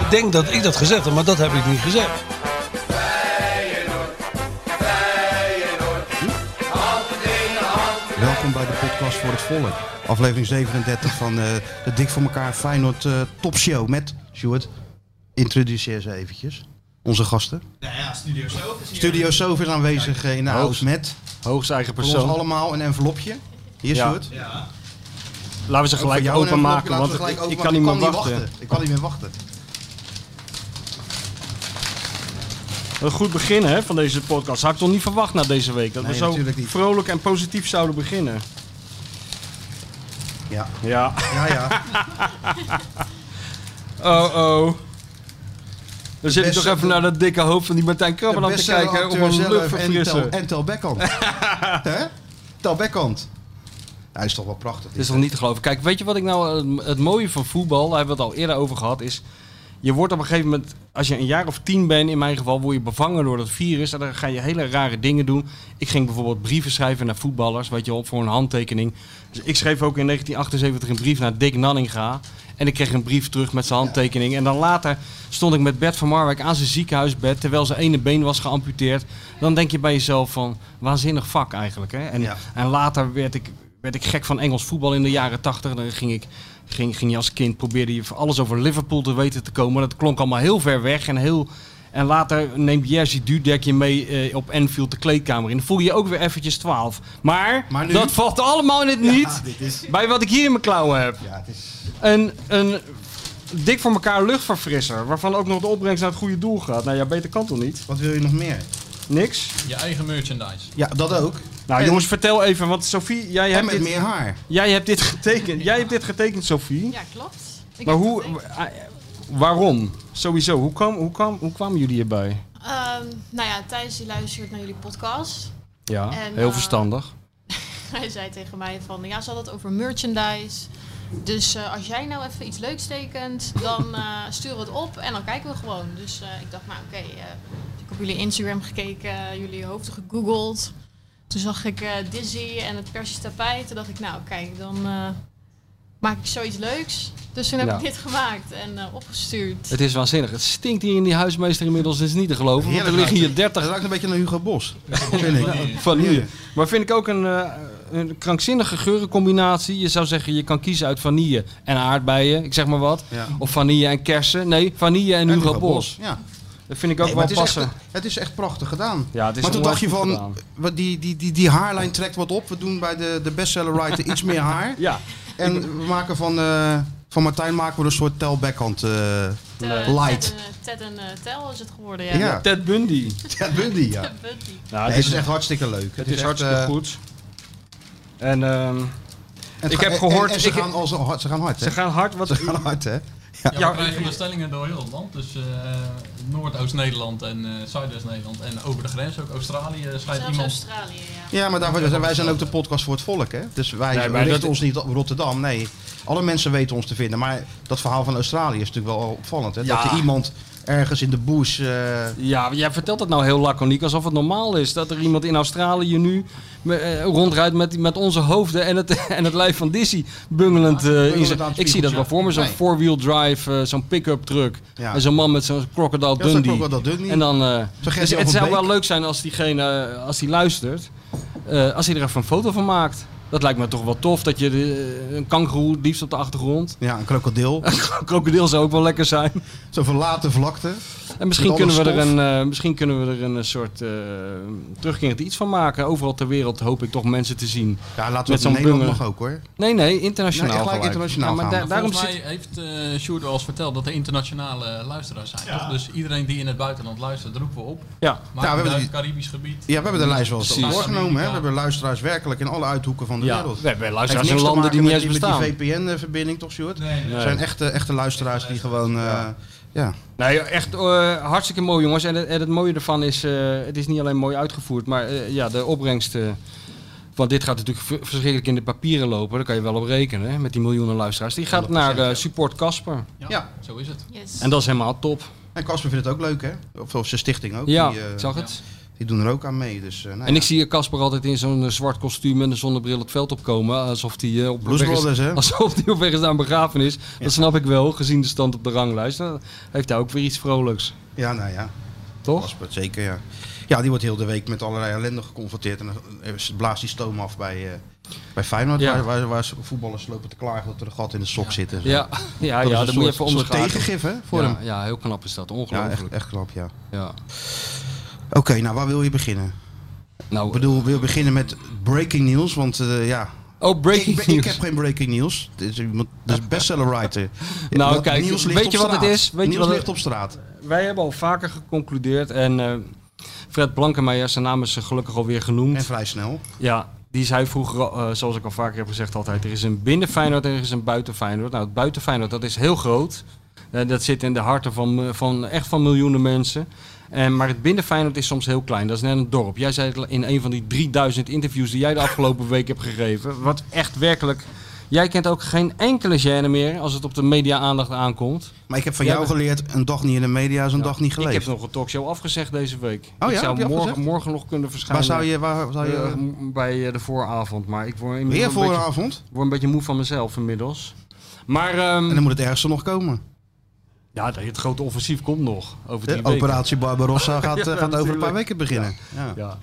Ik denk dat ik dat gezegd heb, maar dat heb ik niet gezegd. Welkom bij de podcast voor het volk. Aflevering 37 van uh, de Dik voor elkaar Feyenoord uh, topshow met Stuart. Introduceer ze eventjes. Onze gasten. Ja, ja Studio Sof is hier. Studio Sof is aanwezig in de house met Hoogst eigen voor ons persoon. allemaal een envelopje. Hier Ja. Stuart. Ja. Laten we ze gelijk openmaken, want ik, kan niet meer wachten. Ik kan niet meer wachten. Een goed begin hè, van deze podcast. Had ik toch niet verwacht na deze week. Dat Nee, we zo vrolijk en positief zouden beginnen. Ja, Ja. ja, ja. Oh oh. Dan zit ik toch even naar dat dikke hoofd van die Martijn De Krabbe aan te kijken om een zelf lucht en Tel, en Tel Beckhand. Hij is toch wel prachtig. Het is toch niet te geloven. Kijk, weet je wat ik nou het, het mooie van voetbal, daar hebben we het al eerder over gehad, is je wordt op een gegeven moment, als je een jaar of tien bent, in mijn geval, word je bevangen door dat virus. En dan ga je hele rare dingen doen. Ik ging bijvoorbeeld brieven schrijven naar voetballers, weet je wel, voor een handtekening. Dus ik schreef ook in 1978 een brief naar Dick Nanninga. En ik kreeg een brief terug met zijn handtekening. En dan later stond ik met Bert van Marwijk aan zijn ziekenhuisbed, terwijl zijn ene been was geamputeerd. Dan denk je bij jezelf van, waanzinnig vak eigenlijk. Hè? En, Ja. en later werd ik, werd ik gek van Engels voetbal in de jaren tachtig. Dan ging ik ging, ging je als kind, probeerde je alles over Liverpool te weten te komen. Dat klonk allemaal heel ver weg en heel... En later neemt Jerzy Dudek je mee eh, op Enfield de kleedkamer in. Dan voel je je ook weer eventjes 12. Maar, Maar nu- dat valt allemaal in het niet is... bij wat ik hier in mijn klauwen heb. Ja, het is... Een, een dik voor elkaar luchtverfrisser, waarvan ook nog de opbrengst naar het goede doel gaat. Nou ja, beter kan toch niet? Wat wil je nog meer? Niks? Je eigen merchandise. Ja, dat ook. Nou En- jongens, vertel even, want Sophie, jij En hebt, met dit, meer haar. jij hebt dit getekend. Jij hebt dit getekend, Sophie. Ja, klopt. Ik Maar hoe, eh, waarom? Sowieso, hoe, kwam, hoe, kwam, hoe kwamen jullie hierbij? Ehm, nou ja, Thijs die luistert naar jullie podcast. Ja, En, heel eh, verstandig. Hij zei tegen mij van, ja, ze had het over merchandise. Dus eh, als jij nou even iets leuks tekent, dan eh stuur het op en dan kijken we gewoon. Dus eh, ik dacht, nou oké, eh, op jullie Instagram gekeken, jullie hoofden gegoogeld. Toen zag ik eh, Dizzy en het Persisch tapijt. Toen dacht ik, nou kijk, dan eh, maak ik zoiets leuks. Dus toen heb Ja. ik dit gemaakt en eh, opgestuurd. Het is waanzinnig. Het stinkt hier in die huismeester inmiddels. Het is niet te geloven. Want er Heerlijk liggen hier ruikt het. 30 Het ruikt een beetje naar Hugo Bos. Vind ik. van hier. Maar vind ik ook een, eh, een krankzinnige geurencombinatie. Je zou zeggen, je kan kiezen uit vanille en aardbeien. Ik zeg maar wat. Ja. Of vanille en kersen. Nee, vanille en, En Hugo, Bos. Ja. Dat vind ik ook Nee, wel het, is passen. echt, het is echt prachtig gedaan. Ja, het is maar toen dacht je van, gedaan. die, die, die, die haarlijn trekt wat op. We doen bij de, de bestseller writer iets meer haar. Ja, En we maken van, eh, van Martijn maken we een soort Tel Beckhand. eh Ted, light. Ted, en, eh, Ted en eh, Tel is het geworden, ja. ja, Ted Bundy. Ted Bundy, ja. Ted Bundy. Nou, Nee, het is echt hartstikke leuk. Het is hartstikke eh, goed. En ehm, Ik ga- heb gehoord- En, en ze, ik- gaan al zo hard, ze gaan hard, hè? ze gaan hard. Wat, Ze gaan hard, hè? Ja, Ja, we krijgen bestellingen door heel het land. Dus eh, Noordoost-Nederland en eh Zuidoost-Nederland. En over de grens ook Australië schijnt Zelfs iemand... Australië, ja. Ja, maar daarvoor, wij zijn ook de podcast voor het volk, hè? Dus wij Nee, richten dat- ons niet op Rotterdam, nee. Alle mensen weten ons te vinden. Maar dat verhaal van Australië is natuurlijk wel opvallend, hè? Ja. Dat er iemand ergens in de bush... eh, Ja, jij vertelt het nou heel laconiek alsof het normaal is. Dat er iemand in Australië nu eh, rondrijdt met, met onze hoofden en het, en het lijf van Dizzy bungelend. eh, in zijn- ik zie dat wel voor me, zo'n Nee. four-wheel drive, zo'n pick-up truck. Ja. En zo'n man met zo'n Crocodile Ja, zo'n Dundee. Crocodile Dundee. En dan, dus het zou wel leuk zijn als diegene, als die luistert, als hij er even een foto van maakt. Dat lijkt me toch wel tof, dat je de, een kangoeroe het liefst op de achtergrond. Ja, een krokodil. Krokodil zou ook wel lekker zijn. Zo'n verlaten vlakte. En misschien kunnen, we er een, eh, misschien kunnen we er een eh, soort uh, terugkerend iets van maken. Overal ter wereld hoop ik toch mensen te zien. Ja, laten we Met het in zo'n Nederland nog ook, hoor. Nee, nee, internationaal Nee, gelijk internationaal maar gaan da- we. daarom Volgens zit... mij heeft uh, Sjoerd al eens verteld dat er internationale luisteraars zijn. Toch? Dus iedereen die in het buitenland luistert, roepen we op. Ja, Maar Nou, we hebben het Caribisch gebied. Ja, we hebben de lijst wel eens doorgenomen, hè? We hebben luisteraars werkelijk in alle uithoeken van de ja. wereld. we hebben luisteraars in landen die niet eens met bestaan. die VPN-verbinding, toch, Sjoerd? Nee, nee. Het zijn echte, echte luisteraars die gewoon eh, Ja, Nee, echt eh, hartstikke mooi jongens. En het, en het mooie ervan is, eh, het is niet alleen mooi uitgevoerd, maar eh, ja, de opbrengst... eh, want dit gaat natuurlijk verschrikkelijk in de papieren lopen. Daar kan je wel op rekenen, hè, met die miljoenen luisteraars. Die gaat naar eh, Support Casper. Ja, Ja. zo is het. Yes. En dat is helemaal top. en Casper vindt het ook leuk, hè? Of, of zijn stichting ook. Ja, die, eh, zag het. Die doen er ook aan mee. Dus, eh, nou En ja. ik zie Casper altijd in zo'n eh, zwart kostuum en een zonnebril het veld opkomen. Alsof hij op Blues weg is, alsof die op weg is naar een begrafenis. Dat snap ik wel, gezien de stand op de ranglijst. Dan heeft hij ook weer iets vrolijks. Ja, nou ja. Toch? Casper, zeker, ja. Ja, die wordt heel de week met allerlei ellende geconfronteerd. En dan eh, blaast die stoom af bij, eh, bij Feyenoord. Ja. Waar, waar, waar voetballers lopen te klagen dat er een gat in de sok zit. en zo. Ja, ja, Dat ja is een moet je soort, even soort tegengif, hè? Voor ja, hem. ja, heel knap is dat. Ja, Ongelooflijk. echt, echt knap, ja. Ja. Oké, nou, waar wil je beginnen? Nou, Ik bedoel, wil je beginnen met breaking news? Want eh, ja, oh, breaking ik, news. ik heb geen breaking news. Dit is iemand, dit is bestseller writer. Nou, Dat kijk, weet je wat het is? Weet je nieuws wat het- ligt op straat. Wij hebben al vaker geconcludeerd en eh, Fred Blankenmeijer, zijn naam is gelukkig alweer genoemd. En vrij snel. Ja, die zei vroeger, al, eh, zoals ik al vaker heb gezegd altijd, er is een binnen Feyenoord en er is een buiten Feyenoord. Nou, het buiten Feyenoord, dat is heel groot. Eh, dat zit in de harten van, eh, van echt van miljoenen mensen. En, maar het binnen Feyenoord is soms heel klein. Dat is net een dorp. Jij zei het in een van die 3000 interviews die jij de afgelopen week hebt gegeven. Wat echt werkelijk... Jij kent ook geen enkele gêne meer als het op de media-aandacht aankomt. Maar ik heb van Jij jou bent- geleerd, een dag niet in de media is een dag niet Ik geleefd. heb nog een talkshow afgezegd deze week. Oh ik ja, zou morgen, morgen nog kunnen Waar verschijnen. zou je... Waar, zou je Eh, bij eh, de vooravond. Maar ik word, inmiddels weer een voor beetje- een avond? word een beetje moe van mezelf inmiddels. Maar ehm, En dan moet het ergste nog komen. Ja, het grote offensief komt nog. Over De drie weken. operatie Barbarossa gaat, Ja, eh, gaat over een paar weken beginnen. Ja. Ja.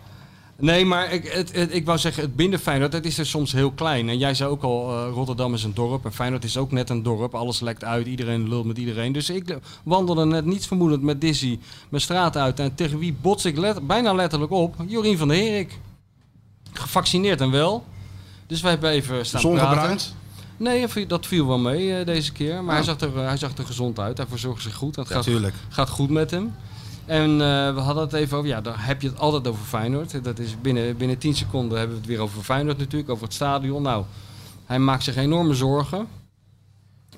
Nee, maar ik, het, het- ik wou zeggen, het binnen Feyenoord, dat is er soms heel klein. En jij zei ook al, eh, Rotterdam is een dorp en Feyenoord is ook net een dorp. Alles lekt uit, iedereen lult met iedereen. Dus ik wandelde net niets vermoedend met Dizzy mijn straat uit. En tegen wie bots ik let- bijna letterlijk op? Jorien van der Herik. Gevaccineerd en wel. Dus wij hebben even staan praten. Nee, dat viel wel mee eh, deze keer. Maar Ja. hij, zag er, eh, hij zag er gezond uit. Hij verzorgt zich goed. Het gaat, gaat goed met hem. En eh, we hadden het even over, ja, daar heb je het altijd over Feyenoord. Dat is binnen, binnen 10 seconden hebben we het weer over Feyenoord natuurlijk, over het stadion. Nou, hij maakt zich enorme zorgen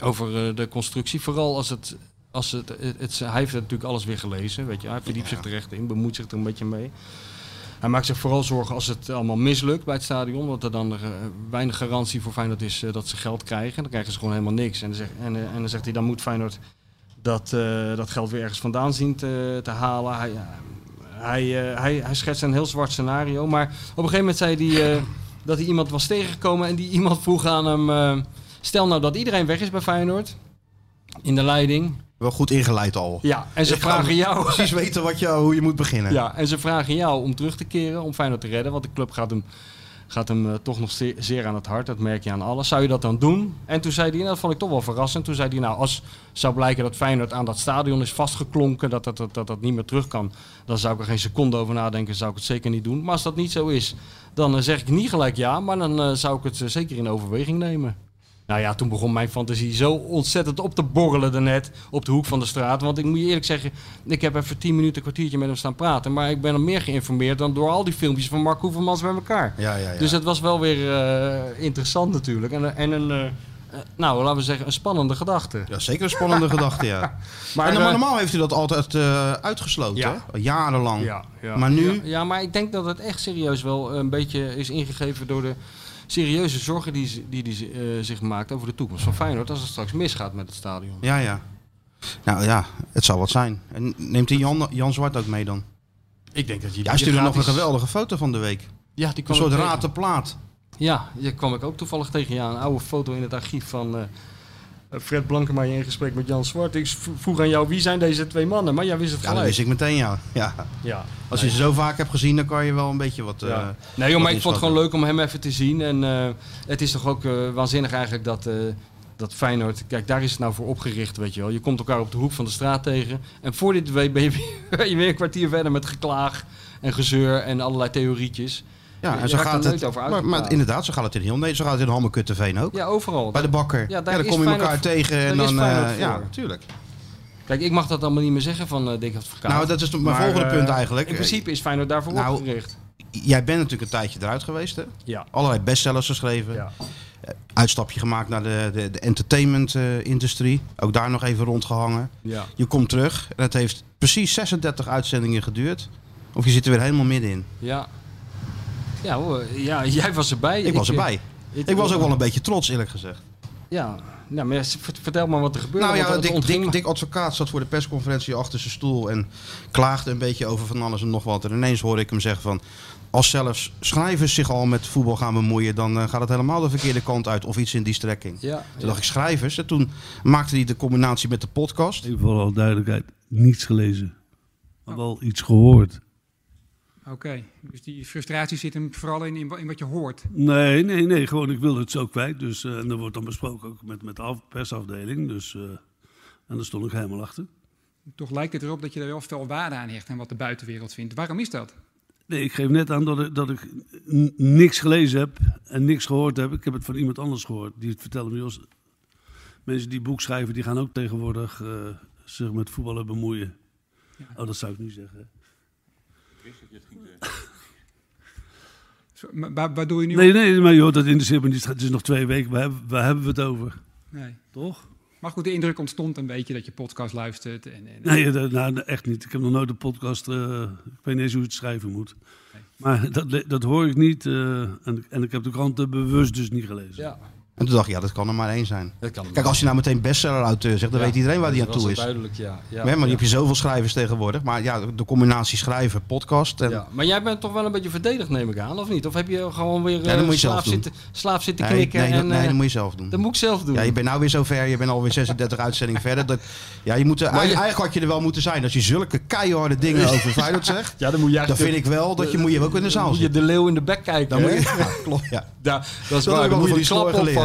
over de constructie. Vooral als het, als het, het, het- hij heeft natuurlijk alles weer gelezen, weet je. Hij verdiept zich er echt in, bemoeit zich er een beetje mee. Hij maakt zich vooral zorgen als het allemaal mislukt bij het stadion. Want er dan eh, weinig garantie voor Feyenoord is eh, dat ze geld krijgen. Dan krijgen ze gewoon helemaal niks. En dan, zegt, en, eh, en dan zegt hij, dan moet Feyenoord dat, dat geld weer ergens vandaan zien te, halen. Hij, hij, hij, schetst een heel zwart scenario. Maar op een gegeven moment zei hij dat hij iemand was tegengekomen. En die iemand vroeg aan hem... stel nou dat iedereen weg is bij Feyenoord. In de leiding. Wel goed ingeleid al. Ja, en ze Ik vragen jou... Precies weten wat je, hoe je moet beginnen. Ja, en ze vragen jou om terug te keren, om Feyenoord te redden. Want de club gaat hem, gaat hem eh, toch nog zeer, zeer aan het hart. Dat merk je aan alles. Zou je dat dan doen? En toen zei hij, en dat vond ik toch wel verrassend. Toen zei hij, nou, als zou blijken dat Feyenoord aan dat stadion is vastgeklonken, dat dat, dat, dat, dat niet meer terug kan, dan zou ik er geen seconde over nadenken, zou ik het zeker niet doen. Maar als dat niet zo is, dan eh, zeg ik niet gelijk ja, maar dan eh, zou ik het zeker in overweging nemen. Nou ja, toen begon mijn fantasie zo ontzettend op te borrelen daarnet op de hoek van de straat. Want ik moet je eerlijk zeggen, ik heb even tien minuten, een kwartiertje met hem staan praten. Maar ik ben er meer geïnformeerd dan door al die filmpjes van Mark Hoevermans bij elkaar. Ja, ja, ja. Dus het was wel weer eh, interessant natuurlijk. En, en een, eh, eh, nou laten we zeggen, een spannende gedachte. ja, zeker een spannende gedachte, ja. Maar, en eh, normaal heeft u dat altijd eh, uitgesloten, Ja. hè? Al Jarenlang. Ja, ja. Maar nu? Ja, maar ik denk dat het echt serieus wel een beetje is ingegeven door de serieuze zorgen die die, die, die eh, zich maakt over de toekomst van Feyenoord als het straks misgaat met het stadion. Ja, ja. Nou ja, het zal wat zijn. En neemt die Jan, Jan Zwart ook mee dan? Ik denk dat je Ja, hij stuurde nog een geweldige foto van de week. Ja, die Een kwam soort tegen. raad de plaat. Ja, die kwam ik ook toevallig tegen. Ja, een oude foto in het archief van eh, Fred Blankemeijer in gesprek met Jan Zwart. Ik vroeg aan jou, wie zijn deze twee mannen? Maar jij wist het Ja, dat gelijk. wist ik meteen, ja. ja. Ja. Als je ze zo vaak hebt gezien, dan kan je wel een beetje wat... eh. Nee joh, maar ik vond het gewoon leuk om hem even te zien. En eh, het is toch ook eh, waanzinnig eigenlijk dat, eh, dat Feyenoord... Kijk, daar is het nou voor opgericht, weet je wel. Je komt elkaar op de hoek van de straat tegen. En voor dit weet ben je, weer- ben je weer een kwartier verder met geklaag en gezeur en allerlei theorietjes. Ja, en zo gaat het. over Maar, maar inderdaad, zo gaat het in heel nee, zo gaat het in Hammerkutteveen ook. Ja, overal. Bij de bakker. Ja, Ja, daar dan kom je elkaar tegen en dan... eh, ja, natuurlijk. Kijk, ik mag dat allemaal niet meer zeggen van uh, Dick Advocaat. Nou, dat is mijn Maar, volgende eh, punt eigenlijk. In principe is Feyenoord daarvoor Nou, opgericht. Jij bent natuurlijk een tijdje eruit geweest, hè? Ja. Allerlei bestsellers geschreven. Ja. Uitstapje gemaakt naar de, de, de entertainment-industrie. Ook daar nog even rondgehangen. Ja. Je komt terug en het heeft precies 36 uitzendingen geduurd. Of je zit er weer helemaal middenin. Ja. Ja, hoor, ja, jij was erbij. Ik was erbij. Ik was ook wel een beetje trots, eerlijk gezegd. Ja, nou, maar vertel maar wat er gebeurde. Nou ja, Dick, ontging Dick, me. Dick Advocaat zat voor de persconferentie achter zijn stoel en klaagde een beetje over van alles en nog wat. En ineens hoorde ik hem zeggen van, als zelfs schrijvers zich al met voetbal gaan bemoeien, dan eh, gaat het helemaal de verkeerde kant uit of iets in die strekking. Ja, Toen dacht ik schrijvers en toen maakte hij de combinatie met de podcast. Even voor alle duidelijkheid, niets gelezen. Maar wel iets gehoord. Oké, dus die frustratie zit hem vooral in, in, wa- in wat je hoort. Nee, nee, nee, gewoon ik wil het zo kwijt. Dus, eh, en dat wordt dan besproken ook met, met de af- persafdeling. Dus, eh, en daar stond ik helemaal achter. Toch lijkt het erop dat je er wel veel waarde aan hecht aan wat de buitenwereld vindt. Waarom is dat? Nee, ik geef net aan dat ik, dat ik niks gelezen heb en niks gehoord heb. Ik heb het van iemand anders gehoord. Die het vertelde me. Jos, mensen die boek schrijven, die gaan ook tegenwoordig eh, zich met voetballen bemoeien. Oh, dat zou ik niet zeggen. Maar Waar, waar doe je nu Nee, op? nee, maar joh, dat interesseert me niet. Het is nog twee weken. Waar hebben, waar hebben we het over? Nee. Toch? Maar goed, de indruk ontstond een beetje dat je podcast luistert. En, en, Nee, dat- nou, echt niet. Ik heb nog nooit een podcast. eh, ik weet niet eens hoe je het schrijven moet. Maar dat, dat hoor ik niet. eh, en, en ik heb de kranten bewust dus niet gelezen. ja, En toen dacht ik, ja, dat kan er maar één zijn. dat kan. Kijk, als je nou meteen bestseller-auteur zegt, dan Ja, weet iedereen waar die aan toe is. Duidelijk, ja. ja, Maar, maar ja. heb je zoveel schrijvers tegenwoordig. Maar ja, de combinatie schrijven, podcast. En, Ja, maar jij bent toch wel een beetje verdedigd, neem ik aan, of niet? Of heb je gewoon weer dat eh, je slaaf, zitten, slaaf zitten nee, knikken? nee, en, dat, nee, eh, dat moet je zelf doen. dat moet ik zelf doen. Ja, je bent nou weer zover. Je bent alweer 36 uitzendingen verder. Dat, ja, je moet er, Maar je- Eigenlijk had je er wel moeten zijn. Als je zulke keiharde dingen over Feyenoord zegt. ja, dan moet je Dan vind ik wel dat je, moet je ook in de zaal moet je de leeuw in de bek kijken. Dan moet je, ja, klopt, ja. Ja, dat is waar. ik Dan moet je die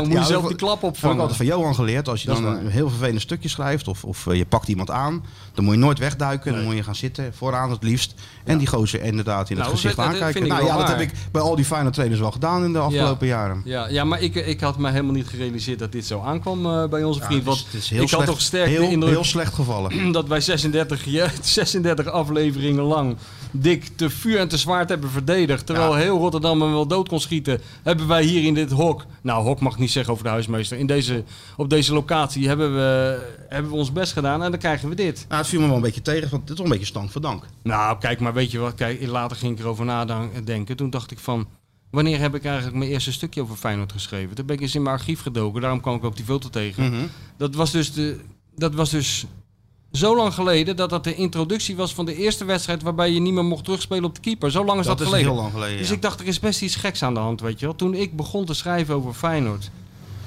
opvangen. Moet je geleerd. zelf Ja, die klap Dat heb ik opvangen. altijd van Johan geleerd. Als je Dat dan een heel vervelend stukje schrijft of, of eh, je pakt iemand aan, dan moet je nooit wegduiken. Dan moet je gaan zitten, vooraan het liefst. En die gozer inderdaad in het Nou, gezicht dat- dat aankijken. ik Nou ja, dat heb ik bij al die fijne trainers wel gedaan in de afgelopen jaren. Ja, ja, maar ik, ik had me helemaal niet gerealiseerd dat dit zo aankwam eh, bij onze vriend. Want het is heel ik had toch sterk de heel, indruk heel slecht gevallen. dat wij 36, ja, 36 afleveringen lang dik te vuur en te zwaard hebben verdedigd. Terwijl heel Rotterdam hem wel dood kon schieten. Hebben wij hier in dit hok, nou hok mag ik niet zeggen over de huismeester. In deze, op deze locatie hebben we, hebben we ons best gedaan en dan krijgen we dit. Nou, het viel me wel een beetje tegen, want dit is wel een beetje stank voor dank. Nou kijk, maar weet je wat, kijk, later ging ik erover nadenken. Toen dacht ik van... Wanneer heb ik eigenlijk mijn eerste stukje over Feyenoord geschreven? Toen ben ik eens in mijn archief gedoken. Daarom kwam ik ook die foto tegen. Mhm. Dat was dus, de, dat was dus zo lang geleden dat dat de introductie was van de eerste wedstrijd waarbij je niet meer mocht terugspelen op de keeper. Zo lang is dat, Dat is geleden. heel lang geleden. Dus ja. ik dacht, er is best iets geks aan de hand, weet je wel. Toen ik begon te schrijven over Feyenoord,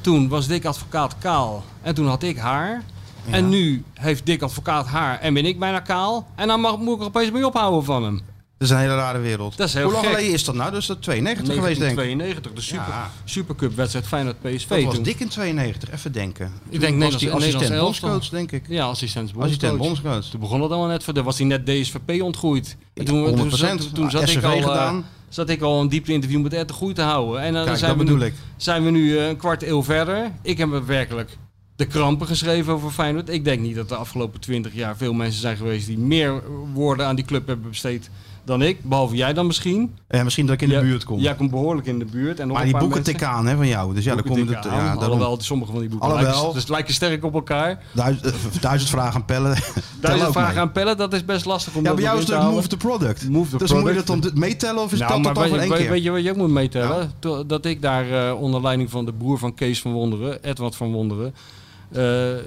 toen was Dick Advocaat kaal. En toen had ik haar. En nu heeft Dick Advocaat haar en ben ik bijna kaal. En dan mag, moet ik er opeens mee ophouden van hem. Dat is een hele rare wereld. Dat is heel Hoe lang gek. geleden is dat nou? Dat is dat 92 geweest, denk ik. 1992, de super, Ja. Supercup wedstrijd Feyenoord PSV. Dat was toen. dik in 92, even denken. Ik denk was die assistent bondscoach, denk ik. Ja, assistent Assistent bondscoach. Toen begon het allemaal net voor. Toen was hij net DSVP ontgroeid. En toen, toen, 100%. zat, toen zat, ik SCV al, eh, gedaan. zat ik al een diepte interview met Ed de Groei te houden. En dan Kijk, zijn, dat we bedoel nu, ik. zijn we nu eh, een kwart eeuw verder. Ik heb werkelijk de krampen geschreven over Feyenoord. Ik denk niet dat de afgelopen twintig jaar veel mensen zijn geweest die meer woorden aan die club hebben besteed dan ik. Behalve jij dan misschien. Ja, misschien dat ik in de buurt kom. Jij komt behoorlijk in de buurt. En nog maar een die paar boeken mensen. tikken aan hè, van jou. Dus ja, dan Boeken kom je tikken het. Ja, daarom. Alhoewel, sommige van die boeken Alhoewel. lijken, dus lijken sterk op elkaar. Duizend, eh, duizend vragen aan pellen. Duizend vragen aan pellen, dat is best lastig om Ja, dat bij jou is het move the product. Move the dus moet je product. dat dan meetellen of is Nou, dat maar dan één weet- keer? weet je wat je ook moet meetellen? Dat ik daar eh, onder leiding van de broer van Kees van Wonderen, Edward van Wonderen, de,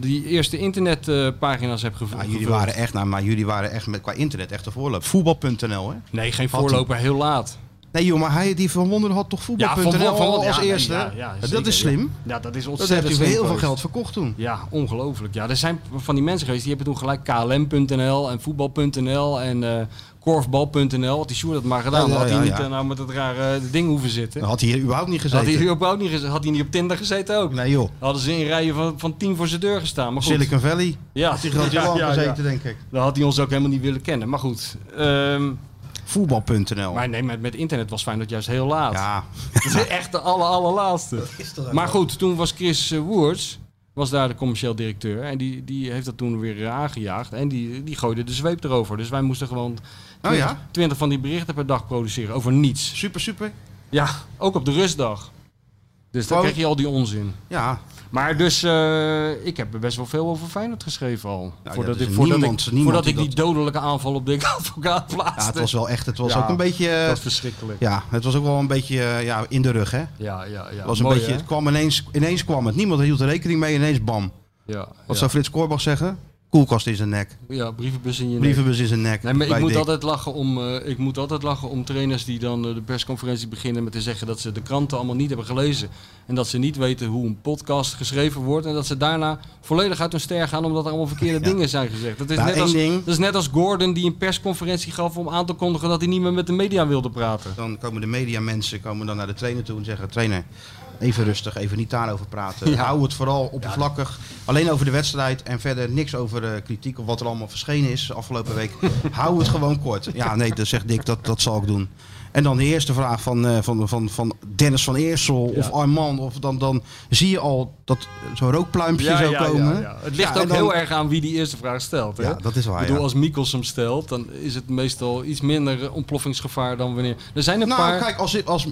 die eerste internetpagina's heb gev- Ja, jullie waren echt, nou, maar jullie waren echt met, qua internet echt de voorloper. Voetbal.nl hè? Nee, geen voorloper, heel laat. Nee joh, maar hij die van Wonderen had toch voetbal.nl al als ja, nee, eerste? ja, ja, dat is slim. Ja, dat is Dat ontzettend heeft hij voor slim heel veel geld verkocht toen. Ja, ongelooflijk. Ja, er zijn van die mensen geweest die hebben toen gelijk klm.nl en voetbal.nl en eh korfbal.nl. Had die Sjoerd dat maar gedaan, Ja, ja, dan had hij ja, niet eh, nou met dat rare ding hoeven zitten. Had hij hier überhaupt niet Had gezeten. hij hier überhaupt niet gezeten? Had hij niet op Tinder gezeten ook? Nee joh. Hadden ze in rijen van, van tien voor zijn deur gestaan. Maar goed, Silicon Valley. ja, Had hij gewoon gezeten, denk ik. Dan had hij ons ook helemaal niet willen kennen. Maar goed, ehm, Voetbal.nl. maar nee, met, met internet was Feyenoord juist heel laat. Ja, Dat is echt de aller, allerlaatste. Maar goed, toen was Chris eh, Woerts, was daar de commercieel directeur. En die, die heeft dat toen weer eh, aangejaagd. En die, die gooide de zweep erover. Dus wij moesten gewoon Oh 20, ja? 20 van die berichten per dag produceren over niets. super super. Ja, ook op de rustdag. Dus dan krijg je al die onzin. Ja, Maar dus, eh, ik heb er best wel veel over Feyenoord geschreven al. ja, voordat ik, voordat niemand- ik, niemand voordat ik die dodelijke aanval op Dick Advocaat plaatste. ja, het was wel echt, het was Ja, ook een beetje... eh, Dat was verschrikkelijk. ja, het was ook wel een beetje eh, ja, in de rug, hè? Ja, ja, ja. Het was een Mooi, beetje, hè? het kwam ineens, ineens kwam het. Niemand hield er rekening mee, ineens bam. Ja, Wat zou Frits Korbach zeggen? Koelkast in zijn nek. ja, brievenbus in je nek. Brievenbus in zijn nek. Nee, maar ik moet, Dick. altijd lachen om, eh, ik moet altijd lachen om trainers die dan eh, de persconferentie beginnen met te zeggen dat ze de kranten allemaal niet hebben gelezen. En dat ze niet weten hoe een podcast geschreven wordt. En dat ze daarna volledig uit hun ster gaan omdat er allemaal verkeerde Ja. dingen zijn gezegd. Dat is, Nou, net als, ding. dat is net als Gordon die een persconferentie gaf om aan te kondigen dat hij niet meer met de media wilde praten. Dan komen de mediamensen komen dan naar de trainer toe en zeggen... trainer, even rustig, even niet daarover praten. Ja. Hou het vooral oppervlakkig. Alleen over de wedstrijd en verder niks over kritiek... of wat er allemaal verschenen is afgelopen week. Hou het gewoon kort. Ja, nee, dat zegt Dick, dat, dat zal ik doen. En dan de eerste vraag van, eh, van, van, van Dennis van Eersel of Armand. Of dan, dan zie je al dat zo'n rookpluimpje zou komen. Het ligt Ja, ook dan- heel erg aan wie die eerste vraag stelt. Hè? Ja, dat is waar, Ik bedoel, ja. als Mikkels hem stelt, dan is het meestal iets minder ontploffingsgevaar dan wanneer... Er zijn een Nou, paar... kijk, als, als,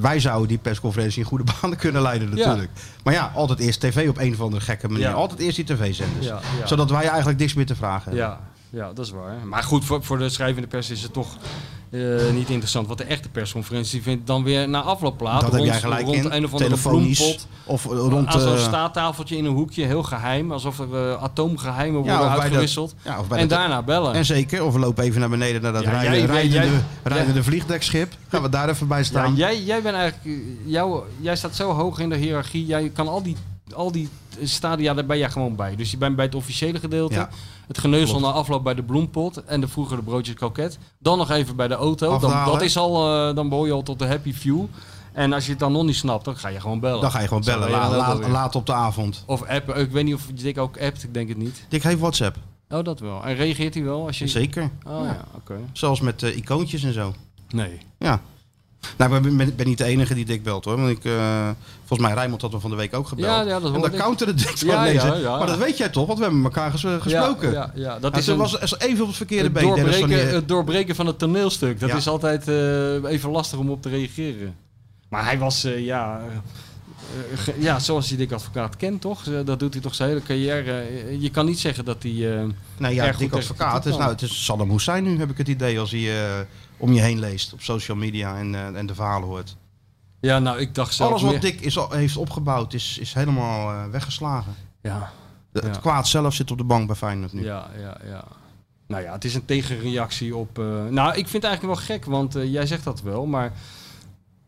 wij zouden die persconferentie in goede banen kunnen leiden natuurlijk. Maar ja, altijd eerst tv op een of andere gekke manier. Ja. Altijd eerst die tv-zenders. Ja, ja. Zodat wij eigenlijk niks meer te vragen hebben. Ja, ja, dat is waar. Maar goed, voor, voor de schrijvende pers is het toch eh, niet interessant. Wat de echte persconferentie vindt dan weer na afloop plaats. Dat heb rond, jij gelijk rond in. een of andere bloempot. Of rond... aan zo'n eh, staattafeltje in een hoekje, heel geheim. Alsof er eh, atoomgeheimen worden de- uitgewisseld. ja, en de- daarna bellen. En zeker, of we lopen even naar beneden naar dat Ja, jij- rijdende, jij- rijdende vliegdekschip. Gaan we daar even bij Ja, staan. jij, jij bent eigenlijk, jou, jij staat zo hoog in de hiërarchie. Jij kan al die, al die stadia, daar ben jij gewoon bij. Dus je bent bij het officiële gedeelte. Ja. Het geneuzel na afloop bij de bloempot. En de vroeger de broodjes kroket. Dan nog even bij de auto. Dan, dat is al, eh, dan behoor je al tot de happy few. En als je het dan nog niet snapt, dan ga je gewoon bellen. Dan ga je gewoon bellen, la- la- laat op de avond. Of appen. Ik weet niet of Dick ook appt. Ik denk het niet. Dick heeft WhatsApp. Oh, dat wel. En reageert hij wel? Als je... Zeker. Oh ja, oké. Zelfs met eh, icoontjes en zo. Nee. Ja. Nou, ik ben, niet de enige die Dick belt hoor. Want ik, eh, volgens mij Rijmond had me van de week ook gebeld. Ja, ja, dat en dan counterde Dick zo Ja, ja. Maar dat weet jij toch, want we hebben elkaar ges- gesproken. Ja, ja, dat Ja, is een... was even op het verkeerde Het been. Van doorbreken, het doorbreken van het toneelstuk. Dat is altijd eh, even lastig om op te reageren. Maar hij was, eh, ja, ja, zoals hij Dick Advocaat kent, toch? Dat doet hij toch zijn hele carrière. Je kan niet zeggen dat hij... Nee, ja, Dick tegen Advocaat. is, nou, het is Saddam Hussein nu, heb ik het idee, als hij om je heen leest op social media en, eh, en de verhalen hoort. ja, nou, ik dacht zelf Alles wat meer- Dick is, al- heeft opgebouwd is, is helemaal eh, weggeslagen. Ja, De- Ja. Het kwaad zelf zit op de bank bij Feyenoord nu. ja, ja, ja. Nou ja, het is een tegenreactie op... eh, nou, ik vind het eigenlijk wel gek, want jij zegt dat wel, maar...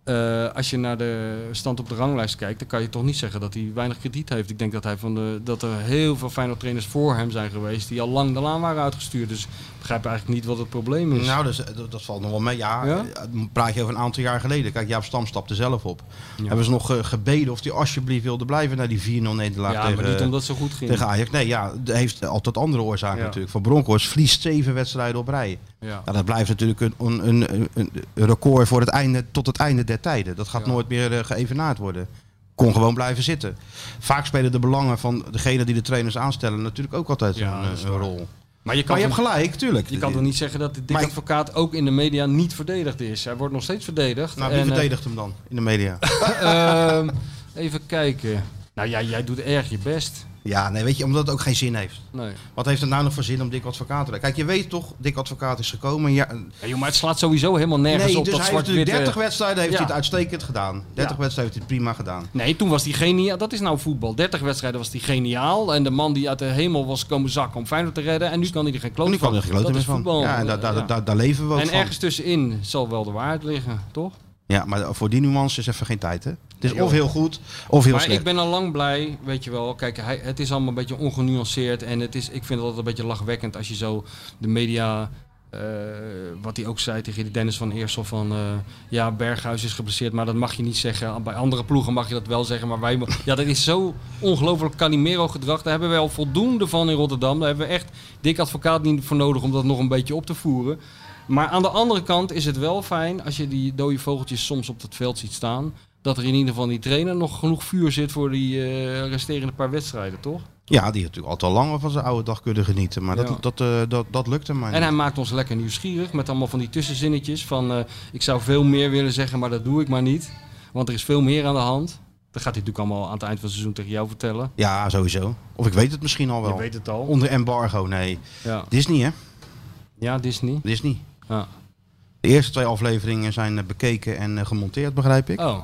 eh, als je naar de stand op de ranglijst kijkt, dan kan je toch niet zeggen dat hij weinig krediet heeft. Ik denk dat, hij van de, dat er heel veel Feyenoord trainers voor hem zijn geweest die al lang de laan waren uitgestuurd. Dus ik begrijp eigenlijk niet wat het probleem is. Nou, dus, dat, dat valt nog wel mee. Ja, Ja? eh, praat je over een aantal jaar geleden. Kijk, Jaap Stam stapte zelf op. Hebben ze nog eh, gebeden of hij alsjeblieft wilde blijven naar die 4-0 nederlaag ja, tegen, maar niet omdat zo goed ging. tegen Ajax. Nee, ja, dat heeft altijd andere oorzaken natuurlijk. Van Bronkhorst verliest zeven wedstrijden op rij. Ja. Ja, dat blijft natuurlijk een, een, een, record voor het einde, tot het einde der tijden. Dat gaat Ja. nooit meer eh, geëvenaard worden. Kon gewoon blijven zitten. Vaak spelen de belangen van degene die de trainers aanstellen natuurlijk ook altijd Ja, een, waar. rol. Maar je kan, Maar je hebt gelijk, tuurlijk. je kan toch niet zeggen dat de Maar dikke ik- advocaat ook in de media niet verdedigd is? Hij wordt nog steeds verdedigd. Nou, wie En, eh, verdedigt hem dan in de media? ehm, even kijken. Nou ja, jij doet erg je best. Ja, nee, weet je, omdat het ook geen zin heeft. Nee. Wat heeft het nou nog voor zin om Dick Advocaat te Kijk, je weet toch, Dick Advocaat is gekomen. Ja, Ja, joh, maar het slaat sowieso helemaal nergens nee, op dus dat hij heeft zwart-witte... natuurlijk 30 wedstrijden heeft Ja. hij het uitstekend gedaan. 30 Ja. wedstrijden heeft hij het prima gedaan. Nee, toen was hij geniaal. Dat is nou voetbal. 30 wedstrijden was hij geniaal. En de man die uit de hemel was komen zakken om Feyenoord te redden. En nu kan hij er geen kloot En nu van. kan er geen klote meer is van. voetbal. Ja, en daar, daar, Ja. daar, daar leven we ook En van. ergens tussenin zal wel de waarheid liggen, toch? Ja, maar voor die nuance is even geen tijd, hè? Het is of heel goed, of heel maar slecht. ik ben al lang blij, weet je wel. Kijk, hij, het is allemaal een beetje ongenuanceerd. En het is, ik vind het altijd een beetje lachwekkend als je zo de media... eh, wat hij ook zei tegen Dennis van Eersel van... eh, ja, Berghuis is geblesseerd, maar dat mag je niet zeggen. Bij andere ploegen mag je dat wel zeggen, maar wij... Ja, dat is zo ongelooflijk Calimero-gedrag. Daar hebben wij al voldoende van in Rotterdam. Daar hebben we echt dik advocaat niet voor nodig om dat nog een beetje op te voeren. Maar aan de andere kant is het wel fijn als je die dode vogeltjes soms op het veld ziet staan. Dat er in ieder geval die trainer nog genoeg vuur zit voor die eh, resterende paar wedstrijden, toch? Ja, die heeft natuurlijk altijd al langer van zijn oude dag kunnen genieten. Maar Ja. dat, dat, eh, dat, dat lukte maar En niet. hij maakt ons lekker nieuwsgierig met allemaal van die tussenzinnetjes van eh, ik zou veel meer willen zeggen, maar dat doe ik maar niet. Want er is veel meer aan de hand. Dat gaat hij natuurlijk allemaal aan het eind van het seizoen tegen jou vertellen. Ja, sowieso. Of ik weet het misschien al wel. Je weet het al. Onder embargo, nee. Ja, Disney, hè? ja Disney. Disney. Ja. De eerste twee afleveringen zijn eh, bekeken en eh, gemonteerd, begrijp ik. Oh,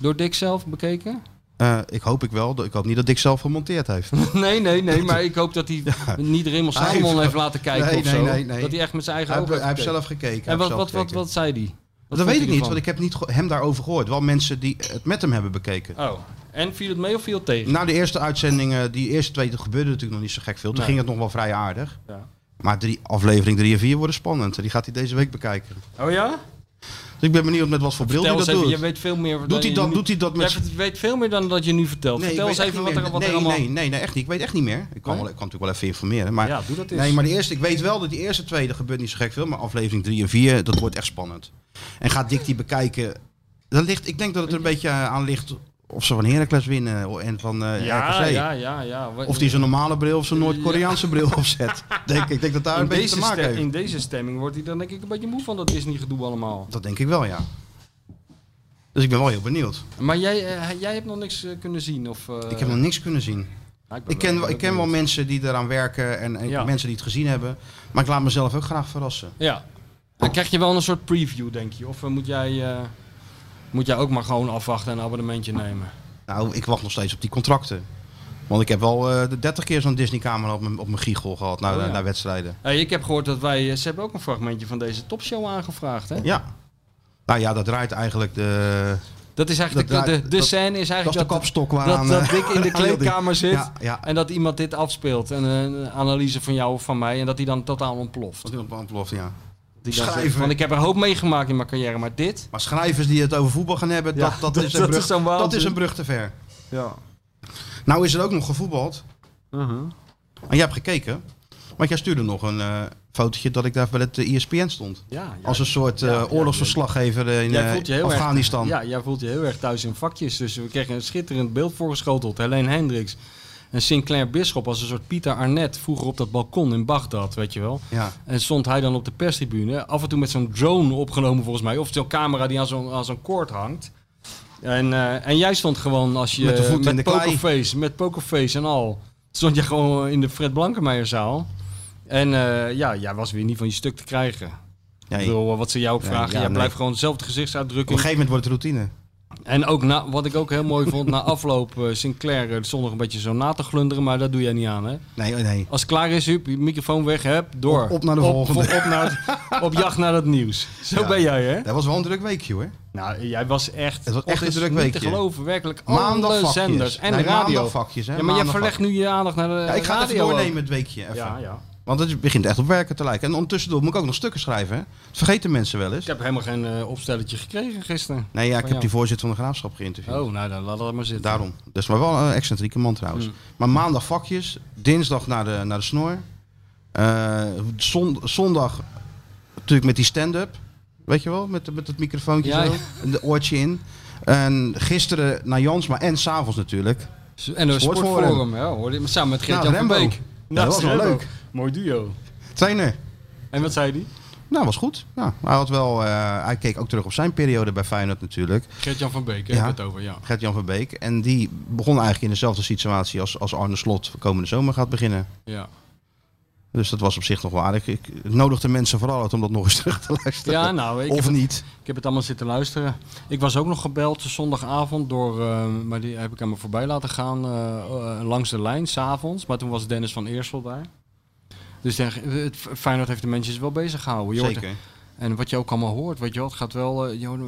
door Dick zelf bekeken? Eh, ik hoop ik wel. Ik hoop niet dat Dick zelf gemonteerd heeft. Nee, nee, nee, maar ik hoop dat hij niet Hij Salomon heeft- heeft laten kijken Nee, of nee, zo. nee, nee. Dat hij echt met zijn eigen hij, ogen heeft, hij heeft zelf gekeken. En wat, wat, wat, zei hij? Dat weet ik niet, want ik heb niet hem daarover gehoord. Wel mensen die het met hem hebben bekeken. Oh, en viel het mee of viel het tegen? Na de eerste uitzendingen, die eerste twee, er gebeurde natuurlijk nog niet zo gek veel. Toen ging het nog wel vrij aardig. Ja. Maar drie, aflevering 3 en 4 worden spannend. Die gaat hij deze week bekijken. Oh ja? Dus ik ben benieuwd met wat voor bril hij dat even, doet. je weet veel meer. Doet hij je dat, nu- doet hij dat met Jij weet veel meer dan dat je nu vertelt. Nee, Vertel eens even wat er, wat er nee, allemaal... nee, nee, nee, echt niet. Ik weet echt niet meer. Ik kan, Nee? wel, ik kan natuurlijk wel even informeren. Maar, Ja, doe dat eens. nee, maar de eerste, ik weet wel dat die eerste twee, er gebeurt niet zo gek veel. Maar aflevering 3 en 4, dat wordt echt spannend. En gaat Dick die bekijken. Dat ligt, ik denk dat het er een beetje aan ligt of ze van Heracles winnen en van eh ja, RKC. ja, ja, ja. Of die zijn normale bril of zijn Noord-Koreaanse bril opzet. Denk, ik denk dat daar in een beetje te maken heeft. in deze stemming wordt hij dan denk ik een beetje moe van dat Disney gedoe allemaal. Dat denk ik wel, ja. Dus ik ben wel heel benieuwd. Maar jij, eh, jij hebt nog niks eh, kunnen zien? Of, Ik heb nog niks kunnen zien. ja, Ik ken, wel- ik ken wel mensen die eraan werken en, en Ja. mensen die het gezien hebben. Maar ik laat mezelf ook graag verrassen. Ja. Dan krijg je wel een soort preview, denk je? Of moet, jij, moet jij ook maar gewoon afwachten en een abonnementje nemen? Nou, ik wacht nog steeds op die contracten. Want ik heb wel eh, de 30 keer zo'n Disney-camera op mijn, op mijn giegel gehad naar, Oh, ja. naar wedstrijden. Hey, ik heb gehoord dat wij... eh, Ze hebben ook een fragmentje van deze topshow aangevraagd, hè? Ja. Nou ja, dat draait eigenlijk de... Dat is eigenlijk Dat de, de, draait- de dat- scène is Dat eigenlijk is de dat, kapstok dat, waaraan... dat eh, Dick in de die- kleedkamer zit Ja, ja. en dat iemand dit afspeelt. En eh, een analyse van jou of van mij en dat hij dan totaal ontploft. In op ontploft, ja. Die dan zegt Schrijver. van ik heb er een hoop meegemaakt in mijn carrière, maar dit... Maar schrijvers die het over voetbal gaan hebben, dat, dat, dat- is een brug, is dat is een brug te ver. Ja. Nou is er ook nog gevoetbald. Uh-huh. En jij hebt gekeken. Want jij stuurde nog een eh fotootje dat ik daar bij het eh, ESPN stond. Ja, ja. Als een soort Ja, oorlogsverslaggever in Afghanistan. Erg, ja, jij voelt je heel erg thuis in vakjes. Dus we kregen een schitterend beeld voorgeschoteld. Helene Hendricks en Sinclair Bisschop als een soort Pieter Arnett vroeger op dat balkon in Bagdad, weet je wel. Ja. En stond hij dan op de perstribune, af en toe met zo'n drone opgenomen volgens mij. Of zo'n camera die aan zo'n, aan zo'n koord hangt. En, eh, en jij stond gewoon als je Met de voet in de klei. pokerface, met pokerface en al, stond je gewoon in de Fred Blankenmeijerzaal. En eh, ja, jij was weer niet van je stuk te krijgen. Ja, Ik bedoel, wat ze jou ook vragen, ja, jij nee. blijft gewoon dezelfde Op een gezichtsuitdrukking. gegeven moment wordt het routine. En ook na, wat ik ook heel mooi vond, na afloop, eh, Sinclair eh, stond nog een beetje zo na te glunderen, maar dat doe jij niet aan, hè? Nee, nee. Als het klaar is, hup, je microfoon weg, heb, door. Op- op naar de volgende. Op, op, naar, op jacht naar het nieuws. Zo Ja. ben jij, hè? Dat was wel een druk weekje hoor. Nou, jij was echt... Het was echt een druk niet te weekje. geloven, werkelijk. Maandag alle zenders en Nee, radio. hè. Ja, maar je verlegt nu je aandacht naar de Ja, ik ga het radio. even ook. doornemen het weekje. Even. Ja, ja. Want het begint echt op werken te lijken. En ondertussen moet ik ook nog stukken schrijven. Hè? Dat vergeten mensen wel eens. Ik heb helemaal geen eh, opstelletje gekregen gisteren. Nee, ja, ik Van heb die voorzitter van de graafschap geïnterviewd. Oh, nou dan laat dat maar zitten. Daarom. Dat is maar wel een excentrieke man trouwens. Mm. Maar maandag vakjes, dinsdag naar de, naar de snor. Eh, zon- zondag natuurlijk met die stand-up. Weet je wel, met, met het microfoontje Ja, zo. ja. En de oortje in. En gisteren naar Jansma en s'avonds natuurlijk. En een Sportforum. sportforum, ja, hoorde je, samen met Nou, van Rembo. Beek. Dat was wel leuk. Mooi duo. Trainer. En wat zei hij? Nou, was goed. Ja, hij, had wel, eh, hij keek ook terug op zijn periode bij Feyenoord natuurlijk. Gert-Jan van Beek, hè, Ja. het over, ja. Gert-Jan van Beek. En die begon eigenlijk in dezelfde situatie als, als Arne Slot komende zomer gaat beginnen. Ja, Dus dat was op zich nog wel aardig. Ik nodigde mensen vooral uit om dat nog eens terug te luisteren. ja nou, ik of het, niet. ik heb het allemaal zitten luisteren. Ik was ook nog gebeld zondagavond door, eh, maar die heb ik aan me voorbij laten gaan, eh, langs de lijn, s'avonds. Maar toen was Dennis van Eersel daar. Dus de- het Feyenoord heeft de mensen wel bezig gehouden. Zeker. En wat je ook allemaal hoort, weet je wel, het gaat wel... eh, hoort-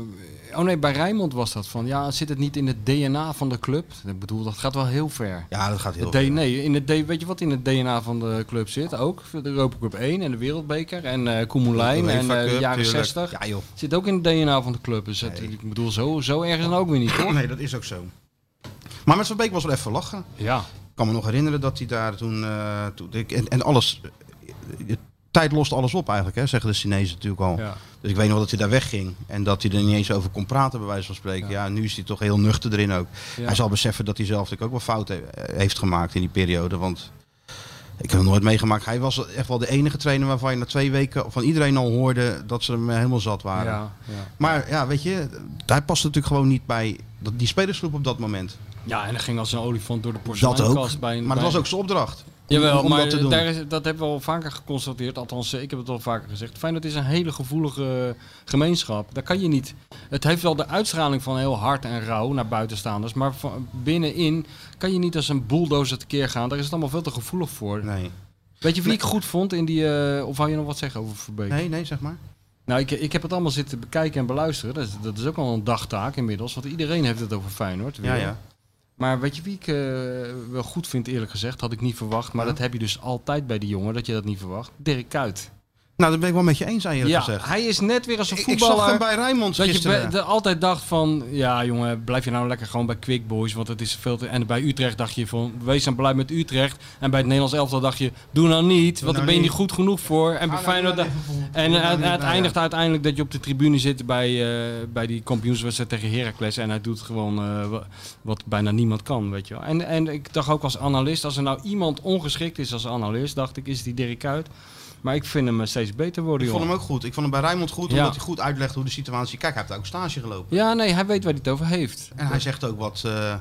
oh nee, bij Rijnmond was dat van, ja, zit het niet in het DNA van de club? Ik bedoel, dat gaat wel heel ver. Ja, dat gaat heel D- nee, in het weet je wat in het DNA van de club zit? Ook de Europa Cup 1 en de Wereldbeker en eh Koemelijn De en eh, de jaren tuurlijk. 60. Ja joh. Zit ook in het DNA van de club. Dus Nee. ik bedoel, zo, zo ergens dan ook weer niet, toch? Nee, dat is ook zo. Maar met Van Beek was wel even lachen. Ja. Ik kan me nog herinneren dat hij daar toen... eh, toen en alles... tijd lost alles op eigenlijk, hè, zeggen de Chinezen natuurlijk al. ja. Dus ik weet nog dat hij daar wegging. En dat hij er niet eens over kon praten, bij wijze van spreken. Ja, nu is hij toch heel nuchter erin ook. Ja. Hij zal beseffen dat hij zelf natuurlijk ook wel fouten he- heeft gemaakt in die periode. Want ik heb hem nooit meegemaakt. Hij was echt wel de enige trainer waarvan je na twee weken van iedereen al hoorde dat ze hem helemaal zat waren. Ja, ja. Maar ja, weet je, hij past natuurlijk gewoon niet bij dat, die spelersgroep op dat moment. Ja, en dat ging als een olifant door de Dat porseleinkast. ook. Bij, maar dat bij- was ook zijn opdracht. Jawel, om, maar dat te doen. Daar is, dat hebben we al vaker geconstateerd. Althans, eh, ik heb het al vaker gezegd. Feyenoord is een hele gevoelige eh, gemeenschap. Daar kan je niet... Het heeft wel de uitstraling van heel hard en rauw naar buitenstaanders. Maar van binnenin kan je niet als een bulldozer tekeer gaan. Daar is het allemaal veel te gevoelig voor. Nee. Weet je wie ik goed vond in die... eh, of wou je nog wat zeggen over Verbeek? nee, nee, zeg maar. Nou, ik, ik heb het allemaal zitten bekijken en beluisteren. Dat is, dat is ook al een dagtaak inmiddels. Want iedereen heeft het over Feyenoord. Ja, weer. ja. Maar weet je wie ik eh, wel goed vind, eerlijk gezegd? Had ik niet verwacht. Maar Ja. dat heb je dus altijd bij die jongen, dat je dat niet verwacht. Dirk Kuyt. Nou, dat ben ik wel met je eens, eerlijk Ja, gezegd. hij is net weer als een Ik, ik voetballer. zag hem bij Rijnmond dat je be- de- altijd dacht van, ja jongen, blijf je nou lekker gewoon bij Quick Boys, want het is veel te... En bij Utrecht dacht je van, wees dan blij met Utrecht. En bij het Nederlands elftal dacht je, doe nou niet, want nou daar ben je niet. niet goed genoeg voor. En bij nou Feyenoord... En nou het, nou eindigt uiteindelijk dat je op de tribune zit bij, eh, bij die kampioenswedstrijd tegen Heracles. En hij doet gewoon eh, wa- wat bijna niemand kan, weet je wel. En, en ik dacht ook als analist, als er nou iemand ongeschikt is als analist, dacht ik, is die Dirk Kuyt. Maar ik vind hem eh, steeds beter worden, Ik vond hem ook goed. Ik vond hem bij Rijnmond goed, Ja. omdat hij goed uitlegt hoe de situatie... Kijk, hij heeft ook stage gelopen. Ja, nee, hij weet waar hij het over heeft. En hij zegt ook wat, eh,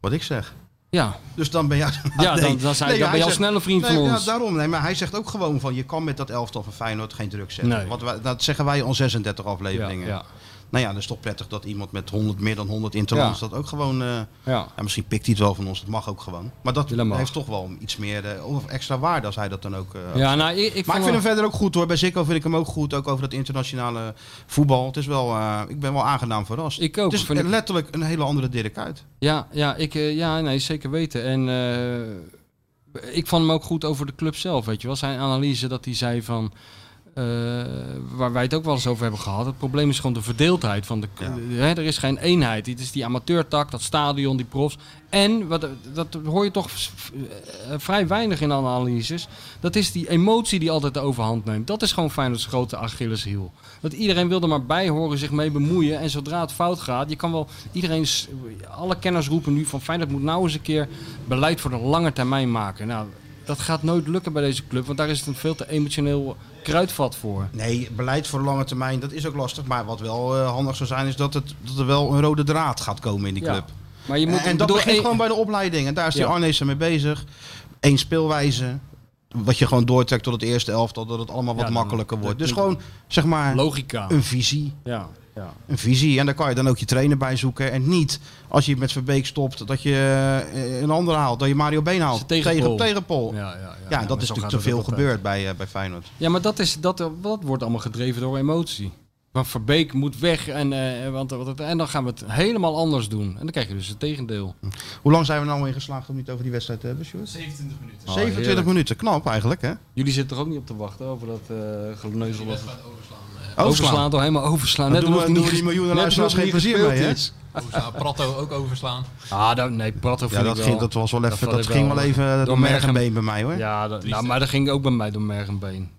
wat ik zeg. Ja, Dus dan ben jij... ja Nee. dan, dan, zijn, Nee, dan hij je al zegt- snel een vriend Nee, van ja, ons. daarom. Nee, maar hij zegt ook gewoon van... je kan met dat elftal van Feyenoord geen druk zetten. Nee. Wij- dat zeggen wij al 36 ja, afleveringen. ja, Nou ja, dat is toch prettig dat iemand met 100, meer dan 100 interlands... dat ook gewoon... eh, ja. ja, misschien pikt hij het wel van ons, dat mag ook gewoon. Maar dat Ja, heeft toch wel iets meer... eh, of extra waarde als hij dat dan ook... eh, ja nou, ik, ik maar ik vind hem- hem verder ook goed hoor. Bij Zico vind ik hem ook goed. Ook over dat internationale voetbal. Het is wel, ik ben wel aangenaam verrast. Ik ook, Het is vind ik- letterlijk een hele andere Dirk uit. Ja, ja, ik, ja nee, zeker weten. En ik vond hem ook goed over de club zelf, weet je wel. Zijn analyse dat hij zei van... eh, waar wij het ook wel eens over hebben gehad. Het probleem is gewoon de verdeeldheid van de... Ja. Hè, er is geen eenheid. Het is die amateurtak, dat stadion, die profs. En, wat, dat hoor je toch eh, vrij weinig in analyses. Dat is die emotie die altijd de overhand neemt. Dat is gewoon Feyenoord's grote Achilleshiel. Dat iedereen wil er maar bij horen, zich mee bemoeien. En zodra het fout gaat, je kan wel... Iedereen, alle kenners roepen nu van Feyenoord moet nou eens een keer beleid voor de lange termijn maken. Nou, dat gaat nooit lukken bij deze club, want daar is het een veel te emotioneel kruidvat voor. Nee, beleid voor de lange termijn, dat is ook lastig. Maar wat wel eh, handig zou zijn, is dat, het, dat er wel een rode draad gaat komen in die Ja. club. Maar je moet, en dat bedoel, begint eh, gewoon bij de opleiding. En daar is die Ja. Arnees mee bezig. Eén speelwijze. Wat je gewoon doortrekt tot het eerste elftal. Dat het allemaal wat Ja, makkelijker wordt. Dus gewoon, zeg maar, Logica. een visie. Ja, ja. Een visie. En daar kan je dan ook je trainer bij zoeken. En niet als je met Verbeek stopt, dat je eh, een ander haalt. Dat je Mario Been haalt. Tegenpol. Tegen, tegen Pol. Ja, Ja, ja, ja. dat is natuurlijk gaat te veel gebeurd bij, eh, bij Feyenoord. Ja, maar dat, is, dat, dat wordt allemaal gedreven door emotie. Maar Verbeek moet weg en, eh, want, want- en dan gaan we het helemaal anders doen. En dan krijg je dus het tegendeel. Hoe lang zijn we nou in geslaagd om niet over die wedstrijd te hebben, Sjoerd? 27 minuten. Oh, 27 heerlijk. minuten. Knap eigenlijk, hè? Jullie zitten er ook niet op te wachten over dat eh geneuzel. Dat wedstrijd overslaan. Overslaan, toch helemaal overslaan. Net doen we- het doen niet we die miljoenen luisteraars geen plezier mee, hè? is. overslaan. Pratto ook overslaan. Ah, dat, nee, Prato vind Ja, ik dat wel- ging, dat was wel even, dat ging wel wel even door merg en merg been bij mij, hoor. Ja, dat, nou, maar dat ging ook bij mij door merg en been.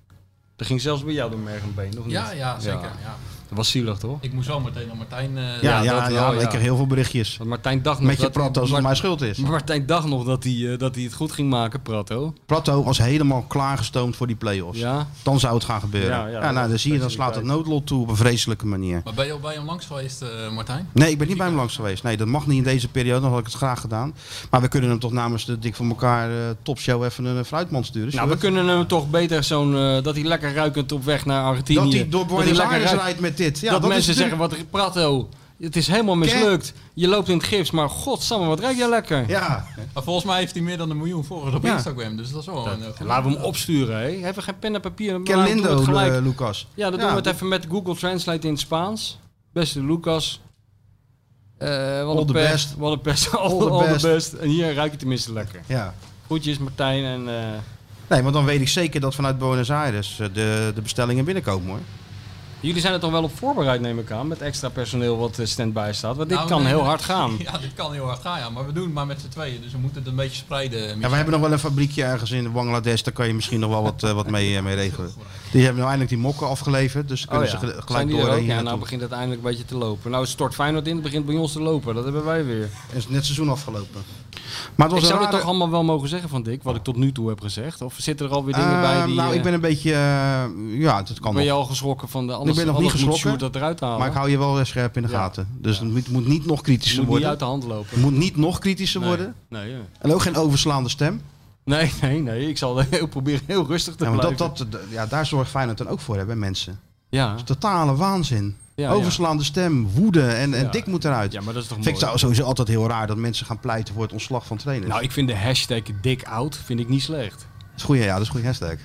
Dat ging zelfs bij jou door merg en been, of niet? Ja, ja, zeker. Ja. Dat was zielig, toch? Ik moest wel meteen naar Martijn. eh, Ja, Ja, ja, dat ja, wel, ik kreeg heel veel berichtjes. Want Martijn dacht nog Met je dat hij- Prato, alsof het mijn schuld is. Maar Martijn dacht nog dat hij, eh, dat hij het goed ging maken, Prato. Prato was helemaal klaargestoomd voor die play-offs. Ja. Dan zou het gaan gebeuren. Ja, Ja, nou, dan zie je, dan slaat het noodlot toe op een vreselijke manier. Maar ben je al bij hem langs geweest, eh, Martijn? Nee, ik ben niet bij hem langs geweest. Nee, dat mag niet in deze periode. Dan had ik het graag gedaan. Maar we kunnen hem toch namens de Dik van elkaar eh, topshow even een fruitmand sturen. Nou, we kunnen hem toch beter zo'n... eh, dat hij lekker ruikend op weg naar Argentinië... dat hij door Buenos lekker Aires rijdt met dit. Ja, dat, dat, mensen zeggen, wat Prato, het is helemaal mislukt. Je loopt in het gips, maar godsamme, wat ruik jij lekker. Ja, Maar volgens mij heeft hij meer dan een miljoen volgers op Ja. Instagram. Dus dat is wel een... eh, Laten we hem opsturen, hè. Hebben we geen pen en papier? Kerlindo, het gelijk. eh, Lucas. Ja, dan doen we het even met Google Translate in het Spaans. Beste Lucas. Eh wat All een the pest. best. Wat een pest. All, the all the best. best. En hier ruik je tenminste lekker. Ja. Groetjes Martijn en... eh, Nee, want dan weet ik zeker dat vanuit Buenos Aires eh, de, de bestellingen binnenkomen hoor. Jullie zijn er toch wel op voorbereid, neem ik aan, met extra personeel wat eh, stand-by staat. Want dit Nou, kan nee, heel hard gaan. Ja, dit kan heel hard gaan, ja. Maar we doen het maar met z'n tweeën. Dus we moeten het een beetje spreiden. Ja, we hebben nog wel een fabriekje ergens in Bangladesh. Daar kan je misschien nog wel wat, eh, wat mee, eh, mee regelen. Die hebben nou eindelijk die mokken afgeleverd. Dus Oh kunnen ja, ze gelijk die door ook? hier Ja, nou begint het eindelijk een beetje te lopen. Nou, het stort Feyenoord in, het begint bij ons te lopen. Dat hebben wij weer. En is net seizoen afgelopen. Maar het was Ik zou het toch allemaal wel mogen zeggen van Dick, wat ik tot nu toe heb gezegd? Of zitten er alweer dingen Eh, bij die... nou, eh, ik ben een beetje... eh, ja, dat kan ben je al geschrokken van de... Anders, ik ben nog niet geschrokken. Dat eruit halen. Maar ik hou je wel eh, scherp in de Ja. gaten. Dus het moet, moet niet nog kritischer moet niet worden. uit de hand lopen. Het moet niet nog kritischer Nee. worden. Nee, ja. En ook geen overslaande stem. nee, nee, nee. Ik zal heel proberen heel rustig te Ja, maar blijven. dat, dat, ja, daar zorgt Feyenoord dan ook voor, hè, bij mensen. ja. Totale waanzin. Ja, Overslaande stem, woede en, en dik moet eruit. ja, maar dat is toch Vind ik mooi. zou- sowieso altijd heel raar dat mensen gaan pleiten voor het ontslag van trainers. Nou, ik vind de hashtag dik oud vind ik niet slecht. dat is goeie, ja, dat is een goede hashtag.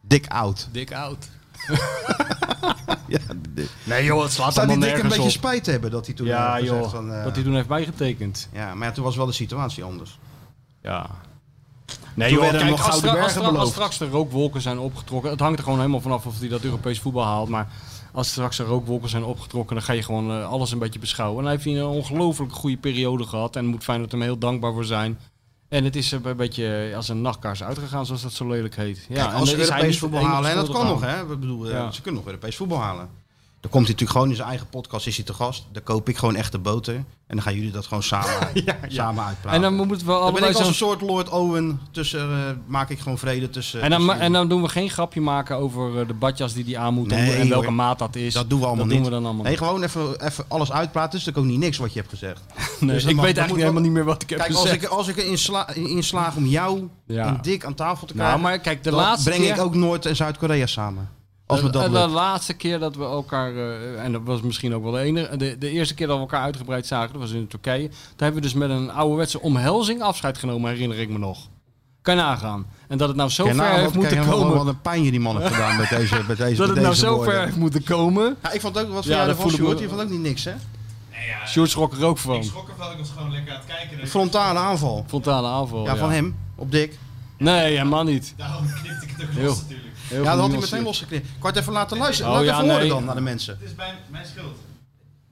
Dik oud. Dik oud. Ja. Nee joh, het slaat Zou allemaal dik een nergens beetje spijt hebben dat hij toen Ja heeft joh, van... eh, dat hij toen heeft bijgetekend. Ja, maar ja, toen was wel de situatie anders. Ja. Nee Toen joh, kijk, nog als, stra- als, stra- straks de rookwolken zijn opgetrokken... Het hangt er gewoon helemaal vanaf of hij dat Europees voetbal haalt. Maar als straks de rookwolken zijn opgetrokken... dan ga je gewoon eh, alles een beetje beschouwen. En dan heeft hij een ongelooflijk goede periode gehad. En moet Feyenoord hem heel dankbaar voor zijn. En het is een beetje als een nachtkaars uitgegaan, zoals dat zo lelijk heet. Ja, Kijk, en als ze is hij Europees voetbal halen, en dat kan nog, hè. We bedoel, Ja. ze kunnen nog Europees voetbal halen. Dan komt hij natuurlijk gewoon in zijn eigen podcast, is hij te gast. Dan koop ik gewoon echte boter. En dan gaan jullie dat gewoon samen, samen uitpraten. En dan moeten we Dan ben ik als een soort Lord Owen tussen, eh, maak ik gewoon vrede tussen... En dan, tussen en dan doen we geen grapje maken over eh, de badjas die die aan moet Nee, en welke hoor. maat dat is. Dat doen we allemaal dat niet. doen we dan allemaal Nee, gewoon even, even alles uitpraten. Het is natuurlijk ook niet niks wat je hebt gezegd. Nee, dus ik mag- weet eigenlijk moet helemaal niet meer wat ik heb Kijk, als gezegd. ik, als ik erin sla, in slaag om jou Ja. en Dick aan tafel te krijgen... nou, maar kijk, de dan laatste breng keer... ik ook Noord- en Zuid-Korea samen. Als de, dat de laatste keer dat we elkaar, eh, en dat was misschien ook wel de enige, de, de eerste keer dat we elkaar uitgebreid zagen, dat was in Turkije. Daar hebben we dus met een ouderwetse omhelzing afscheid genomen, herinner ik me nog. Kan je nagaan. En dat het nou zo ver heeft moeten komen. Wat een pijn je die man heeft gedaan met deze, met deze, dat met het nou zo woorden. ver heeft moeten komen. Ja, ik vond ook, wat Ja, van jij dat ervan, Sjoerd? Je vond ook niet niks, hè? Sjoerd schrok er ook van. Ik schrok ervan, ik was gewoon lekker aan het kijken. Frontale aanval. Fontane aanval. Ja, van hem, op Dick. Nee, helemaal niet. Daarom knipte ik het ook Heel. los natuurlijk. Heel Ja, dat had hij meteen losgeknipt. Je het even laten luisteren? Oh, Laat ja, even horen nee. dan naar de mensen. Het is mijn, mijn schuld.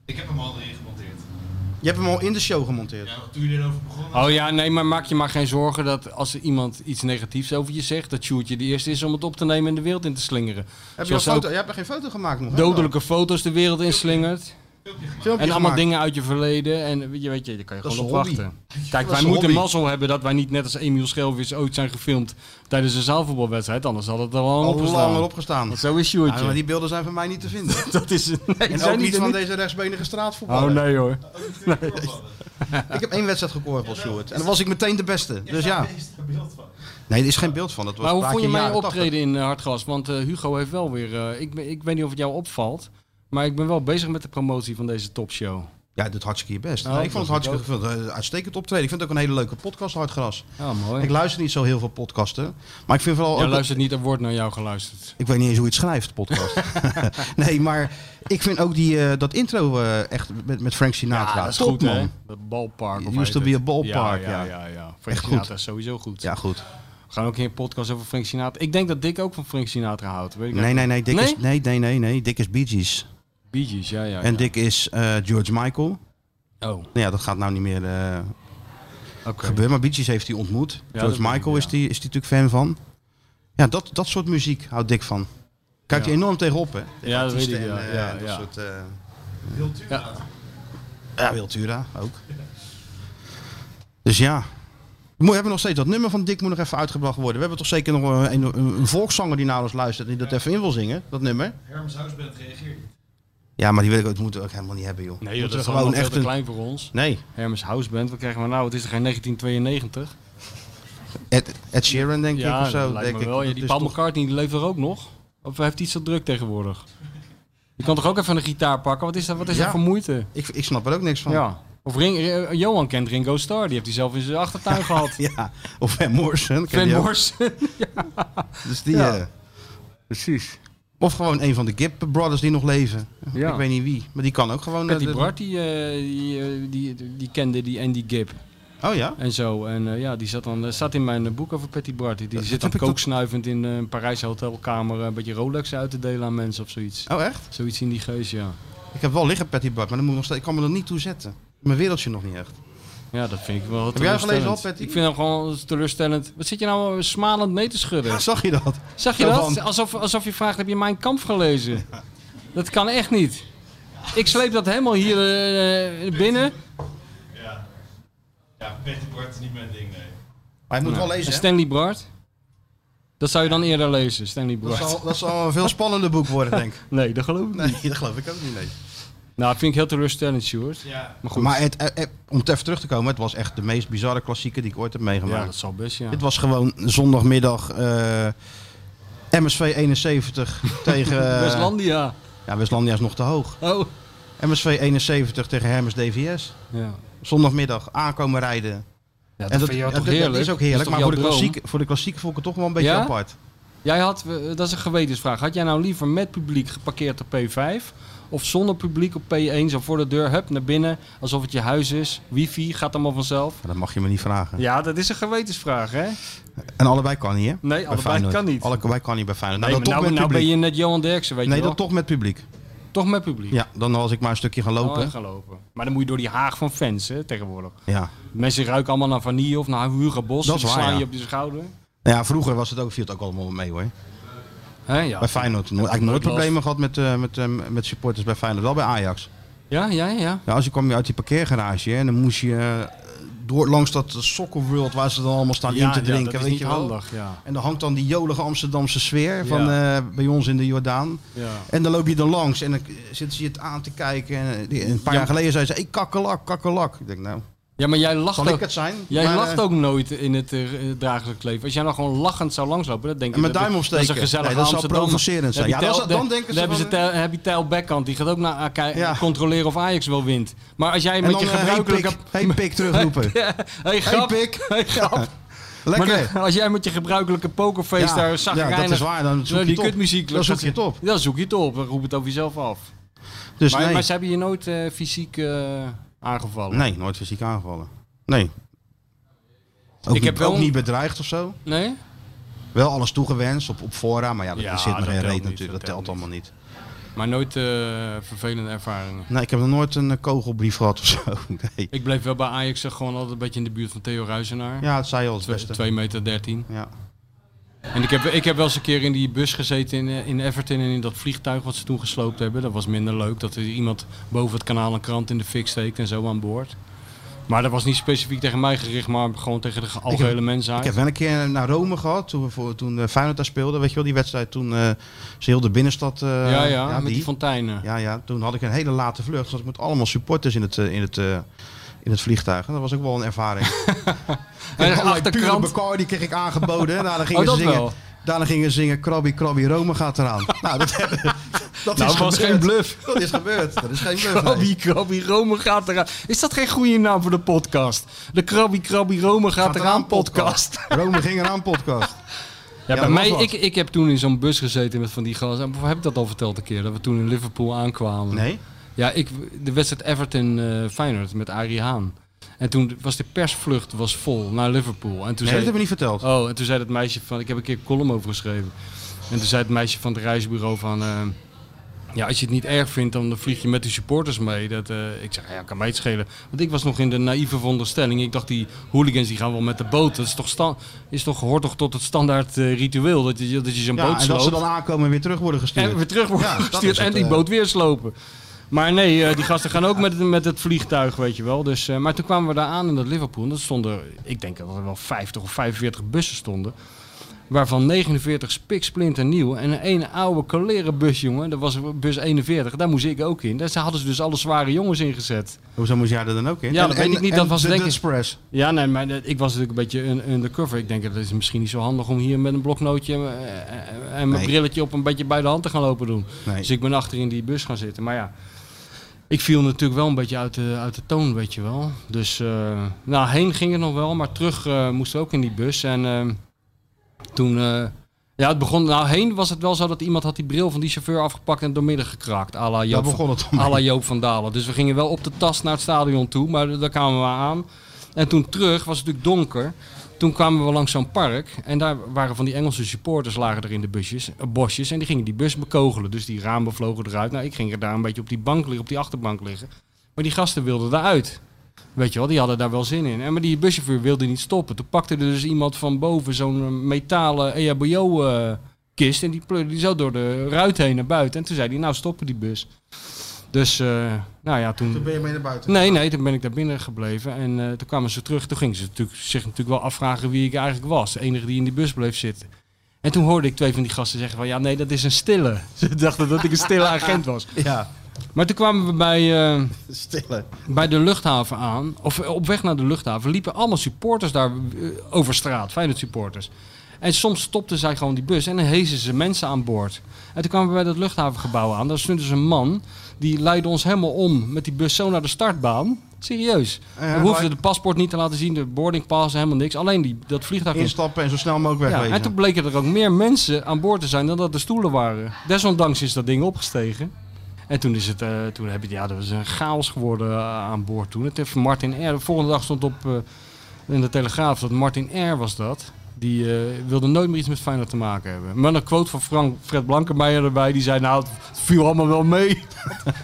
Ik heb hem al erin gemonteerd. Je hebt hem al in de show gemonteerd. Ja, toen jullie erover begonnen. Oh ja, nee, maar maak je maar geen zorgen dat als er iemand iets negatiefs over je zegt, dat Sjoerdje de eerste is om het op te nemen en de wereld in te slingeren. Heb je, een Zoals foto? ook je hebt er geen foto gemaakt nog, hè? dodelijke foto's de wereld inslingert. Filmpje En allemaal gemaakt. dingen uit je verleden. En weet je, weet je, daar kan je Dat gewoon is op een hobby. wachten. Kijk, wij moeten mazzel hebben dat wij niet net als Emiel Schelvis ooit zijn gefilmd tijdens een zaalvoetbalwedstrijd. Anders had het er al lang Al opgestaan. langer opgestaan. Zo is Ja, Sjoerdje. maar die beelden zijn van mij niet te vinden. Dat is... Nee, En zijn ook niet van deze rechtsbenige straatvoetballer. Oh nee hoor. Ik heb één wedstrijd gekorfbald, Sjoerd. En dan was ik meteen de beste. Dus ja. Er? Nee, er is geen beeld van. Dat was Maar hoe vond je mijn optreden in eh, Hartgras? Want eh, Hugo heeft wel weer... eh, ik, ik weet niet of het jou opvalt. Maar ik ben wel bezig met de promotie van deze topshow. 80. Ja, doet hartstikke je best. Nee, ik vond het dat hartstikke uitstekend optreden. Ik vind het ook een hele leuke podcast, Hartgras. Ja, mooi. Ik luister niet zo heel veel podcasten. Maar ik vind vooral Jij ook... luistert niet, er wordt naar jou geluisterd. Ik weet niet eens hoe je het schrijft, podcast. nee, maar ik vind ook die, eh, dat intro eh, echt met, met Frank Sinatra. Ja, dat is Top, goed man. Dat ballpark. of Used to be a ballpark, Ja, ja, ja. ja. ja. Frank Echt Sinatra goed. is sowieso goed. Ja, goed. We gaan ook een podcast over Frank Sinatra. Ik denk dat Dick ook van Frank Sinatra houdt. Weet ik Nee, nee, nee. Dick Nee? Is, nee, nee, nee, nee. Dick is Bee Gees. Bee Gees, ja, ja. En ja. Dick is eh, George Michael. Oh. Nou ja, dat gaat nou niet meer eh, gebeuren. Maar Bee Gees heeft hij ontmoet. George weet ik, Michael is ja. hij is die natuurlijk fan van. Ja, dat, dat soort muziek houdt Dick van. Kijk je Ja. enorm tegenop, hè? Tegen Ja, dat weet ik, ja. en, eh, Ja, dat ja. soort... eh, Ja. Ja, Wiltura ook. Dus ja. Moet, hebben we nog steeds dat nummer van Dick moet nog even uitgebracht worden. We hebben toch zeker nog een, een, een volkszanger die naar ons luistert en die dat even in wil zingen, dat nummer. Hermes Huisband reageert niet. Ja, maar die wil ik ook, moeten we ook helemaal niet hebben, joh. Nee, Moeten dat is gewoon echt te een... klein voor ons. Nee, Hermes Houseband, wat krijgen we nou? Het is er geen 1992? Ed, Ed Sheeran denk ik ja, of zo. dat lijkt denk me ik. wel. Ja, Dat die Paul toch- McCartney die leeft er ook nog? Of hij heeft iets zo druk tegenwoordig? Je kan toch ook even een gitaar pakken? Wat is dat, wat is Ja. dat voor moeite? ik, ik snap er ook niks van. Ja. Of Ring, eh, Johan kent Ringo Starr, die heeft hij zelf in zijn achtertuin gehad. Ja, of Van Morrison. Van. Morrison. Dus die, Ja. eh, Precies. Of gewoon een van de Gibb Brothers die nog leven. Ja. Ik weet niet wie, maar die kan ook gewoon... eh, Patty de- Bart, die, eh, die, eh, die, die kende die Andy Gibb Oh ja? en zo. En eh, ja, die zat, dan, eh, staat in mijn eh, boek over Patty Bart. Die zit dan kooksnuivend in eh, een Parijse hotelkamer eh, een beetje Rolex uit te delen aan mensen of zoiets. Oh echt? Zoiets in die geus, ja. Ik heb wel liggen Patty Bart, maar dan moet ik, nog steeds, ik kan me er niet toe zetten. Mijn wereldje nog niet echt. Ja, dat vind ik wel Heb jij gelezen Patty? Ik vind hem gewoon teleurstellend. Wat zit je nou smalend mee te schudden? Zag je dat? Zag je Zo dat? van- Alsof, alsof je vraagt, heb je mijn kamp gelezen? Dat kan echt niet. Ik sleep dat helemaal hier eh, binnen. Ja, Betty Bart is niet mijn ding, nee. Maar je moet Nou, wel lezen? Stanley Bart? Dat zou je dan eerder lezen, Stanley Dat Bart. zal, dat zal een veel spannender boek worden, denk ik. Nee, dat geloof ik Nee, niet. dat geloof ik ook niet, nee. Nou, dat vind ik heel teleurstellend, Sjoerd. Ja. Maar goed. Maar het, eh, eh, om het even terug te komen, het was echt de meest bizarre klassieker die ik ooit heb meegemaakt. ja, dat zal best, ja. Dit was gewoon zondagmiddag eh, MSV 71 tegen... Westlandia. Ja, Westlandia is nog te hoog. Oh. MSV 71 tegen Hermes DVS. Ja. Zondagmiddag aankomen rijden. Ja, dat en dat, vind je toch dat- heerlijk? dat is ook heerlijk, maar voor de, klassieke, voor de klassieke vond ik het toch wel een beetje Ja? apart. Jij had, dat is een gewetensvraag. Had jij nou liever met publiek geparkeerd op P5 of zonder publiek op P1 zo voor de deur, hup, naar binnen, alsof het je huis is, wifi, gaat allemaal vanzelf? Maar dat mag je me niet vragen. Ja, dat is een gewetensvraag, hè? En allebei kan niet, hè? Nee, Bij allebei Feyenoord. kan niet. Allebei kan niet bij Feyenoord. Nee, Nou, dan nou, toch met nou ben je net Johan Derksen, weet nee, je wel. dan toch met publiek. Toch met publiek. Ja, dan als ik maar een stukje ga lopen. Oh, gaan lopen. Maar dan moet je door die haag van fans, hè, tegenwoordig. Ja. Mensen ruiken allemaal naar vanille of naar Hugo Bos. Dat is waar, slaan ja. je op je schouder. Nou ja, vroeger was het ook, viel het ook allemaal mee hoor. Hè, ja. Bij Feyenoord. Nooit- Eigenlijk nooit problemen gehad met, eh, met, eh, met supporters bij Feyenoord. Wel bij Ajax. Ja, ja, ja. Ja, als je kwam je uit die parkeergarage hè, en dan moest je eh, door langs dat Soccer World waar ze dan allemaal staan in te drinken. dat is weet je wel. handig, ja. En dan hangt dan die jolige Amsterdamse sfeer van bij ons in de Jordaan. ja. En dan loop je er langs en dan zitten ze je het aan te kijken. En een paar Ja. jaar geleden zei ze, hey, kakkelak, kakkelak. Ik denk, nou, Ja, maar jij lacht zal ook. ik het zijn? Jij Maar, lacht eh, ook nooit in het dagelijks leven. Als jij nou gewoon lachend zou langslopen, dan denk En je... met dat- duim opsteken. Dat is een gezellige Nee, dat zou provocerend zijn. Ja, dat dan denken ze Dan hebben ze heb je Tijl Bekkant, die gaat ook naar Ja. controleren of Ajax wel wint. Maar als jij En met je eh, hey, gebruikelijke... pik, hey, pik terugroepen. Ja, hey, grap. Hey, pik. Hey, grap. Lekker. Maar als jij met je gebruikelijke pokerface daar ja, zagrijnig... dat is waar. Dan zoek Nou, je op. kutmuziek. Dan zoek je het op. Ja, dan zoek je het op. Dan roep het over jezelf af. Dus maar, nee. maar ze hebben je nooit fysiek aangevallen? nee, nooit fysiek aangevallen. Nee. Ook, Ik niet, heb wel ook niet bedreigd of zo. Nee? Wel alles toegewenst op, op fora, maar ja, dat Ja, zit geen telt reet natuurlijk. dat Dat telt allemaal niet. Maar nooit eh, vervelende ervaringen. Nee, ik heb nog nooit een eh, kogelbrief gehad of zo. Nee. Ik bleef wel bij Ajax gewoon altijd een beetje in de buurt van Theo Ruizenaar. Ja, dat zei je al het Twee- beste. 2 meter 13. Ja. En ik heb, ik heb wel eens een keer in die bus gezeten in, eh, in Everton en in dat vliegtuig wat ze toen gesloopt hebben. Dat was minder leuk, dat er iemand boven het kanaal een krant in de fik steekt en zo aan boord. Maar dat was niet specifiek tegen mij gericht, maar gewoon tegen de algehele mensheid. Ik heb wel een keer naar Rome gehad, toen, voor, toen eh, Feyenoord daar speelde. Weet je wel, die wedstrijd toen eh, ze heel de binnenstad... eh, ja, ja, met die fonteinen. Ja, ja, toen had ik een hele late vlucht. Dus ik met allemaal supporters in het, in het, in het vliegtuig. En dat was ook wel een ervaring. En achterkrant- pure Bacardi kreeg ik aangeboden. En daarna gingen Oh, ze zingen, wel. Daarna gingen ze zingen Krabby Krabby Rome gaat eraan. nou, dat, dat Nou, is was gebeurd. geen bluff. Dat is gebeurd. Dat is geen bluff. nee. Krabby Krabby Rome gaat eraan. Is dat geen goede naam voor de podcast? De Krabby Krabby Rome gaat, eraan podcast. Rome ging eraan podcast. Ja, Ja, bij mij, was ik, ik heb toen in zo'n bus gezeten met van die gasten. Heb ik dat al verteld een keer? Dat we toen in Liverpool aankwamen. Nee? Ja, ik, de wedstrijd Everton-Feyenoord met Arie Haan. En toen was de persvlucht was vol naar Liverpool. En toen Nee, dat zei, hebben we niet verteld. Oh, en toen zei het meisje van... Ik heb een keer een column over geschreven. En toen zei het meisje van het reisbureau van... eh, ja, als je het niet erg vindt, dan vlieg je met de supporters mee. Dat, eh, ik zeg, ja, kan mij het schelen. Want ik was nog in de naïeve veronderstelling. Ik dacht, die hooligans die gaan wel met de boot. Dat is toch, sta is toch, hoort toch tot het standaard eh, ritueel. Dat je, dat je zo'n Ja, boot en dat ze sloopt. dan aankomen en weer terug worden gestuurd. En weer terug worden Ja, dat gestuurd en die eh. boot weer slopen. Maar nee, eh, die gasten gaan ook met, het- met het vliegtuig, weet je wel. Dus, eh, maar toen kwamen we daar aan in dat Liverpool. En dat stonden, ik denk dat er wel 50 of 45 bussen stonden. Waarvan 49 spiksplinter nieuw. En een ene oude kolerenbus, jongen. Dat was bus 41. Daar moest ik ook in. Daar hadden ze dus alle zware jongens ingezet. Hoezo moest jij er dan ook in? Ja, dat weet ik niet, dat was de denk ik- Dutch Press. Ja, nee, maar ik was natuurlijk een beetje un- undercover. Ik denk dat het is misschien niet zo handig om hier met een bloknootje eh, en mijn Nee. brilletje op een beetje bij de hand te gaan lopen doen. Nee. Dus ik ben achter in die bus gaan zitten. Maar ja, ik viel natuurlijk wel een beetje uit de, uit de toon, weet je wel. Dus, eh, nou, heen ging het nog wel, maar terug eh moesten we ook in die bus. En eh, toen, ja, het begon, nou, heen was het wel zo dat iemand had die bril van die chauffeur afgepakt en doormidden gekraakt. À la Joop, begon het à la Joop van Dalen. Dus we gingen wel op de tas naar het stadion toe, maar daar kwamen we aan. En toen terug was het natuurlijk donker. Toen kwamen we langs zo'n park en daar waren van die Engelse supporters lagen er in de busjes, eh, bosjes en die gingen die bus bekogelen. Dus die ramen vlogen eruit. Nou, ik ging er daar een beetje op die bank liggen, op die achterbank liggen. Maar die gasten wilden eruit. Weet je wel, die hadden daar wel zin in. En maar die buschauffeur wilde niet stoppen. Toen pakte er dus iemand van boven zo'n eh, metalen EHBO-kist. en die pleurde die zo door de ruit heen naar buiten. En toen zei hij, nou stoppen die bus. Dus, eh, nou ja, toen... Toen ben je mee naar buiten. Nee, nee, toen ben ik daar binnen gebleven. En eh, toen kwamen ze terug. Toen gingen ze natuurlijk, zich natuurlijk wel afvragen wie ik eigenlijk was. De enige die in die bus bleef zitten. En toen hoorde ik twee van die gasten zeggen van... Ja, nee, dat is een stille. Ze dachten dat ik een stille agent was. Ja, Maar toen kwamen we bij, eh, stille. bij de luchthaven aan. Of op weg naar de luchthaven liepen allemaal supporters daar over straat. Feyenoord supporters. En soms stopten zij gewoon die bus en dan hezen ze mensen aan boord. En toen kwamen we bij dat luchthavengebouw aan. Daar stond dus een man. Die leidde ons helemaal om met die bus zo naar de startbaan. Serieus. Ja, we hoefden de paspoort niet te laten zien, de boardingpass, helemaal niks. Alleen die, dat vliegtuig Instappen en zo snel mogelijk ja, wegwezen. en toen bleken er ook meer mensen aan boord te zijn dan dat er stoelen waren. Desondanks is dat ding opgestegen. En toen is het, eh, toen heb je, ja, dat was een chaos geworden eh, aan boord toen. Het heeft Martin R. De volgende dag stond op eh, in de Telegraaf dat Martin R. was dat. Die eh, wilde nooit meer iets met Feyenoord te maken hebben. Maar een quote van Frank, Fred Blankenmeijer erbij. Die zei, nou, het viel allemaal wel mee.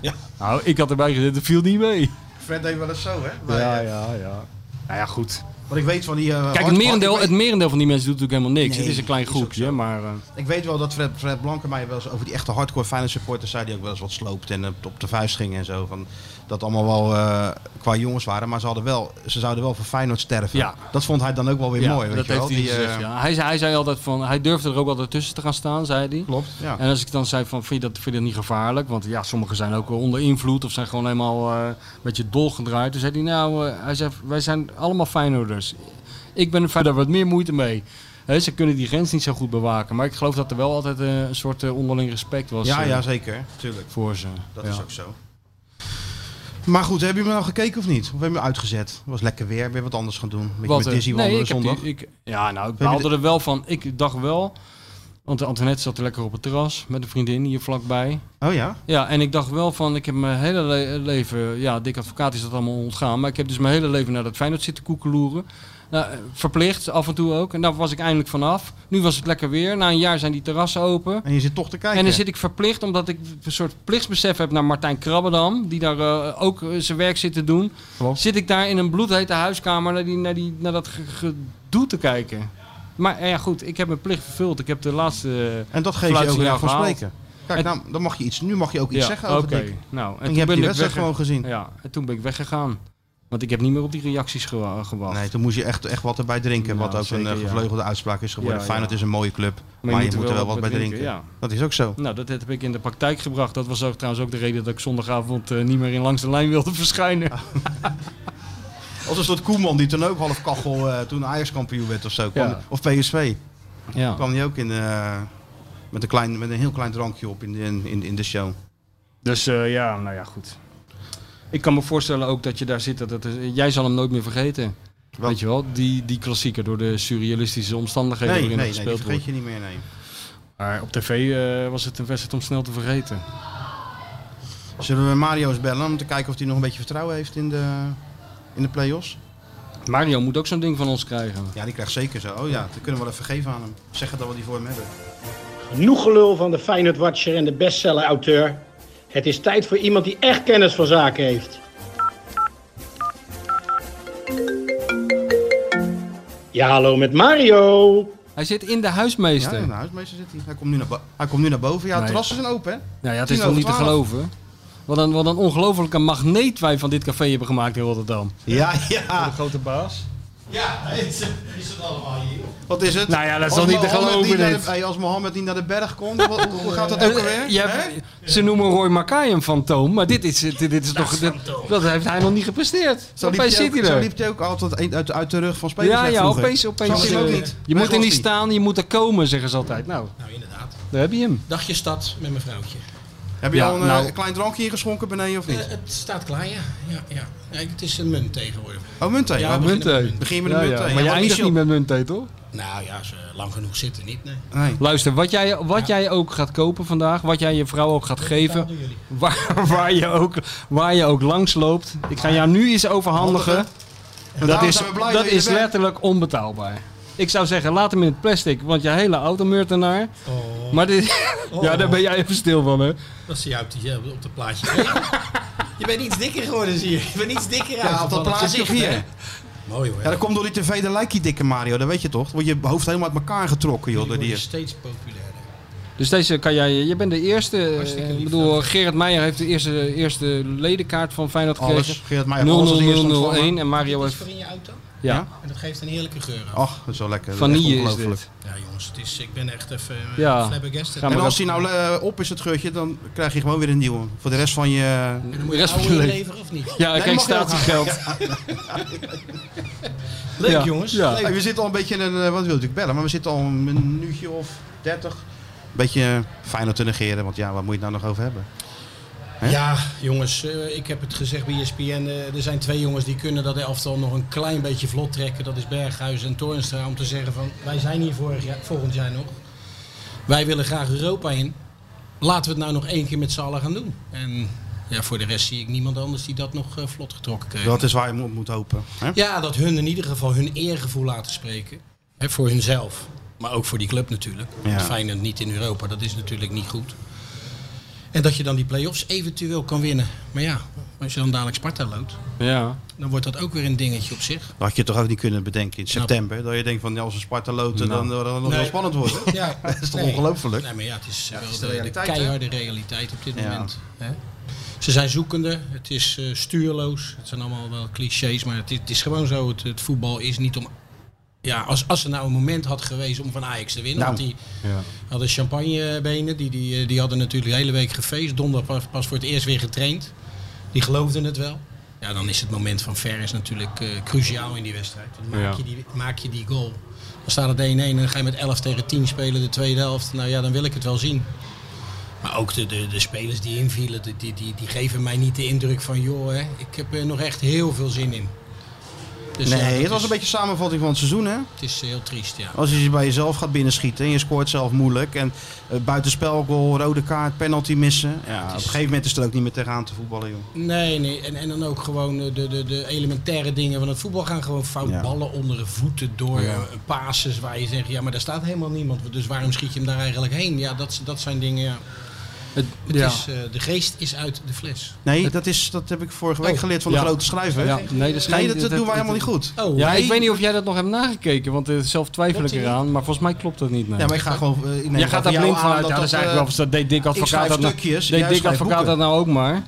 Nou, ik had erbij gezet, het viel niet mee. Fred deed wel eens zo, hè? Ja, eh, ja, ja. Nou ja, goed. Wat ik weet van die... eh, Kijk, het merendeel, het merendeel van die mensen doet natuurlijk helemaal niks. Nee, het is een klein groepje, maar... eh, Ik weet wel dat Fred, Fred Blankenmeijer wel eens over die echte hardcore Feyenoord supporters zei die ook wel eens wat sloopt en op de vuist ging en zo. Van, dat allemaal wel eh, qua jongens waren, maar ze, hadden wel, ze zouden wel voor Feyenoord sterven. Ja. Dat vond hij dan ook wel weer mooi, weet dat je heeft wel. hij Die, gezegd, eh, ja. hij, zei, hij zei altijd van, hij durfde er ook altijd tussen te gaan staan, zei hij. Klopt, ja. En als ik dan zei van, vind je dat, vind je dat niet gevaarlijk? Want ja, sommigen zijn ook onder invloed of zijn gewoon helemaal eh, een beetje dolgedraaid. Toen zei hij, nou, hij zei, wij zijn allemaal Feyenoorders. Ik ben er verder wat meer moeite mee. Ze kunnen die grens niet zo goed bewaken. Maar ik geloof dat er wel altijd een soort onderling respect was ja, ja, zeker. Tuurlijk. voor ze. Dat Ja. is ook zo. Maar goed, heb je me nou gekeken of niet? Of heb je me uitgezet? Het was lekker weer, weer wat anders gaan doen. Met, met eh, Disney nee, wandelen zondag. die, ik, ja, nou, ik baalde de- er wel van. Ik dacht wel, want Antoinette zat lekker op het terras met een vriendin hier vlakbij. Oh ja? Ja, en ik dacht wel van, ik heb mijn hele le- leven, ja, dik advocaat is dat allemaal ontgaan, maar ik heb dus mijn hele leven naar dat Feyenoord zitten koekeloeren. Nou, eh, verplicht, af en toe ook. En daar was ik eindelijk vanaf. Nu was het lekker weer. Na een jaar zijn die terrassen open. En je zit toch te kijken. En dan zit ik verplicht, omdat ik een soort plichtsbesef heb naar Martijn Krabbedam, die daar eh, ook eh, zijn werk zit te doen. Klopt. Zit ik daar in een bloedhete huiskamer naar, die, naar, die, naar dat ge- gedoe te kijken. Maar ja, goed, ik heb mijn plicht vervuld. Ik heb de laatste. En dat geef je ook recht van spreken. Kijk, En- nou, dan mag je iets, nu mag je ook iets Ja, zeggen over oké. Dick. Nou, En je hebt die wedstrijd gewoon gezien. Ja, en toen ben ik weggegaan. Want ik heb niet meer op die reacties gewa- gewacht. Nee, toen moest je echt, echt wat erbij drinken. Nou, wat ook zeker, een eh, ja. gevleugelde uitspraak is geworden. Ja, Feyenoord ja. is een mooie club, maar, je moet er wel wat bij drinken. Ja. Dat is ook zo. Nou, dat heb ik in de praktijk gebracht. Dat was ook trouwens ook de reden dat ik zondagavond eh, niet meer in langs de lijn wilde verschijnen. Als een soort Koeman die toen ook half kachel eh, toen Ajax kampioen werd of zo. kwam- Ja. Of PSV. Ja. kwam hij ook in, eh, met, een klein, met een heel klein drankje op in de, in, in de show. Dus eh, ja, nou ja, goed. Ik kan me voorstellen ook dat je daar zit. Dat het, jij zal hem nooit meer vergeten. Wat? Weet je wel, die, die klassieker door de surrealistische omstandigheden Nee, waarin nee, het nee, die gespeeld vergeet wordt. je niet meer, nee. Maar op tv eh, was het een wedstrijd om snel te vergeten. Zullen we Mario's bellen om te kijken of hij nog een beetje vertrouwen heeft in de, in de play-offs? Mario moet ook zo'n ding van ons krijgen. Ja, die krijgt zeker zo. Oh ja, dat kunnen we wel even geven aan hem. Zeggen dat we die voor hem hebben. Genoeg gelul van de Feyenoord Watcher en de bestseller-auteur. Het is tijd voor iemand die echt kennis van zaken heeft. Ja, hallo met Mario. Hij zit in de Ja, huismeester. in de huismeester zit hij. Hij komt nu naar, bo- hij komt nu naar boven. Ja, de Nee. terrassen zijn open, hè? Nou ja, het is toch niet te geloven? Wat een, wat een ongelofelijke magneet wij van dit café hebben gemaakt in Rotterdam. Ja, De ja. grote baas. Ja, is, het allemaal hier? Wat is het? Nou ja, dat is Als toch niet te Mohammed geloven, dit? de- hey, als Mohammed niet naar de berg komt, wat- hoe gaat dat ook Eh, alweer? je Hè? hebt- ze noemen Roy Mackay een fantoom, maar dit is, dit, dit is toch... dit- dat heeft hij nog niet gepresteerd. Zo liep, hij ook, zo liep hij ook altijd uit, uit de rug van spelers Ja, ja, opeens, opeens. Zo ook eh, niet. Je moet er niet staan, je moet er komen, zeggen ze altijd. Nou, Nou, inderdaad. daar heb je hem. Dagje stad met mijn vrouwtje. Heb je Ja, al een nou- eh, klein drankje ingeschonken beneden of Eh, niet? het staat klaar, ja. ja, ja. het is een munt tegenwoordig. Oh, muntthee. Ja, Oh, Muntthee. Begin met Ja, een ja. muntthee. Maar je Ja, eindigt Michel- niet met muntthee, toch? Nou ja, ze lang genoeg zitten niet, nee. Nee. Luister, wat jij, wat jij ook gaat kopen vandaag, wat jij je vrouw ook gaat geven, waar, waar, je ook, waar je ook langs loopt. Ik ga jou nu iets overhandigen. Handigen. Dat is, dat is er letterlijk onbetaalbaar. Ik zou zeggen, laat hem in het plastic, want je hele auto meurt ernaar. Oh, Maar dit, ja, daar ben jij even stil van, hè? Dat zie je uit die, op het plaatje. je bent iets dikker geworden, zie je. Je bent iets dikker uit. Ja, op dat plaatje hier. hè? Mooi hoor. Ja, dat komt door die tv, de lijkt die dikke Mario, dat weet je toch? Dan wordt je hoofd helemaal uit elkaar getrokken, joh. Die die... steeds populairder. Dus deze kan jij, je bent de eerste. Eh, lief, Ik bedoel, Gerard Meijer heeft de eerste, eerste ledenkaart van Feyenoord Alles. gekregen. Meijer alles eerste 00001 ontvangen. en Mario is heeft... voor in je auto. Ja. En dat geeft een heerlijke geur. Ach, dat is wel lekker. Vanille is dit. Ja jongens, het is, ik ben echt even uh, Ja. flabbergasted. Ga En als die nou eh, op is, het geurtje, dan krijg je gewoon weer een nieuwe. Voor de rest van je... En dan moet De je rest van je leven. inleveren of niet? Ja, Nee, kijk, statiegeld. Leuk Ja. jongens. Ja. Leuk. Hey, we zitten al een beetje in een... eh, Wat wil natuurlijk bellen? Maar we zitten al een minuutje of dertig. Een beetje fijn te negeren, want ja, waar moet je het nou nog over hebben? Hè? Ja, jongens, eh, ik heb het gezegd bij ESPN. eh, er zijn twee jongens die kunnen dat elftal nog een klein beetje vlot trekken. Dat is Berghuis en Toornstra. Om te zeggen van, wij zijn hier vorig jaar, volgend jaar nog. Wij willen graag Europa in. Laten we het nou nog één keer met z'n allen gaan doen. En ja, voor de rest zie ik niemand anders die dat nog eh, vlot getrokken krijgt. Dat is waar je moet, moet hopen. Hè? Ja, dat hun in ieder geval hun eergevoel laten spreken. Hè, voor hunzelf. Maar ook voor die club natuurlijk. Ja. Feyenoord niet in Europa, dat is natuurlijk niet goed. En dat je dan die play-offs eventueel kan winnen. Maar ja, als je dan dadelijk Sparta loodt, Ja. dan wordt dat ook weer een dingetje op zich. Dat had je toch ook niet kunnen bedenken in september. Dat je denkt van, ja, als we Sparta loten, Nou. dan het nog Nee. wel spannend worden. Ja, Dat is toch nee. ongelooflijk? Nee, maar ja, het is wel het is de de, realiteit, keiharde realiteit op dit Ja. moment. Hè? Ze zijn zoekende, het is eh, stuurloos. Het zijn allemaal wel clichés, maar het, is- het is gewoon zo. Het, het voetbal is niet om... Ja, als, als er nou een moment had geweest om van Ajax te winnen, Nou. want die Ja. hadden champagnebenen, die, die, eh, die hadden natuurlijk de hele week gefeest. Donderdag pas, pas voor het eerst weer getraind. Die geloofden het wel. Ja, dan is het moment van Ver is natuurlijk eh, cruciaal in die wedstrijd. Maak, Ja. je die, maak je die goal. Dan staat het 1-1 en dan ga je met 11 tegen 10 spelen de tweede helft. Nou ja, dan wil ik het wel zien. Maar ook de, de, de spelers die invielen, die, die, die, die geven mij niet de indruk van... joh, hè, ik heb er nog echt heel veel zin in. Dus ja, nee, het was is- een beetje samenvatting van het seizoen, hè? Het is heel triest, ja. Als je bij jezelf gaat binnenschieten en je scoort zelf moeilijk. En uh, buitenspelgoal, rode kaart, penalty missen. Ja, op een gegeven moment is het ook niet meer tegenaan te voetballen, joh. Nee, nee. En, en dan ook gewoon eh, de, de, de elementaire dingen van het voetbal gaan gewoon fout Ja. ballen onder de voeten door Ja. eh, passes waar je zegt, ja, maar daar staat helemaal niemand. Dus waarom schiet je hem daar eigenlijk heen? Ja, dat, dat zijn dingen, ja. Het, Het ja. is, eh, de geest is uit de fles. Nee, dat, is, dat heb ik vorige week Oh. geleerd van Ja. de grote schrijver. Ja, nee, dat, Nee, dat, dat doen wij helemaal niet goed. Oh, Ja, nee. ik weet niet of jij dat nog hebt nagekeken, want eh, zelf twijfel ik eraan. Maar volgens mij klopt dat niet. Nee. Ja, maar ik ga gewoon... neem Jij gaat daar blind vanuit. Ja, dat dat is dat, eigenlijk wel. Dat deed Dick Advocaat dat nou, deed Dick Advocaat dat nou ook maar.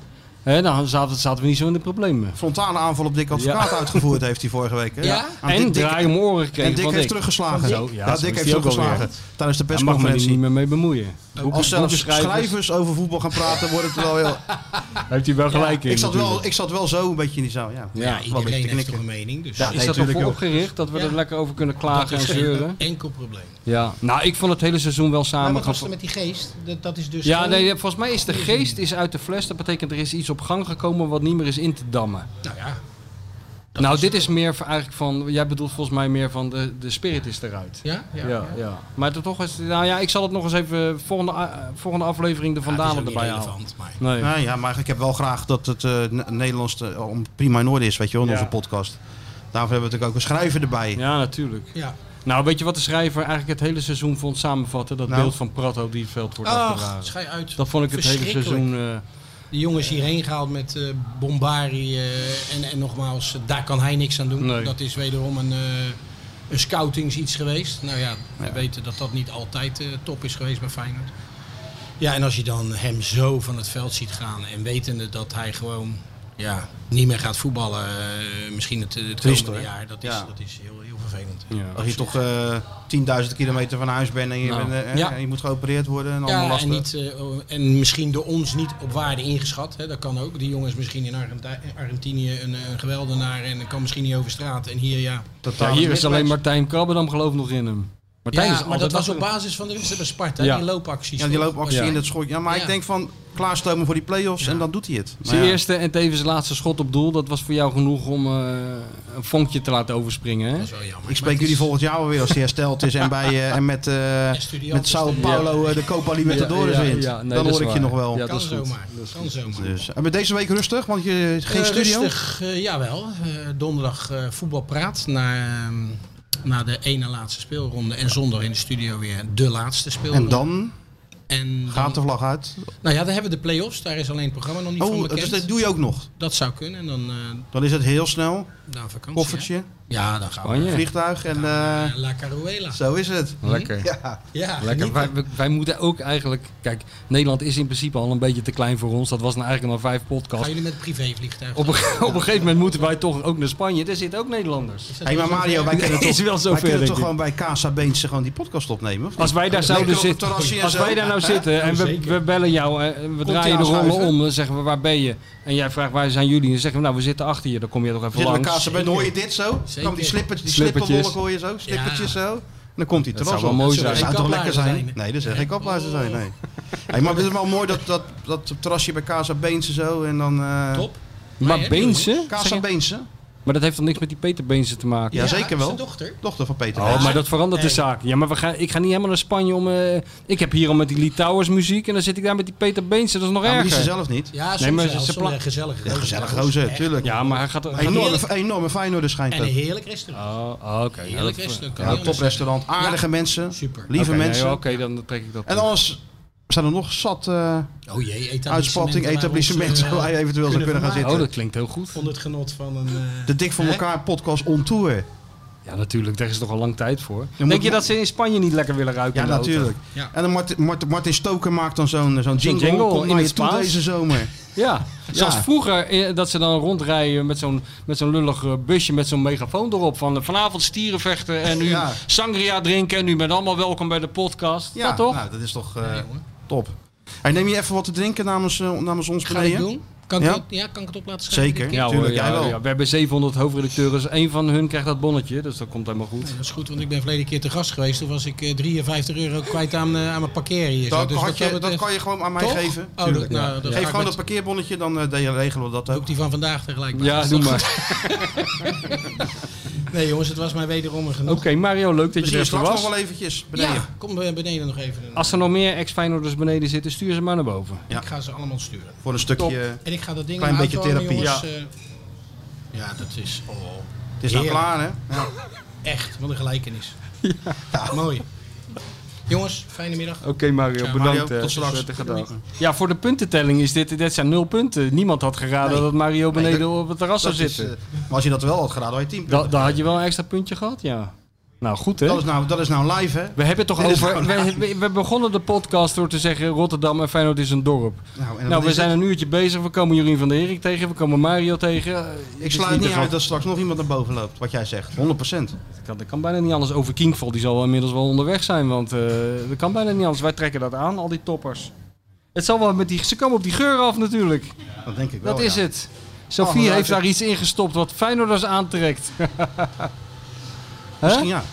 Hè, dan zaten, zaten we niet zo in de problemen. Frontale aanval op Dick Advocaat uitgevoerd heeft hij vorige week. Hè? Ja? En Dick- draai om oren gekregen En Dick van heeft Dick. teruggeslagen. Zo, ja, Dick is heeft teruggeslagen tijdens de Daar mag men er persconferentie. niet meer mee bemoeien. Boeken- Als zelfs schrijvers over voetbal gaan praten, wordt het wel heel... Heeft hij wel gelijk in. ik, zat wel, ik zat wel zo een beetje in die zaal. Ja, Ja, iedereen heeft toch een mening. Dus Ja, is nee, dat ervoor opgericht dat we Ja. er lekker over kunnen dat klagen en zeuren? enkel probleem. Ja, nou ik vond het hele seizoen wel Maar samen. wat was er met die geest? Dat, dat is dus Ja, nee, volgens mij is de geest is uit de fles. Dat betekent er is iets op gang gekomen wat niet meer is in te dammen. Nou ja, nou, dit is meer eigenlijk van. Jij bedoelt volgens mij meer van de, de spirit is eruit. ja, ja. Ja, ja. Maar toch is. Nou ja, ik zal het nog eens even. Volgende, a- volgende aflevering de Ja, Vandalen ook niet erbij halen. relevant, maar... Nee. Ja, ja, maar ik heb wel graag dat het eh, Nederlands eh, om prima in orde is, weet je wel, in Ja. onze podcast. Daarvoor hebben we natuurlijk ook een schrijver erbij. Ja, natuurlijk. Ja. Nou, weet je wat de schrijver eigenlijk het hele seizoen vond samenvatten? Dat Nou. beeld van Prato die het veld wordt Ach, afgedragen. schij uit. Dat vond ik het hele seizoen. Die jongens hierheen gehaald met eh Bombari. eh, en, en nogmaals, eh, daar kan hij niks aan doen. Nee. Dat is wederom een, een scoutings iets geweest. Nou ja, we weten dat dat niet altijd top is geweest bij Feyenoord. Ja, en als je dan hem zo van het veld ziet gaan en wetende dat hij gewoon ja, niet meer gaat voetballen, misschien het, het komende jaar, dat is, Ja. dat is heel, heel vervelend. ja. Als je toch eh 10.000 kilometer van huis bent en je, Nou. bent, eh, Ja. en je moet geopereerd worden en allemaal en, niet, eh, en misschien door ons niet op waarde ingeschat. Hè, dat kan ook. Die jongens misschien in Argenti- Argentinië een, eh, een geweldenaar en kan misschien niet over straat. En hier ja. Ja, hier is alleen Martijn Krabbedam geloof nog in hem. Martijn ja, is maar dat was op basis van de wedstrijd bij Sparta, Ja. die loopacties. Ja, die loopactie Ja. in het schot. Ja, maar Ja. ik denk van klaarstomen voor die play-offs Ja. en dan doet hij het. Maar Zijn ja. eerste en tevens laatste schot op doel, dat was voor jou genoeg om eh, een vonkje te laten overspringen. Hè? Dat is wel jammer. Ik spreek jullie is- volgend jaar weer als hij hersteld is en, bij, eh, en met, eh, Estudiantes met Sao. Paulo de Copa Libertadores Ja, ja, wint. ja, nee, dan dat hoor ik je nog wel. Ja, dat Kan is goed. zomaar. Kan zomaar. Dus, en met deze week rustig, want je geen studio. Rustig, jawel. Eh, donderdag eh voetbalpraat na, ehm, na de ene laatste speelronde. En zondag in de studio weer de laatste speelronde. En dan En dan- gaat de vlag uit. Nou ja, dan hebben we de play-offs. Daar is alleen het programma nog niet van Oh, bekend. dus dat doe je ook nog. Dat zou kunnen. En dan, eh Dan is het heel snel. nou, vakantie. Koffertje. Ja, dan gaan we. Spanje. Vliegtuig en... eh, La Caruela. zo is het. Lekker. Ja. Ja, Lekker. Wij, moeten ook eigenlijk... Kijk, Nederland is in principe al een beetje te klein voor ons. Dat was nou eigenlijk maar vijf Gaan podcasts. jullie met privévliegtuig? Op een, op een gegeven moment moeten wij toch ook naar Spanje. Er zitten ook Nederlanders. Hé, maar wel Mario, wij kunnen toch, Is wel zo wij ver, kunnen toch gewoon bij Casa Beentje gewoon die podcast opnemen? Als wij daar zouden zitten, als wij daar nou zitten en we, zeker. we bellen jou en we draaien de rollen om, dan zeggen we waar ben je? En jij vraagt waar zijn jullie? Dan zeggen we nou we zitten achter je, dan kom je toch even Zitten we langs. Beentje, hoor je dit zo? Zeker. Dan die slippers, die Slippertjes. slipperwolk hoor je zo? Slippertjes zo? En dan komt die Dat terras zou wel mooi Dat zijn. zou toch lekker zijn? Nee, dat is geen kaplaarzen zijn, nee. Hey, maar het is wel mooi dat, dat, dat terrasje bij Casa Beentje zo en dan... eh Top. Maar Nee, Beense? Casa Beentje? Maar dat heeft toch niks met die Peter Beense te maken? Ja, zeker wel. Zijn dochter. Dochter van Peter Oh, maar dat verandert de zaak. Ja, maar we gaan, ik ga niet helemaal naar Spanje om... eh, ik heb hier al met die Litouwers muziek en dan zit ik daar met die Peter Beense. Dat is nog Ja, maar die is erger. ze zelf niet. Ja, soms Nee, maar ze pla- een gezellige Ja, gezellig gozer, Echt. tuurlijk. Ja, maar hij gaat... gaat Enorme, enorme Feyenoorder schijnt En een heerlijk restaurant. Oh, oké. Heerlijk restaurant. Ja, toprestaurant, aardige mensen, Super. lieve nee, mensen. Oké, dan trek ik dat En toe. Zijn er nog zat eh, zeggen. Oh jee, etablissementen uitspatting, waar etablissementen eh, waar je eventueel zou kunnen gaan vermaken. Oh, zitten. dat klinkt heel goed. Onder het genot van een... eh, De Dik voor hè? elkaar podcast on tour. Ja, natuurlijk. Daar is toch al lang tijd voor. Denk je dat ze in Spanje niet lekker willen ruiken? Ja, natuurlijk. Ja. En dan Martin, Martin, Martin Stoker maakt dan zo'n zo'n jingle, in het toe Spaans. deze zomer. Ja, zoals vroeger eh, dat ze dan rondrijden met zo'n met zo'n lullig eh, busje met zo'n megafoon erop. Van eh, vanavond stieren vechten en nu Ja. sangria drinken en nu bent allemaal welkom bij de podcast. Ja, toch? Nou, dat is toch eh, top. Hey, neem je even wat te drinken namens, eh, namens ons Ga beneden? doen? Kan ik, Ja? dat- ja, kan ik het op laten schrijven? Zeker. Ja, hoor, wel. ja, we hebben 700 hoofdredacteurs. één van hun krijgt dat bonnetje, dus dat komt helemaal goed. Nee, dat is goed, want ik ben verleden keer te gast geweest. Toen was ik eh, 53 euro kwijt aan, eh, aan mijn parkeren hier. zo. Dat, Dus had wat je, dat dat kan je gewoon aan mij Toch? geven. Oh, Tuurlijk. dat- nou, dat Geef gewoon met- dat parkeerbonnetje, dan eh, dan regelen we dat ook. Ook die van vandaag tegelijk. Ja, Dat doe maar. Nee jongens, het was mij wederom een genot. Oké, Mario, leuk dat We je er straks nog was. wel eventjes beneden. Ja, kom eh, beneden nog even. Als er nog meer ex-Feyenoorders beneden zitten, stuur ze maar naar boven. Ik ga ze allemaal sturen. Voor een stukje... Ik ga dat ding Klein beetje therapie. jongens. eh, ja, dat is... Oh, Het is nou klaar, hè? Ja. Echt, wat een gelijkenis. Mooi. Jongens, fijne middag. Oké Mario, Ciao, bedankt. Mario, eh, tot straks. prettige dag. Ja, voor de puntentelling is dit, dit zijn nul punten. Niemand had geraden Nee. dat Mario Nee, beneden dat- op het terras zou is, zitten. eh, maar als je dat wel had gedaan, had je 10 punten. Da- dan had je wel een extra puntje gehad, ja. Nou, goed hè. Dat is nou, dat is nou live, hè? We hebben het toch Dit over. nou We, we, we begonnen de podcast door te zeggen: Rotterdam en Feyenoord is een dorp. Nou, en Nou, we zijn het? een uurtje bezig. We komen Jorien van der Herik tegen. We komen Mario tegen. Ik sluit niet uit dat straks nog iemand naar boven loopt, wat jij zegt. 100%. Dat kan, dat kan bijna niet anders. Over Kinkval, die zal wel inmiddels wel onderweg zijn. Want eh, dat kan bijna niet anders. Wij trekken dat aan, al die toppers. Het zal wel met die. Ze komen op die geur af natuurlijk. Dat denk ik wel. Dat is ja. het. Sophie Oh, heeft daar iets in gestopt wat Feyenoorders aantrekt. Misschien ja.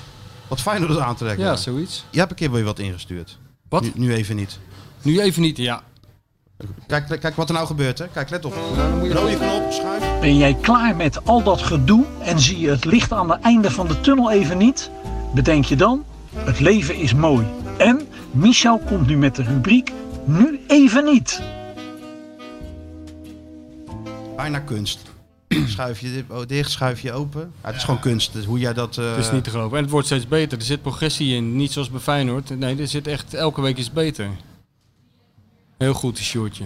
Wat fijn dat het aantrekken. Ja, zoiets. Je hebt een keer weer wat ingestuurd. Wat? Nu, nu even niet. Nu even niet, ja. Kijk, kijk wat er nou gebeurt, hè. Kijk, let op. Rode knop, schuif. Ben jij klaar met al dat gedoe en zie je het licht aan het einde van de tunnel even niet? Bedenk je dan, het leven is mooi. En Michel komt nu met de rubriek Nu even niet. Bijna kunst. Schuif je dit- oh, dicht, schuif je open. Ja, het is gewoon kunst. Dus hoe jij dat... eh, Het is niet te geloven. En het wordt steeds beter. Er zit progressie in. Niet zoals bij Feyenoord. Nee, er zit echt... Elke week is beter. Heel goed, die shortje.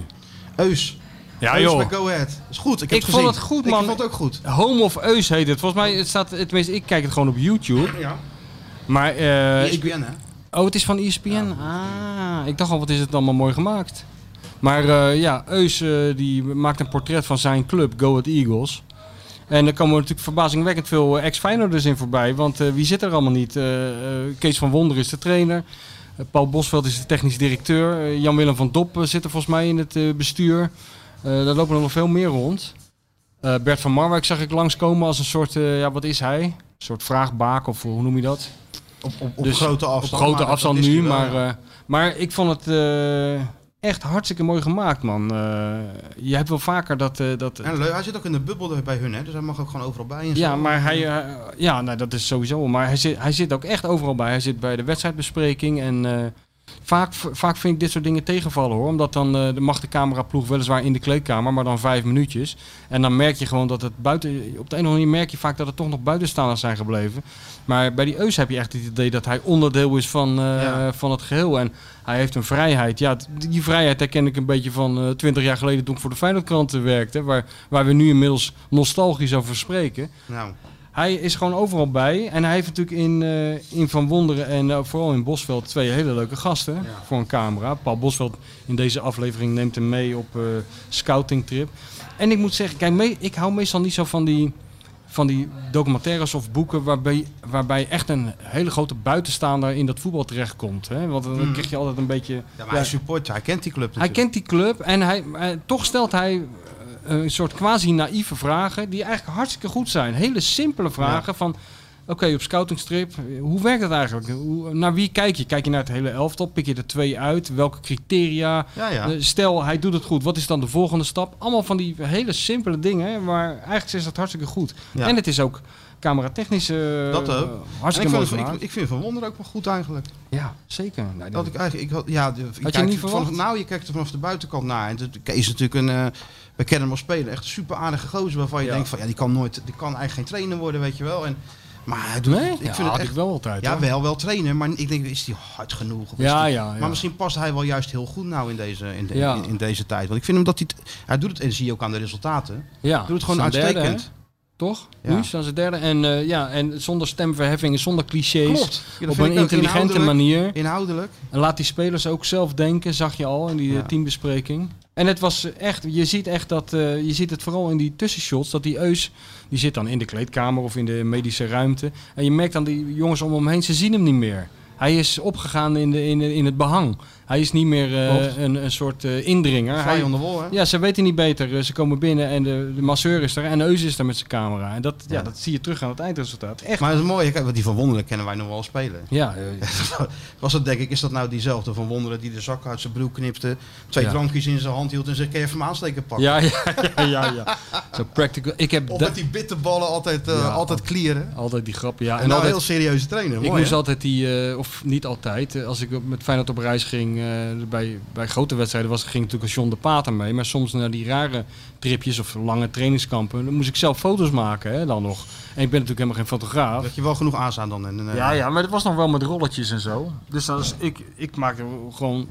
Eus. Ja, Eus joh. Go Ahead. is goed. Ik, heb Ik het vond het goed, man. Ik vond het ook goed. Home of Eus heet het. Volgens mij het staat... Tenminste, ik kijk het gewoon op YouTube. Ja. Maar... eh, ik- ESPN, hè? Oh, het is van ESPN? Ah, ik dacht al, wat is het allemaal mooi gemaakt. Maar eh, ja, Eus eh, die maakt een portret van zijn club, Go Ahead Eagles. En er komen natuurlijk verbazingwekkend veel eh, ex-Feyenoorders in voorbij. Want wie zit er allemaal niet? Kees van Wonder is de trainer. Paul Bosveld is de technisch directeur. Jan-Willem van Dop zit er volgens mij in het bestuur. Daar lopen er nog veel meer rond. Bert van Marwijk zag ik langskomen als een soort, ja wat is hij? Een soort vraagbaak of hoe noem je dat? Op, op, op Dus grote afstand. Op grote afstand nu, wel, maar, ja. maar ik vond het echt hartstikke mooi gemaakt, man. Eh, je hebt wel vaker dat... eh, dat En leuk, hij zit ook in de bubbel bij hun, hè? Dus hij mag ook gewoon overal bij. En ja, zo. maar hij, eh, ja, nou, dat is sowieso. Maar hij zit, hij zit ook echt overal bij. Hij zit bij de wedstrijdbespreking en vaak, vaak vind ik dit soort dingen tegenvallen hoor. Omdat dan eh, de mag de cameraploeg weliswaar in de kleedkamer, maar dan vijf minuutjes. En dan merk je gewoon dat het buiten, op de een of andere manier merk je vaak dat het toch nog buitenstaanders zijn gebleven. Maar bij die Eus heb je echt het idee dat hij onderdeel is van, eh, Ja. van het geheel. En hij heeft een vrijheid. Ja, die vrijheid herken ik een beetje van twintig jaar geleden toen ik voor de Feyenoordkranten werkte. Waar, waar we nu inmiddels nostalgisch over spreken. Nou, Hij is gewoon overal bij. En hij heeft natuurlijk in, eh, in Van Wonderen en eh, vooral in Bosveld twee hele leuke gasten voor een camera. Paul Bosveld in deze aflevering neemt hem mee op eh scoutingtrip. En ik moet zeggen, kijk, me- ik hou meestal niet zo van die, van die documentaires of boeken waarbij, waarbij echt een hele grote buitenstaander in dat voetbal terechtkomt. Hè? Want dan Mm. krijg je altijd een beetje... Ja, maar hij support, hij kent die club Hij kent die club en hij, toch stelt hij een soort quasi-naïeve vragen die eigenlijk hartstikke goed zijn. Hele simpele vragen van, oké, op scoutingstrip, eh, hoe werkt dat eigenlijk? Hoe, naar wie kijk je? Kijk je naar het hele elftal? Pik je er twee uit? Welke criteria? Ja, ja. Eh, stel, hij doet het goed. Wat is dan de volgende stap? Allemaal van die hele simpele dingen, maar eigenlijk is dat hartstikke goed. En het is ook cameratechnisch eh, Dat ook. hartstikke En ik, vind, gemaakt. ik, ik vind Van Wonder ook wel goed eigenlijk. Ja, zeker. Nee, Dat ik eigenlijk, ik had, ja, de, je je niet van- verwacht? nou, je kijkt er vanaf de buitenkant naar. En het is natuurlijk een, eh, we kennen hem als speler, echt een super aardige gozer waarvan je Ja. denkt van, ja, die kan nooit, die kan eigenlijk geen trainer worden, weet je wel. En, maar hij doet, Nee? ik Ja, vind het echt, ik wel altijd, Ja, hoor. wel, wel trainer, maar ik denk, is die hard genoeg? Of Ja, die- ja. Maar misschien past hij wel juist heel goed nou in deze, in, de- Ja. in, in deze tijd. Want ik vind hem dat hij, hij doet het, en zie je ook aan de resultaten, Ja, doet het gewoon derde, uitstekend. hè? Toch? Ja. Nu staan ze derde. En, eh, ja, en zonder stemverheffingen, zonder clichés. Klopt. Ja, dat op een intelligente Inhoudelijk- manier. Inhoudelijk. En laat die spelers ook zelf denken, zag je al in die eh, Ja. teambespreking. En het was echt, je ziet echt dat, eh, je ziet het vooral in die tussenshots, dat die Eus, die zit dan in de kleedkamer of in de medische ruimte. En je merkt dan die jongens om hem heen, ze zien hem niet meer. Hij is opgegaan in, de, in, in het behang. Hij is niet meer eh, een, een soort eh, indringer. Hij- on the wall, hè? Ja, ze weten niet beter. Eh, Ze komen binnen en de, de masseur is er en Eus is er met zijn camera. En dat, ja. Ja. dat zie je terug aan het eindresultaat. Echt. Maar het is mooi, kijk, want die Van Wonderen kennen wij nog wel spelen. Ja, Was dat denk ik, is dat nou diezelfde Van Wonderen die de zak uit zijn broek knipte, twee Ja. drankjes in zijn hand hield en zei, kun je even mijn aansteken pakken? Ja, ja, ja, ja. ja. Zo practical. Ik heb Of met die bitterballen altijd, Ja, altijd clearen. altijd die grap, ja. En, nou altijd, heel serieuze trainer, ik mooi moest hè? altijd die, of niet altijd, als ik met Feyenoord op reis ging, eh, bij, bij grote wedstrijden was, ging natuurlijk John de Pater mee. Maar soms naar die rare tripjes of lange trainingskampen, dan moest ik zelf foto's maken hè, dan nog. En ik ben natuurlijk helemaal geen fotograaf. Dat je wel genoeg aanstaan dan. En, eh, Ja, ja, maar het was nog wel met rolletjes en zo. Dus dan is, ik, ik maakte gewoon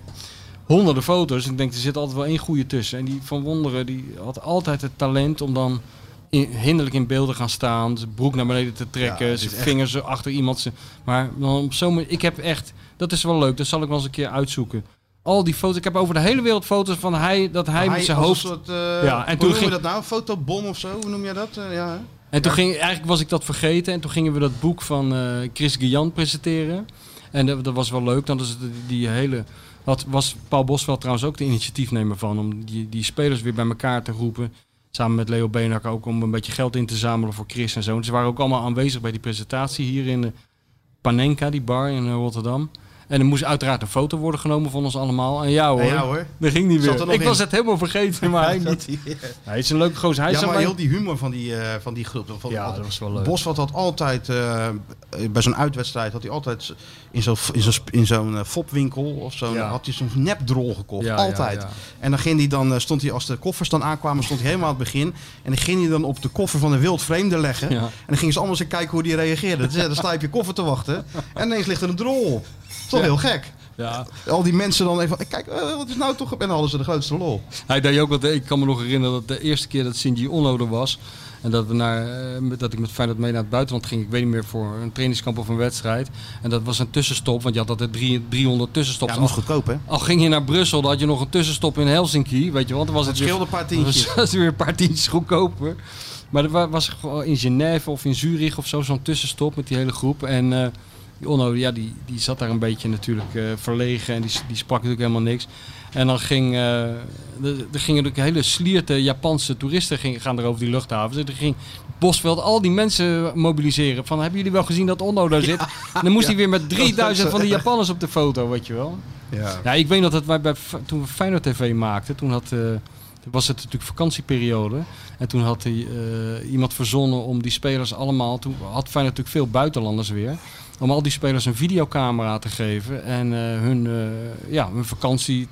honderden foto's. En ik denk, er zit altijd wel één goede tussen. En die Van Wonderen, die had altijd het talent om dan in, hinderlijk in beeld te gaan staan. Zijn broek naar beneden te trekken, Ja, zijn echt- vingers achter iemand. zijn- Maar dan op zo'n manier- ik heb echt, dat is wel leuk, dat zal ik wel eens een keer uitzoeken. Al die foto's, ik heb over de hele wereld foto's van hij, dat hij, met zijn hoofd... Soort, eh, Ja, en hoe toen noem je ging- dat nou? Fotobom of zo? Hoe noem je dat? Eh, ja? En toen ging, eigenlijk was ik dat vergeten. En toen gingen we dat boek van eh, Chris Guillan presenteren. En dat, dat was wel leuk. Dan is die, die hele... Wat was Paul Bosveld trouwens ook de initiatiefnemer van. Om die, die spelers weer bij elkaar te roepen. Samen met Leo Beenhak ook om een beetje geld in te zamelen voor Chris en zo. En ze waren ook allemaal aanwezig bij die presentatie hier in de Panenka, die bar in Rotterdam. En er moest uiteraard een foto worden genomen van ons allemaal. En ja hoor, Ja, hoor. dat ging niet meer. er nog Ik in. was het helemaal vergeten, maar hij niet. hij- is een leuke gozer. Hij ja, maar heel die humor van die, eh, van die groep. Van, Ja, dat was wel leuk. Bosveld had altijd, eh, bij zo'n uitwedstrijd, had hij altijd in zo'n in zo'n in zo'n eh, fopwinkel of zo, Ja. had hij zo'n nepdrol gekocht. Ja, altijd. En dan ging hij dan, stond hij als de koffers dan aankwamen, stond hij helemaal aan het begin. En dan ging hij dan op de koffer van een wild vreemde leggen. En dan gingen ze allemaal eens kijken hoe die reageerde. Dus, dan sta je op je koffer te wachten. En ineens ligt er een drol op. Dat toch heel gek. Ja. Al die mensen dan even, kijk, eh, wat is nou toch... En dan hadden ze de grootste lol. Hij deed ook wat. Ik kan me nog herinneren dat de eerste keer dat Shinji Ono er was. En dat, we naar, eh, dat ik met Feyenoord mee naar het buitenland ging. Ik weet niet meer voor een trainingskamp of een wedstrijd. En dat was een tussenstop. Want je had altijd drie, 300 tussenstops. Ja, dat moest goedkoop, hè? Al ging je naar Brussel, dan had je nog een tussenstop in Helsinki. Weet je, want dan was het Dat scheelde weer, een paar tientjes. was het weer een paar tientjes goedkoper. Maar wa- was gewoon in Genève of in Zurich of zo zo'n tussenstop met die hele groep. En eh die Onno, ja, die, die zat daar een beetje natuurlijk eh, verlegen en die, die sprak natuurlijk helemaal niks. En dan ging, eh, er, gingen natuurlijk hele slierte Japanse toeristen gingen, gaan er over die luchthaven. Dus er ging Bosveld al die mensen mobiliseren. Van, hebben jullie wel gezien dat Onno daar zit? En dan moest Ja. hij weer met 3000 Dat van die Japanners op de foto, weet je wel. Ja. Ja, ik weet nog dat wij bij, toen we Feyenoord TV maakten, toen had, eh, was het natuurlijk vakantieperiode. En toen had hij, iemand verzonnen om die spelers allemaal, toen had Feyenoord natuurlijk veel buitenlanders weer, om al die spelers een videocamera te geven en eh, hun, eh, ja, hun vakantie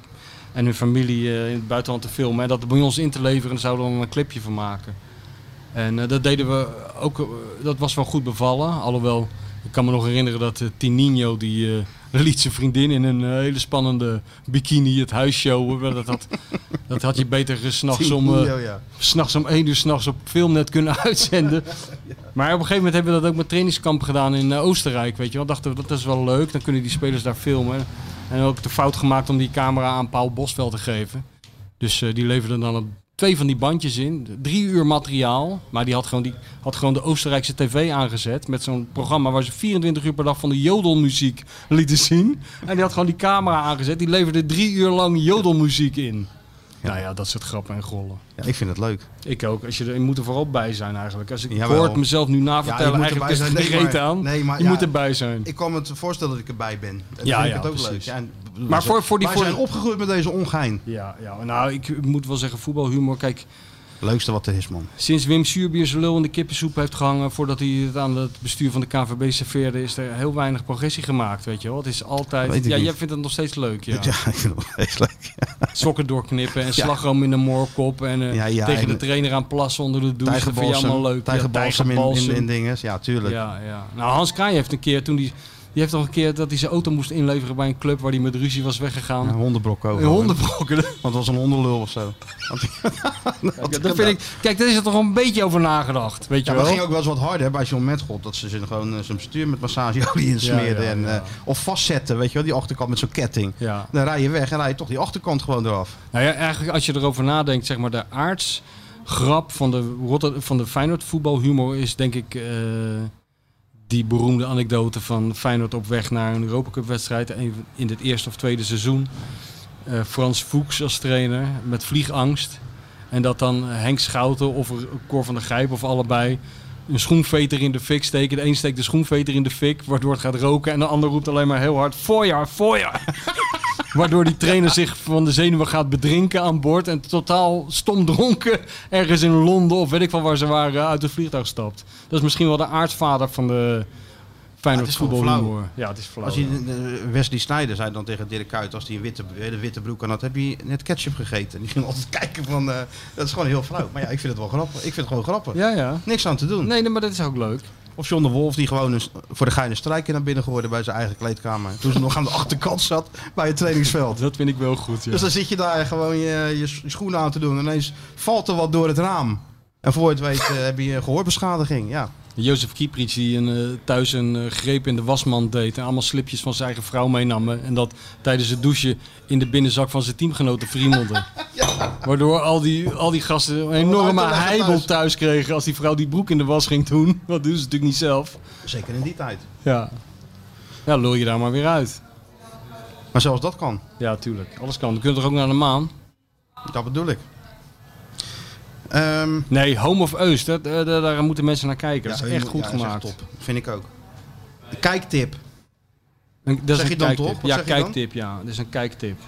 en hun familie eh, in het buitenland te filmen. En dat bij ons in te leveren en zouden we er een clipje van maken. En dat deden we ook, dat was wel goed bevallen. Alhoewel, ik kan me nog herinneren dat Tininho, die liet zijn vriendin in een eh, hele spannende bikini het huis showen. Dat had, dat had je beter eh, 's nachts om, ja. s'nachts om één uur s'nachts op filmnet kunnen uitzenden. Maar op een gegeven moment hebben we dat ook met trainingskamp gedaan in Oostenrijk, weet je wel. Dachten we, dat is wel leuk, dan kunnen die spelers daar filmen. En ook de fout gemaakt om die camera aan Paul Bosveld te geven. Dus die leverde dan een- twee van die bandjes in. Drie uur materiaal. Maar die had gewoon, die had gewoon de Oostenrijkse tv aangezet. Met zo'n programma waar ze 24 uur per dag van de jodelmuziek lieten zien. En die had gewoon die camera aangezet. Die leverde drie uur lang jodelmuziek in. Nou ja, dat soort grappen en gollen. Ja, ik vind het leuk. Ik ook. Als je, er, je moet er vooral bij zijn eigenlijk. Als ik Jawel. hoor het mezelf nu Ja, navertellen, je moet eigenlijk is zijn. Nee, aan. nee, maar je ja, moet erbij zijn. Ik kan me het voorstellen dat ik erbij ben. En dan Ja, vind ja, ik het ook precies. leuk. Ja, en- Maar wij voor- voor die- wij voor zijn opgegroeid met deze ongein. Ja, ja, nou, ik moet wel zeggen, voetbalhumor. Kijk, Leukste wat er is, man. sinds Wim Suurbier zijn lul in de kippensoep heeft gehangen... voordat hij het aan het bestuur van de KVB serveerde... is er heel weinig progressie gemaakt, weet je wel. Het is altijd... Ja, jij vindt het nog steeds leuk, ja. Ja, ik vind het wel steeds leuk. Sokken doorknippen en slagroom in de moorkop... en eh, Ja, ja, tegen de trainer aan plassen onder de douche. Dat vind je allemaal leuk. Tijgerbalsem in, in, dinges. Ja, tuurlijk. Ja, ja. Nou, Hans Kraaij heeft een keer toen die. Die heeft nog een keer dat hij zijn auto moest inleveren bij een club waar hij met ruzie was weggegaan. Ja, hondenbrokken ook. Hondenbrokken. Want het was een hondenlul of zo. Dat vind ik, kijk, daar is er toch een beetje over nagedacht, weet je Ja, wel? het ging ook wel eens wat harder hè, bij John Metgold. Dat ze gewoon eh, zijn bestuur met massageolie insmeerden. Ja, en, eh, of vastzetten, weet je wel, die achterkant met zo'n ketting. Ja. Dan rij je weg en rij je toch die achterkant gewoon eraf. Nou ja, eigenlijk als je erover nadenkt, zeg maar, de aardsgrap van de, Rotter- van de Feyenoord voetbalhumor is denk ik eh, die beroemde anekdote van Feyenoord op weg naar een Europa Cup wedstrijd in het eerste of tweede seizoen. Eh, Frans Fuchs als trainer met vliegangst. En dat dan Henk Schouten of Cor van der Gijp of allebei een schoenveter in de fik steken. De een steekt de schoenveter in de fik, waardoor het gaat roken. En de ander roept alleen maar heel hard, voorjaar, voorjaar. Waardoor die trainer zich van de zenuwen gaat bedrinken aan boord. En totaal stom dronken ergens in Londen of weet ik van waar ze waren uit het vliegtuig stapt. Dat is misschien wel de aartsvader van de Feyenoord voetbalhumor. flauw. Ja, het is flauw. Als eh, Wesley Sneijder zei dan tegen Dirk Kuyt, als hij een witte, de witte broek aan had, heb je net ketchup gegeten. Die ging altijd kijken van, eh, dat is gewoon heel flauw. Maar ja, ik vind het wel grappig. Ik vind het gewoon grappig. Ja, ja. Niks aan te doen. Nee, nee, maar dat is ook leuk. Of John de Wolf die gewoon voor de geine strijker naar binnen geworden bij zijn eigen kleedkamer. Toen ze nog aan de achterkant zat bij het trainingsveld. Dat vind ik wel goed, ja. Dus dan zit je daar gewoon je, je, schoenen aan te doen. En ineens valt er wat door het raam. En voor het weet eh, heb je gehoorbeschadiging. Ja. Jozef Kieprits die een, eh, thuis een eh, greep in de wasmand deed en allemaal slipjes van zijn eigen vrouw meenam. En dat tijdens het douchen in de binnenzak van zijn teamgenoten friemelde. Waardoor al die, al die gasten een enorme heibel thuis. kregen als die vrouw die broek in de was ging doen. Dat doen ze natuurlijk niet zelf. Zeker in die tijd. Ja. Ja, lul je daar maar weer uit. Maar zelfs dat kan. Ja, tuurlijk. Alles kan. Dan kun je toch ook naar de maan? Dat bedoel ik. Ehm, Nee, Home of Eus, dat, eh, daar, moeten mensen naar kijken. dat is echt goed dat is gemaakt. top. Vind ik ook. Een kijktip. Een- Dat is Zeg een je dan kijktip. toch? Wat Ja, dan? kijktip, ja. Dat is een kijktip.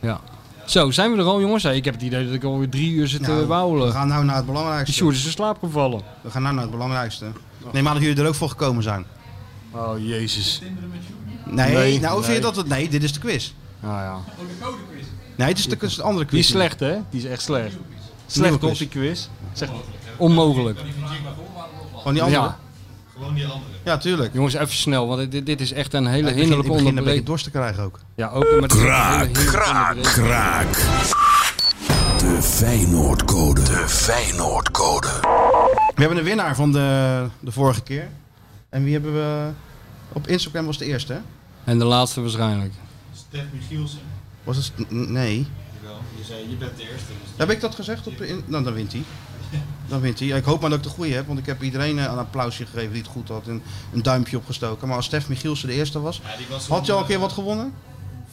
Ja. Zo, zijn we er al, jongens? Hey, ik heb het idee dat ik alweer drie uur zit Nou, te wauwelen. we gaan nou naar het Die belangrijkste. Sjoerd is in slaap gevallen. We gaan nou naar het belangrijkste. Nee, maar dat jullie er ook voor gekomen zijn. Oh, jezus. Nee, Nee, nou vind nee. je dat het... Nee, dit is de quiz. Nou ja. Nee, het is de, het is de andere Die quiz. is slecht, hè? Die is echt slecht. Slecht quiz. die quiz? Zeg, onmogelijk. Gewoon die andere? Ja. Gewoon die andere. Ja, tuurlijk. Jongens, even snel, want dit, dit is echt een hele Ja, hinderlijke ik begin een beetje onderbreking. dorst te krijgen ook. Ja, ook met Kraak, kraak, kraak. De Feyenoordcode. De Feyenoordcode. We hebben een winnaar van de, de vorige keer. En wie hebben we... Op Instagram was de eerste, hè? En de laatste waarschijnlijk. Stef Michielsen. Was het... Nee. Zei je bent de eerste. Dus Heb ik dat gezegd? Op, in, nou, dan wint hij. Dan wint hij. Ik hoop maar dat ik de goede heb, want ik heb iedereen eh, een applausje gegeven die het goed had. En een duimpje opgestoken. Maar als Stef Michielsen de eerste was, Ja, die was had je al een keer eh, wat gewonnen?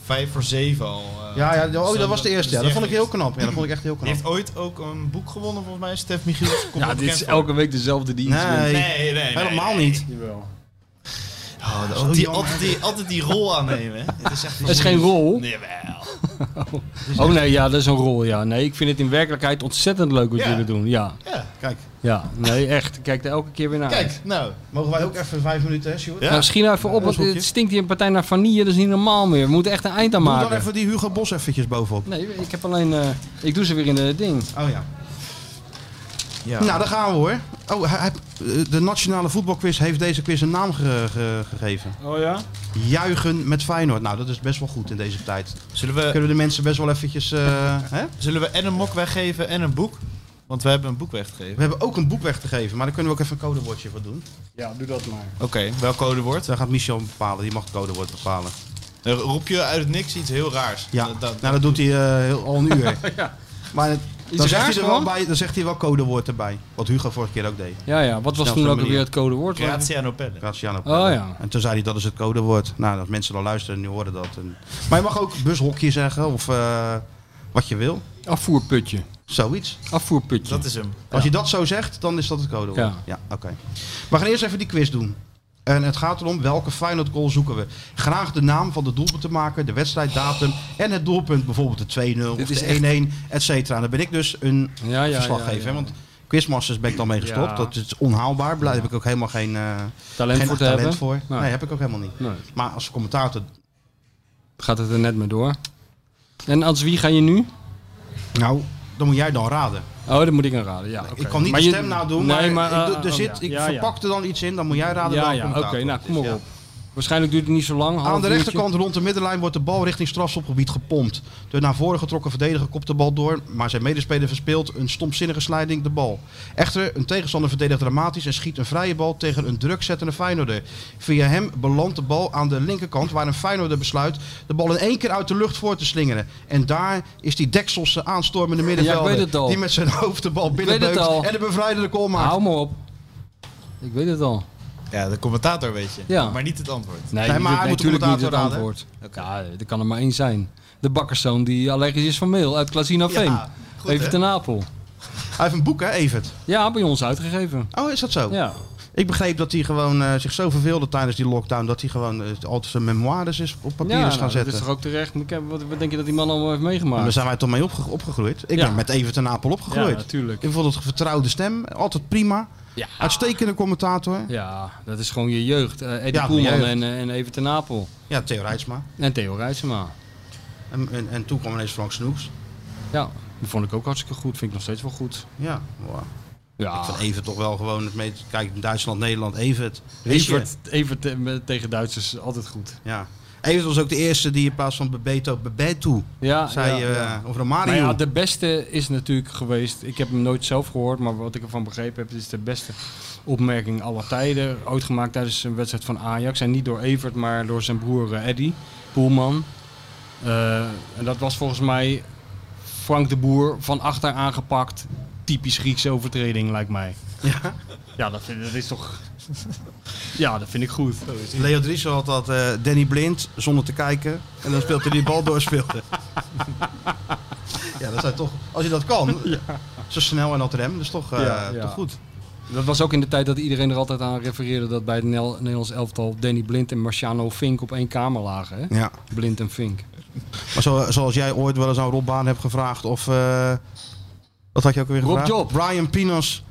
Vijf voor zeven al. eh, Ja, ja oh, dat was de eerste. Ja, dat vond ik heel knap. Ja, dat vond ik echt heel Die knap. heeft ooit ook een boek gewonnen volgens mij, Stef Michielsen. Komt Ja, dit is elke week dezelfde die iets Nee. wint. Nee, nee, nee. Helemaal nee. niet. Jawel. Oh, dat die, altijd, die, altijd die rol aannemen. hè. Het is echt Het is geen rol. Nee, wel. Oh nee, ja, dat is een rol, ja. Nee, ik vind het in werkelijkheid ontzettend leuk wat Ja. jullie doen. Ja. Ja. Kijk, Ja, nee, echt. Ik Kijk er elke keer weer naar. Kijk, nou. mogen wij ook even vijf minuten, hè, Sjoerd? Ja. Nou, schiet nou even op, want het stinkt hier een partij naar vanille. Dat is niet normaal meer. We moeten echt een eind aan Doe maken. dan even die Hugo Bos eventjes bovenop. Nee, ik heb alleen... eh, ik doe ze weer in het ding. Oh ja. Ja. Nou, daar gaan we hoor. Oh, hij- hij- de Nationale Voetbalquiz heeft deze quiz een naam ge- ge- gegeven. Oh ja? Juichen met Feyenoord. Nou, dat is best wel goed in deze tijd. Zullen we, Kunnen we de mensen best wel eventjes... eh, hè? zullen we en een mok weggeven en een boek? Want we hebben een boek weggegeven. We hebben ook een boek weg te geven, maar daar kunnen we ook even een codewoordje voor doen. Ja, doe dat maar. Oké, welk codewoord? Daar gaat Michel bepalen, die mag het codewoord bepalen. Dan roep je uit het niks iets heel raars. Ja, Dat- dat- nou dat doet hij eh, al een uur. ja. Maar het- dan, zegt hij er wel bij, dan zegt hij wel codewoord erbij. Wat Hugo vorige keer ook deed. Ja, ja. Wat was toen ook weer het codewoord? Graziano Pelle. Graziano Oh, Pelle. ja. En toen zei hij dat is het codewoord. Nou, dat mensen dan luisteren, nu horen dat. En... Maar je mag ook bushokje zeggen of eh, wat je wil. Afvoerputje. Zoiets. Afvoerputje. Dat is hem. Als je dat zo zegt, dan is dat het codewoord. Ja. Ja, oké. We gaan eerst even die quiz doen. En het gaat erom welke Feyenoord goal zoeken we. Graag de naam van de doelpuntenmaker, de wedstrijddatum en het doelpunt. Bijvoorbeeld de 2-0 of de echt- 1-1, et cetera. En dan ben ik dus een Ja, ja, verslaggever. ja, hè, ja. Want Quizmasters ben ik dan mee gestopt. Ja. Dat is onhaalbaar. Daar heb ik ook helemaal geen, eh, Talent geen voor te talent hebben? voor. Nee. Nee, heb ik ook helemaal niet. Nee. Maar als commentator... Gaat het er net mee door. En als wie ga je nu? Nou, dan moet jij dan raden. Oh, dat moet ik aan raden. Ja, oké. Ik kan niet Maar de je- stem nadoen, Nee, maar, maar, ik, eh, er oh, zit, ja. ik Ja, ja. verpak er dan iets in. Dan moet jij raden Ja, welke ja, oké. nou, kom maar ja. op. Waarschijnlijk duurt het niet zo lang. Aan de uurtje. rechterkant rond de middenlijn wordt de bal richting strafschopgebied gepompt. De naar voren getrokken verdediger kopt de bal door, maar zijn medespeler verspeelt een stomzinnige sliding de bal. Echter, een tegenstander verdedigt dramatisch en schiet een vrije bal tegen een drukzettende Feyenoorder. Via hem belandt de bal aan de linkerkant, waar een Feyenoorder besluit de bal in één keer uit de lucht voor te slingeren. En daar is die dekselse aanstormende middenvelder, die met zijn hoofd de bal binnenbeukt en de bevrijdende goal maakt. Hou me op. Ik weet het al. Ja, de commentator weet je. Ja. Maar niet het antwoord. Nee, maar hij moet de natuurlijk niet het antwoord. Ja, er kan er maar één zijn. De bakkerszoon die allergisch is van meel uit Casino Ja, Veen. goed, Even hè? ten Apel. Hij heeft een boek hè, Evert? Ja, bij ons uitgegeven. Oh, is dat zo? Ja. Ik begreep dat hij gewoon eh, zich zo verveelde tijdens die lockdown dat hij gewoon eh, altijd zijn memoires is op papier ja, is gaan nou, zetten. Dat is toch ook terecht. Ik heb- Wat, wat denk je dat die man allemaal heeft En meegemaakt? daar zijn wij toch mee opge- opgegroeid. Ik Ja. ben met Evert en Apel opgegroeid. Ja, natuurlijk. Ik vond het vertrouwde stem, altijd prima. Ja. Uitstekende commentator. Ja, dat is gewoon je jeugd. Eh Eddie Ja, jeugd. en, eh, en Even ten Apel. Ja, Theo Rijtsma. En Theo Rijtsema. En, en, en toen kwam ineens Frank Snoeks. Ja, die vond ik ook hartstikke goed. Vind ik nog steeds wel goed. Ja, wow. Ja. Ik vind Evert toch wel gewoon het meest... Kijk, Duitsland, Nederland, Evert. Evert, Evert met- tegen Duitsers altijd goed. Ja. Evert was ook de eerste die in plaats van Bebeto, Bebeto Ja, zei. ja, eh, ja. Of Romario. Maar ja, de beste is natuurlijk geweest. Ik heb hem nooit zelf gehoord, maar wat ik ervan begrepen heb, is de beste opmerking aller tijden. Ooit gemaakt tijdens een wedstrijd van Ajax. En niet door Evert, maar door zijn broer eh, Eddy Poelman. Eh, en dat was volgens mij Frank de Boer van achter aangepakt. Typisch Griekse overtreding, lijkt mij. Ja? Ja, dat, vind, dat is toch. Ja, dat vind ik goed. Leo Driessen had dat eh, Danny Blind zonder te kijken. En dan speelt hij die bal doorspeelde. ja, dat zijn toch... Als je dat kan, zo snel en dat rem, dat is toch, eh, Ja, ja. toch goed. Dat was ook in de tijd dat iedereen er altijd aan refereerde dat bij het Nederlands elftal Danny Blind en Marciano Fink op één kamer lagen. Hè? Ja. Blind en Fink. Maar zo, zoals jij ooit wel eens aan Rob Baan hebt gevraagd of... eh, wat had je ook weer Rob gevraagd? Job. Brian Pinas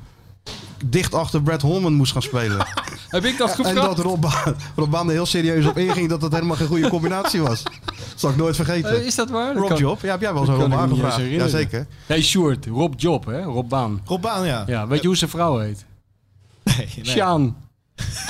dicht achter Brad Holman moest gaan spelen. Heb ik dat en gevraagd? dat Rob Baan, Rob Baan er heel serieus op inging dat dat helemaal geen goede combinatie was. Dat zal ik nooit vergeten. Eh, is dat waar? Dat Rob Job, ja, heb jij wel dat zo'n Rob kan ik Baan gevraagd? Jazeker. Nee, Sjoerd. Rob Job, hè? Rob Baan. Rob Baan, ja. Ja, weet je hoe zijn vrouw heet? Nee, Sjaan.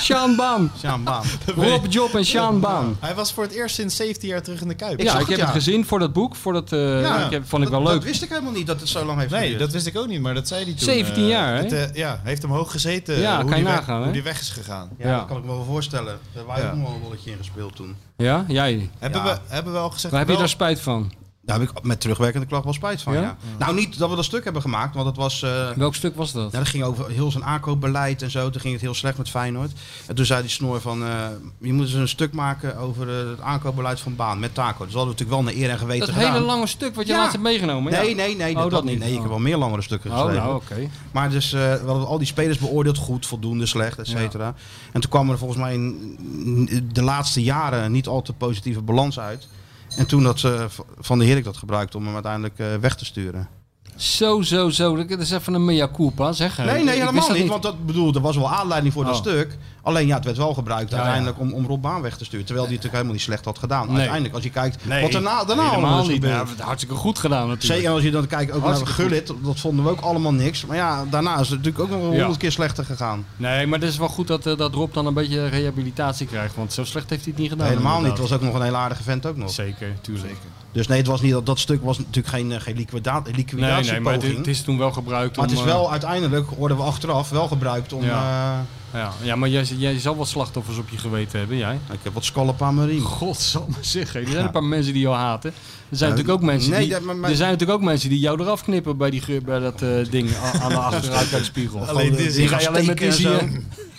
Sjaan Baan. Sjaan Baan. Rob Job en Sjaan Baan. Hij was voor het eerst sinds 17 jaar terug in de Kuip. Ja, ik heb het gezien voor dat boek. Voor dat, eh, Ja, ik heb, vond ik wel dat, leuk. Dat wist ik helemaal niet dat het zo lang heeft Nee, geduurd. dat wist ik ook niet, maar dat zei hij toen. 17 eh, jaar, hè? het, eh, ja, heeft hem hoog gezeten. Ja, hoe kan je die weg- nagaan, hè? Hoe die weg is gegaan. Ja, Ja. dat kan ik me wel voorstellen. Daar Ja. ook nog wel een rolletje in gespeeld toen. Ja, jij. Hebben, Ja. we, hebben we al gezegd... Waar heb je daar spijt van? Daar heb ik met terugwerkende klacht wel spijt van, Ja? ja. Nou, niet dat we dat stuk hebben gemaakt, want het was... eh, Welk stuk was dat? Ja, dat ging over heel zijn aankoopbeleid en zo. Toen ging het heel slecht met Feyenoord. En toen zei die snor van, eh, je moet eens een stuk maken over eh, het aankoopbeleid van Baan met Taco. Dus dat hadden we natuurlijk wel naar eer en geweten Dat gedaan. hele lange stuk wat je Ja. laatst hebt meegenomen. ja. Nee, nee, nee, Oh, dat, dat niet. Nee, ik heb wel meer langere stukken Oh, geschreven. nou, oké. Maar dus, we hadden al die spelers beoordeeld, goed, voldoende, slecht, et cetera. En toen kwam er volgens mij in de laatste jaren niet al te positieve balans uit. En toen dat eh, Van de Herik dat gebruikt om hem uiteindelijk eh, weg te sturen. Zo, zo, zo. Dat is even een mea culpa, zeg. Nee, nee, helemaal niet. Want dat bedoel, er was wel aanleiding voor dat Oh. stuk. Alleen ja, het werd wel gebruikt Ja, uiteindelijk om, om Rob Baan weg te sturen. Terwijl die het natuurlijk helemaal niet slecht had gedaan. Nee. Uiteindelijk, als je kijkt Nee, wat daarna, daarna allemaal is niet. gebeurd. Ja, hartstikke goed gedaan natuurlijk. Zeker als je dan kijkt ook naar Gullit, dat vonden we ook allemaal niks. Maar ja, daarna is het natuurlijk ook nog honderd keer slechter gegaan. Nee, maar het is wel goed dat, eh, dat Rob dan een beetje rehabilitatie krijgt. Want zo slecht heeft hij het niet gedaan. Helemaal niet. Het was ook nog een heel aardige vent ook nog. Zeker, tuurlijk. Dus nee, het was niet, dat, dat stuk was natuurlijk geen, eh, geen liquida Nee, liquidatiepoging. nee, maar het, het is toen wel gebruikt Maar om... het is eh, wel uiteindelijk, hoorden we achteraf, wel gebruikt om... Ja. eh, ja, ja, maar jij, jij zal wat slachtoffers op je geweten hebben, jij? ik heb wat scalpen aan mijn riem. Godsamme zeg, hé. er zijn Ja. een paar mensen die jou haten. Er zijn, natuurlijk ook mensen nee, die, dat- maar- maar- er zijn natuurlijk ook mensen die jou eraf knippen bij, die, bij dat eh, ding aan de achteruitkijkspiegel. Alleen die ga je alleen met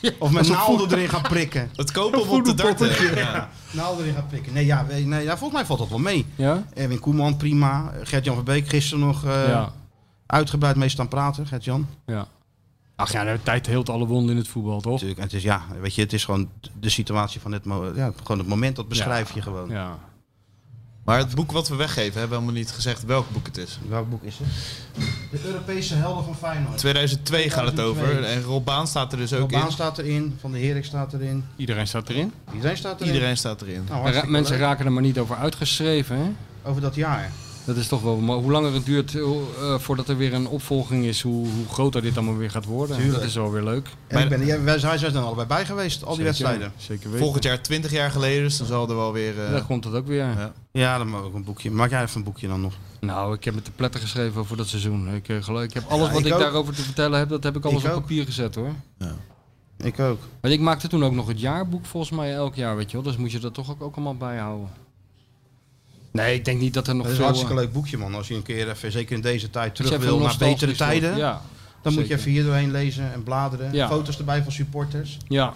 eh, Of met naalden erin gaan prikken. Het kopen op te darten. Ja. Naalden erin gaan prikken. Nee, ja, nee, ja, volgens mij valt dat wel mee. Ja? Erwin Koeman, prima. Gert-Jan Verbeek gisteren nog eh, Ja. uitgebreid mee staan praten, Gert-Jan. Ja. Ach ja, de tijd heelt alle wonden in het voetbal, toch? Natuurlijk. En het is, ja, weet je, het is gewoon de situatie van het, mo- ja, gewoon het moment, dat beschrijf je gewoon. Ja. Maar het boek wat we weggeven, hebben we helemaal niet gezegd welk boek het is. Welk boek is het? De Europese helden van Feyenoord. 2002 gaat het over. 2002. En Rob Baan staat er dus ook Baan in. staat erin, Van de Herik staat erin. Iedereen staat erin. Iedereen staat erin. Iedereen staat erin. Nou, Ra- mensen leuk. raken er maar niet over uitgeschreven, hè? Over dat jaar. Dat is toch wel... Maar hoe langer het duurt eh, voordat er weer een opvolging is, hoe, hoe groter dit allemaal weer gaat worden. Tuurlijk. Dat is wel weer leuk. En ik ben, ja, wij zijn er allebei bij geweest, al die Zeker, wedstrijden. Zeker weten. Volgend jaar 20 jaar geleden, dus dan zal er wel weer... eh, Dan komt het ook weer. ja. Ja, dan mag ik een boekje. Maak jij even een boekje dan nog? Nou, ik heb met de pletter geschreven over dat seizoen. Ik, eh, geloof, ik heb alles Ja, wat ik ik, ook. daarover te vertellen heb, dat heb ik alles Ik op ook. papier gezet hoor. Ik ook. Want ik maakte toen ook nog het jaarboek volgens mij elk jaar, weet je wel. Dus moet je dat toch ook, ook allemaal bijhouden. Nee, ik denk niet dat er nog Dat is veel... een hartstikke eh, leuk boekje, man. Als je een keer even, zeker in deze tijd, je terug wil naar betere tijden. ja, dan moet je even hier doorheen lezen en bladeren. Ja. Foto's erbij van supporters. Ja.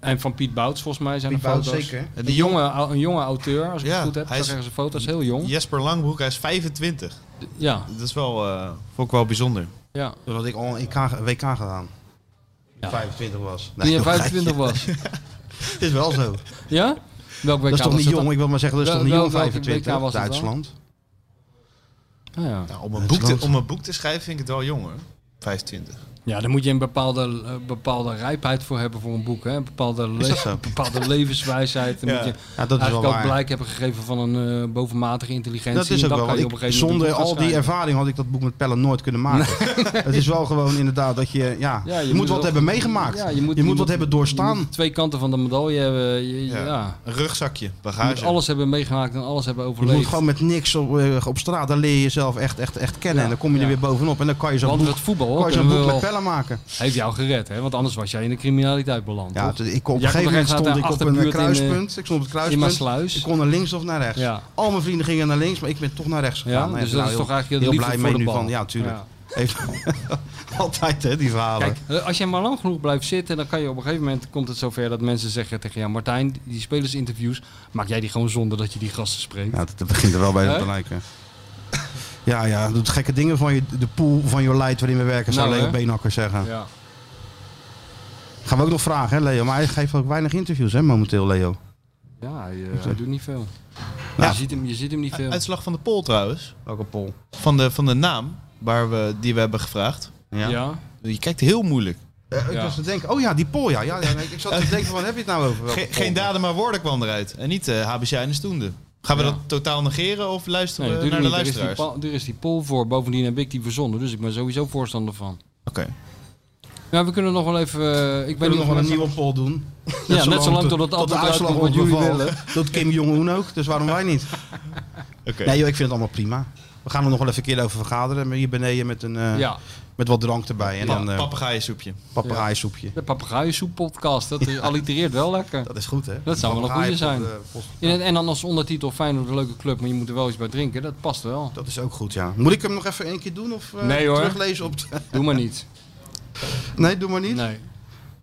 En van Piet Bouts volgens mij zijn Piet er Bouts, foto's. zeker. Een jonge, een jonge auteur, als ik Ja, het goed heb. hij is- een foto's, heel jong. Jesper Langbroek, hij is 25. Ja. Dat is wel, eh, vond ik wel bijzonder. Ja. Dat had ik al een WK gedaan. Ja. 25 was. Toen je nog 25 geintje. was. is wel zo. Ja? Welk WK dat is toch was niet jong? dan? Ik wil maar zeggen, dat is Wel- toch niet jong welke 25? WK was het? Duitsland. Ah, ja. Nou, om, een boek te, om een boek te schrijven vind ik het wel jong hoor. 25. Ja, daar moet je een bepaalde, eh, bepaalde rijpheid voor hebben voor een boek. Hè? Een bepaalde, le- bepaalde levenswijsheid. Dan Ja. moet je Ja, dat is eigenlijk wel ook waar. blijk hebben gegeven van een eh, bovenmatige intelligentie. Dat is En ook dan wel. kan je want op ik- een gegeven moment zonder al die ervaring had ik dat boek met Pellen nooit kunnen maken. het is wel gewoon inderdaad dat je, ja, Ja, je, moet wat hebben meegemaakt. Ja, je, moet, wat hebben je doorstaan. moet twee kanten van de medaille hebben. Je, Ja. ja. Een rugzakje, Je bagage. moet alles hebben meegemaakt en alles hebben Je overleefd. moet gewoon met niks op, eh, op straat, daar leer je jezelf echt, echt, echt kennen. Ja, En dan kom je er weer bovenop. En dan kan je zo'n Want boek, het voetbal kan je zo'n boek met Maken. Heeft jou gered, hè? Want anders was jij in de criminaliteit beland. Ja, ik, op een Jij gegeven moment stond ik op een in, eh, kruispunt. ik stond op het in kruispunt. Ik kon naar links of naar rechts. Ja. Al mijn vrienden gingen naar links, maar ik ben toch naar rechts Ja, gegaan. dus Nee, dat nou, is toch eigenlijk heel blij mee nu van. Ja, tuurlijk. Ja. Heeft altijd hè, die verhalen. Kijk, eh, als je maar lang genoeg blijft zitten, dan kan je op een gegeven moment komt het zover dat mensen zeggen tegen jou, Martijn, die spelersinterviews, maak jij die gewoon zonder dat je die gasten spreekt. Ja, dat, dat begint er wel bij te lijken. Ja, ja, doet gekke dingen van je, de pool van je lijdt waarin we werken, zou Nou, Leo zeggen. Ja. Gaan we ook nog vragen, hè, Leo? Maar hij geeft ook weinig interviews, hè, momenteel, Leo. Ja, hij, eh, hij doet niet veel. Ja. Je, ziet hem, je ziet hem niet veel. Uitslag van de poll trouwens. Welke poll? Van de, van de naam waar we, die we hebben gevraagd. Ja. Ja. Je kijkt heel moeilijk. Eh, ik Ja. was te denken, oh ja, die poll, ja. ja, ja ik zat te denken, van, wat heb je het nou over? Geen, poll? geen daden maar woorden kwam eruit. En niet uh, HBC en de Stoende. Gaan we Ja. dat totaal negeren of luisteren Nee, we naar de niet. Er is, die luisteraars? er is die poll voor. Bovendien heb ik die verzonnen, dus ik ben sowieso voorstander van. Oké. Ja, we kunnen nog wel even... eh, ik ben nog wel een nieuwe poll doen. Ja, net zolang tot het tot de antwoord uitslag uitkomt wat jullie willen. Dat Kim Jong-un ook, dus waarom wij niet? Oké. Nee joh, ik vind het allemaal prima. We gaan er nog wel even een keer over vergaderen, maar hier beneden met, een, eh, Ja, met wat drank erbij. En dan eh Papegaaiensoepje. papegaaiensoepje. de papegaaiensoep podcast. Dat is- allitereert wel lekker. Dat is goed hè? Dat zou wel een goede zijn. Eh, In het- en dan als ondertitel Feyenoord een leuke club, maar je moet er wel iets bij drinken. Dat past wel. Dat is ook goed, ja. Moet ik hem nog even één keer doen of Nee, hoor. teruglezen op... de- Doe maar niet. nee, doe maar niet. Nee.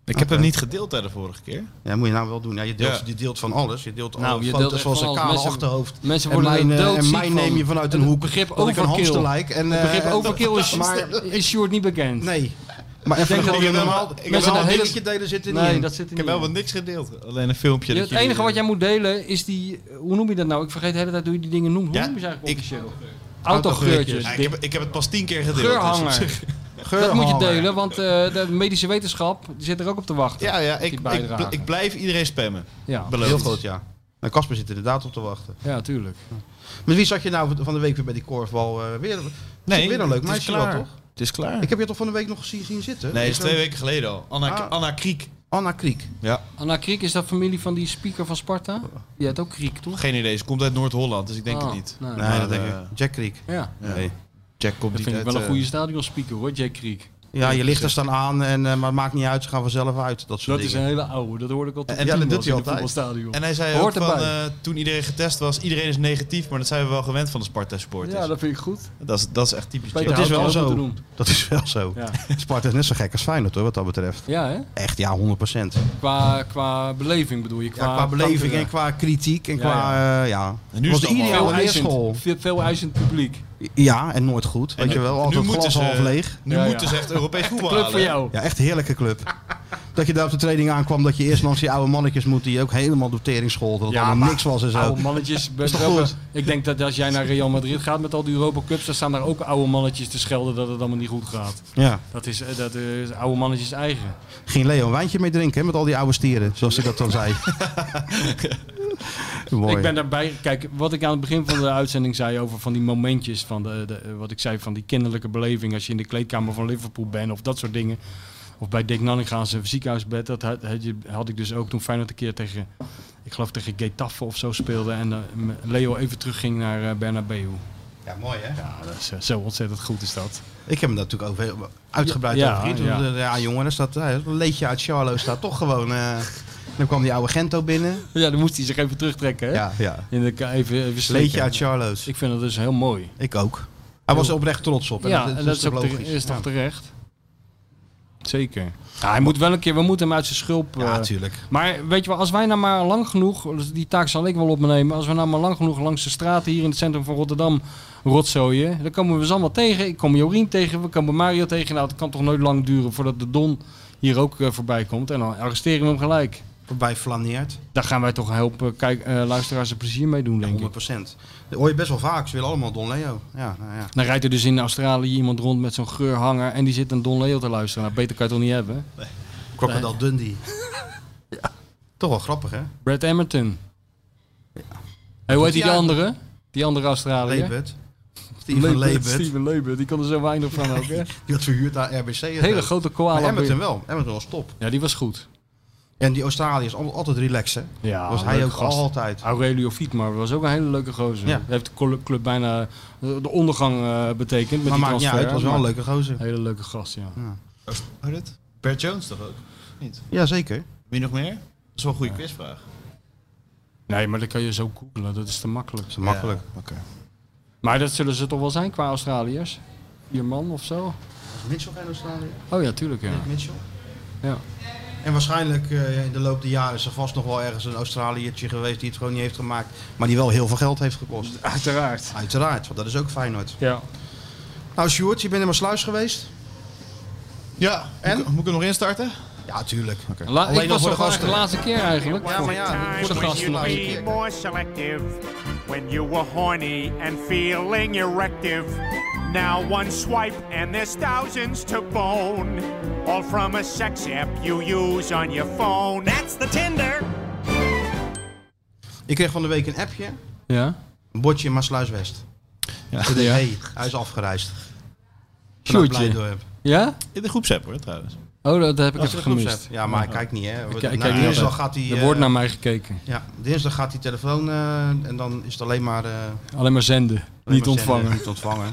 Ik heb hem niet gedeeld hè, de vorige keer. Ja, moet je nou wel doen. Ja, je, deelt, Ja. je deelt van alles. Je deelt Nou, alle je foto's deelt echt van van zijn alles. kale Mensen- achterhoofd. Mensen En worden mijn, er eh, doodziek en mij van. neem je vanuit een Het hoek begrip dat ik een overkill. hamster lijk. En, Het eh, begrip overkill is, maar- is Sjoerd niet bekend. Nee. Maar even denk dat ik een wel- normaal... ik heb Mensen wel een een hele- dingetje delen zit niet Nee, in. dat zit er Ik niet heb wel wat niks gedeeld. Alleen een filmpje. Ja, dat het enige jullie- wat jij moet delen is die... Hoe noem je dat nou? Ik vergeet de hele tijd hoe je die dingen noemt. Hoe Ja, noem je ze eigenlijk ik- officieel? Autogeurtjes. Ja, ik, heb, ik heb het pas tien keer gedeeld. dus op Geurhanger. zich- Dat moet je delen, want eh, de medische wetenschap die zit er ook op te wachten. Ja, ja ik, ik, ik blijf iedereen spammen. Ja. Beloofd. Heel goed, ja. Nou, Casper zit er inderdaad op te wachten. Ja, tuurlijk. Met wie zat je nou van de week weer bij die korfbal? eh, weer, Nee, weer een leuk meisje wel, toch? Het is klaar. Ik heb je toch van de week nog gezien, zien zitten? Nee, is twee weken geleden al. Anna, Ah. Anna Kriek. Anna Kriek. Ja. Anna Kriek, is dat familie van die speaker van Sparta? Die had ook Kriek, toch? Geen idee, ze komt uit Noord-Holland, dus ik denk Oh, het niet. nee. Nee, dat denk eh, ik. Jack Kriek. Ja. Nee. Jack komt Dat niet vind ik wel een eh, goede stadionspeaker hoor, Jack Kriek. Ja, je ligt er staan aan, en, eh, maar het maakt niet uit. Ze gaan vanzelf uit. Dat soort Dat is een hele oude, dat hoorde ik al toen En ja, dat doet hij het altijd. En hij zei Hoort ook van, eh, toen iedereen getest was, iedereen is negatief, maar dat zijn we wel gewend van de Sparta-supporters. Ja, dat vind ik goed. Dat is, dat is echt typisch. Dat is wel zo. Dat is wel zo. Ja. Sparta is net zo gek als Feyenoord hoor, wat dat betreft. Ja, hè? Echt, ja, 100 procent. Qua, qua beleving bedoel je? Qua, Ja, qua beleving kanker, en qua kritiek en Ja, qua, eh, ja. En nu is was het eisend, leerschool. veel, veel eisend publiek. Ja, en nooit goed. Weet nu- je wel, altijd glas ze- half leeg. Nu Ja, ja. moeten ze echt Europees voetbal Club halen. voor jou. Ja, echt een heerlijke club. dat je daar op de training aankwam, dat je eerst langs die oude mannetjes moet die ook helemaal door tering scholden. Dat maar niks was en zo. Oude mannetjes. is toch welke- goed? Ik denk dat als jij naar Real Madrid gaat met al die Europa Cups, dan staan daar ook oude mannetjes te schelden dat het allemaal niet goed gaat. Ja. Dat is, eh, dat is oude mannetjes eigen. Ging Leo een wijntje mee drinken hè, met al die oude stieren, zoals hij dat dan zei. Mooi. Ik ben daarbij. Kijk, wat ik aan het begin van de uitzending zei over van die momentjes van de, de wat ik zei van die kinderlijke beleving als je in de kleedkamer van Liverpool bent of dat soort dingen. Of bij Dick Nanninga zijn ziekenhuisbed. Dat had, had, ik dus ook toen Feyenoord een keer tegen, ik geloof tegen Getafe of zo speelde. En eh, Leo even terugging naar uh, Bernabeu. Ja, mooi hè? Ja, dat is eh, zo ontzettend goed is dat. Ik heb hem daar natuurlijk over heel- uitgebreid Ja, over ja. Ja, ja jongen, staat, ja, een leedje uit Charlo staat toch gewoon... eh, dan kwam die oude Gento binnen. Ja, dan moest hij zich even terugtrekken. Hè? Ja, ja. In de, even, even. Leedje uit Charlo's. Ik vind dat dus heel mooi. Ik ook. Hij was er oprecht trots op. Ja, en dat is, ook toch tere- logisch. is toch Ja. terecht. Zeker. Ja, hij moet wel een keer, we moeten hem uit zijn schulp. Ja, eh, tuurlijk. Maar weet je wel, als wij nou maar lang genoeg, dus die taak zal ik wel op me nemen, als we nou maar lang genoeg langs de straten hier in het centrum van Rotterdam rotzooien, dan komen we ze allemaal tegen. Ik kom Jorien tegen, we komen Mario tegen. Nou, het kan toch nooit lang duren voordat de Don hier ook eh, voorbij komt. En dan arresteren we hem gelijk. Voorbij flaneert. Daar gaan wij toch een hoop eh, kijk, eh, luisteraars een plezier mee doen, denk ik. 100% Dat hoor je best wel vaak. Ze willen allemaal Don Leo. Ja, nou ja. Dan rijdt er dus in Australië iemand rond met zo'n geurhanger en die zit een Don Leo te luisteren. Nou, beter kan je het toch niet hebben? Crocodile Dundee. Toch wel grappig, hè? Brad Emerton. Hey, hoe heet die, Ja. die andere? Die andere Australiër? Leebert. Steven Leebert. Steven Leebert, die kon er zo weinig van ook, hè? Die had verhuurd aan RBC. Hele grote koala. Maar Emmerton wel. Emmerton was top. Ja, die was goed. En die Australiërs al- altijd relaxen. Ja, was hij ook gast. altijd. Aurelio Fietmar was ook een hele leuke gozer. Ja. Heeft de cl- club bijna de de ondergang eh, betekend met Maar die maakt niet transfer. uit, was wel een leuke gozer. Hele leuke gast, ja. Hoe dit? Bert Jones toch ook? Niet? Ja, zeker. Wie nog meer? Dat is wel een goede quizvraag. Nee, maar dat kan je zo googlen. Dat is te makkelijk. Zo makkelijk. Ja, Oké. Maar dat zullen ze toch wel zijn qua Australiërs? Vier man of zo? Was Mitchell geen Australiër? Oh ja, tuurlijk ja. Nick Mitchell. ja. En waarschijnlijk eh, in de loop der jaren is er vast nog wel ergens een Australiërtje geweest die het gewoon niet heeft gemaakt. Maar die wel heel veel geld heeft gekost. Uiteraard. Uiteraard, want dat is ook Feyenoord. Ja. Nou Sjoerd, je bent in mijn sluis geweest? Ja, En? Moet, ik- moet ik hem nog instarten? Ja, tuurlijk. La Alleen ik was voor de gasten. de laatste keer eigenlijk. Ja, maar ja, voor de gasten. you'd laatste be keer. more selective when you were horny and feeling erective. Now one swipe and there's thousands to bone. All from a sex app you use on your phone. That's the Tinder. Ik kreeg van de week een appje. Ja. Een bordje in Maasluis West. Ja. Ja. hey, hij is afgereisd. Sjoerdje. Ja? In de groepsapp hoor, trouwens. Oh, dat heb ik je even gemist. Ja, maar niet, hè. Ik, Nou, ik kijk niet dinsdag altijd. gaat hij... Er eh, wordt naar mij gekeken. Ja, dinsdag gaat hij telefoon eh, en dan is het alleen maar... eh, Alleen maar zenden, alleen niet maar ontvangen. zenden, Niet ontvangen.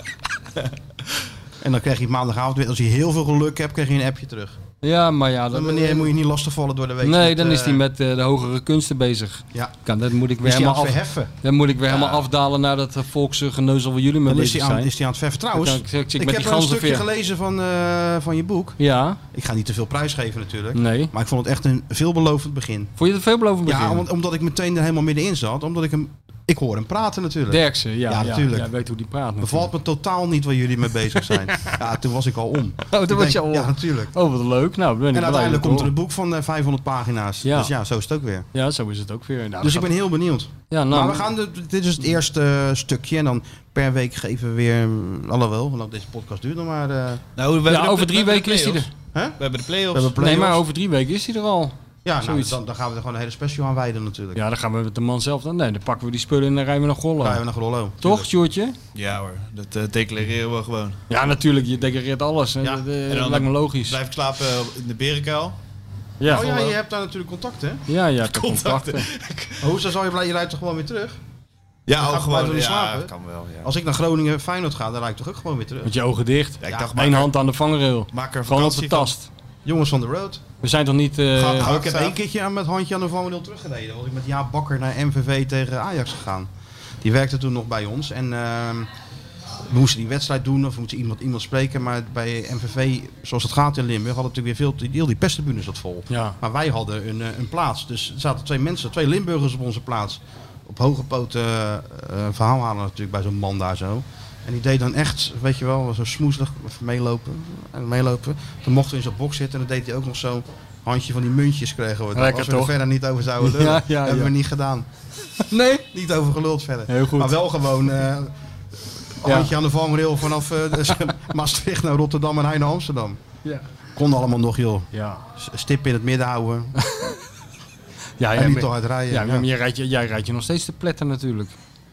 en dan krijg je maandagavond weer, als hij heel veel geluk hebt, krijg je een appje terug. Ja, maar ja... Dan meneer, moet je niet lastigvallen door de week. Nee, met, dan is eh, hij met eh, de hogere kunsten bezig. Ja. Kan, dat moet ik weer Is helemaal af, verheffen? Dan moet ik weer helemaal afdalen naar dat volksgeneuzel waar jullie mee bezig aan, zijn. is hij aan het verheffen. Trouwens, ik- ik ik heb een stukje gelezen van, eh, van je boek. Ja, Ik ga niet te veel prijsgeven natuurlijk. nee. Maar ik vond het echt een veelbelovend begin. Vond je het veelbelovend begin? Ja, omdat ik meteen er helemaal middenin zat. Omdat ik hem... Ik hoor hem praten natuurlijk. Derksen, ja. Ja, natuurlijk. Ja, weet hoe die praat Bevalt me totaal niet waar jullie mee bezig zijn. ja, toen was ik al om. Oh, toen Ik was denk, je al om. Ja, natuurlijk. Oh, wat leuk. Nou, ben ik En uiteindelijk komt er een boek van eh, 500 pagina's. Ja. Dus ja, zo is het ook weer. Ja, zo is het ook weer. Nou, dus ik ben heel benieuwd. Ja, nou, maar we gaan de, dit is het eerste eh, stukje. En dan per week geven we weer... Alhoewel, want deze podcast duurt nog maar... eh, Nou, we Ja, hebben de- over drie weken is hij er. hè? We hebben de We play-offs. Nee, maar over drie weken is hij er al. Ja, nou, dan, dan gaan we er gewoon een hele special aan wijden natuurlijk. Ja, dan gaan we met de man zelf dan. Nee, dan pakken we die spullen en dan rijden we naar Gollo. Rijden we naar Grollo. Toch, Sjoerdje? Ja hoor, dat eh, declareren we gewoon. Ja, natuurlijk. Je declareert alles. Hè. Ja, Dat, eh, en dan lijkt me logisch. Blijf ik slapen in de berenkuil. Ja. oh ja, je hebt daar natuurlijk contact, hè? Ja, ja, ik heb Contacten. contacten. Hoe dan zal je blij, je rijdt toch gewoon weer terug? Ja, ook gewoon. Ja, slapen. kan wel. Ja. Als ik naar Groningen Feyenoord ga, dan rijd ik toch ook gewoon weer terug. Met je ogen dicht. Ja, ik Ja, dacht, Eén maak hand aan de vangrail. Maak er Gewoon op de vakantie van. Jongens van de road. We zijn toch niet... eh, Ga- Ga- ik heb één keertje aan met handje aan de vangrail teruggereden. Want ik met Jaap Bakker naar MVV tegen Ajax gegaan. Die werkte toen nog bij ons. En ehm, we moesten die wedstrijd doen of we moesten iemand, iemand spreken. Maar bij MVV, zoals het gaat in Limburg, hadden natuurlijk weer veel... Heel die pestenbune zat vol. Ja. Maar wij hadden een, eh, een plaats. Dus er zaten twee mensen, twee Limburgers op onze plaats. Op hoge poten eh, een verhaal halen natuurlijk bij zo'n man daar zo. En die deed dan echt, weet je wel, zo smoeselig even meelopen. En meelopen. Toen mochten we in zo'n box zitten en dan deed hij ook nog zo handje van die muntjes kregen we. Lekker Als we er toch? verder niet over zouden lullen. Ja, ja, hebben ja. we niet gedaan. Nee? Niet over geluld verder. Heel goed. Maar wel gewoon eh Ja. handje aan de vangrail vanaf eh, Maastricht naar Rotterdam en hij naar Amsterdam. Ja. Kon allemaal nog, joh. Ja. Stip in het midden houden. Ja, en niet bent- te hard rijden. ja, Ja, maar jij rijdt je, jij rijdt je nog steeds te pletten natuurlijk.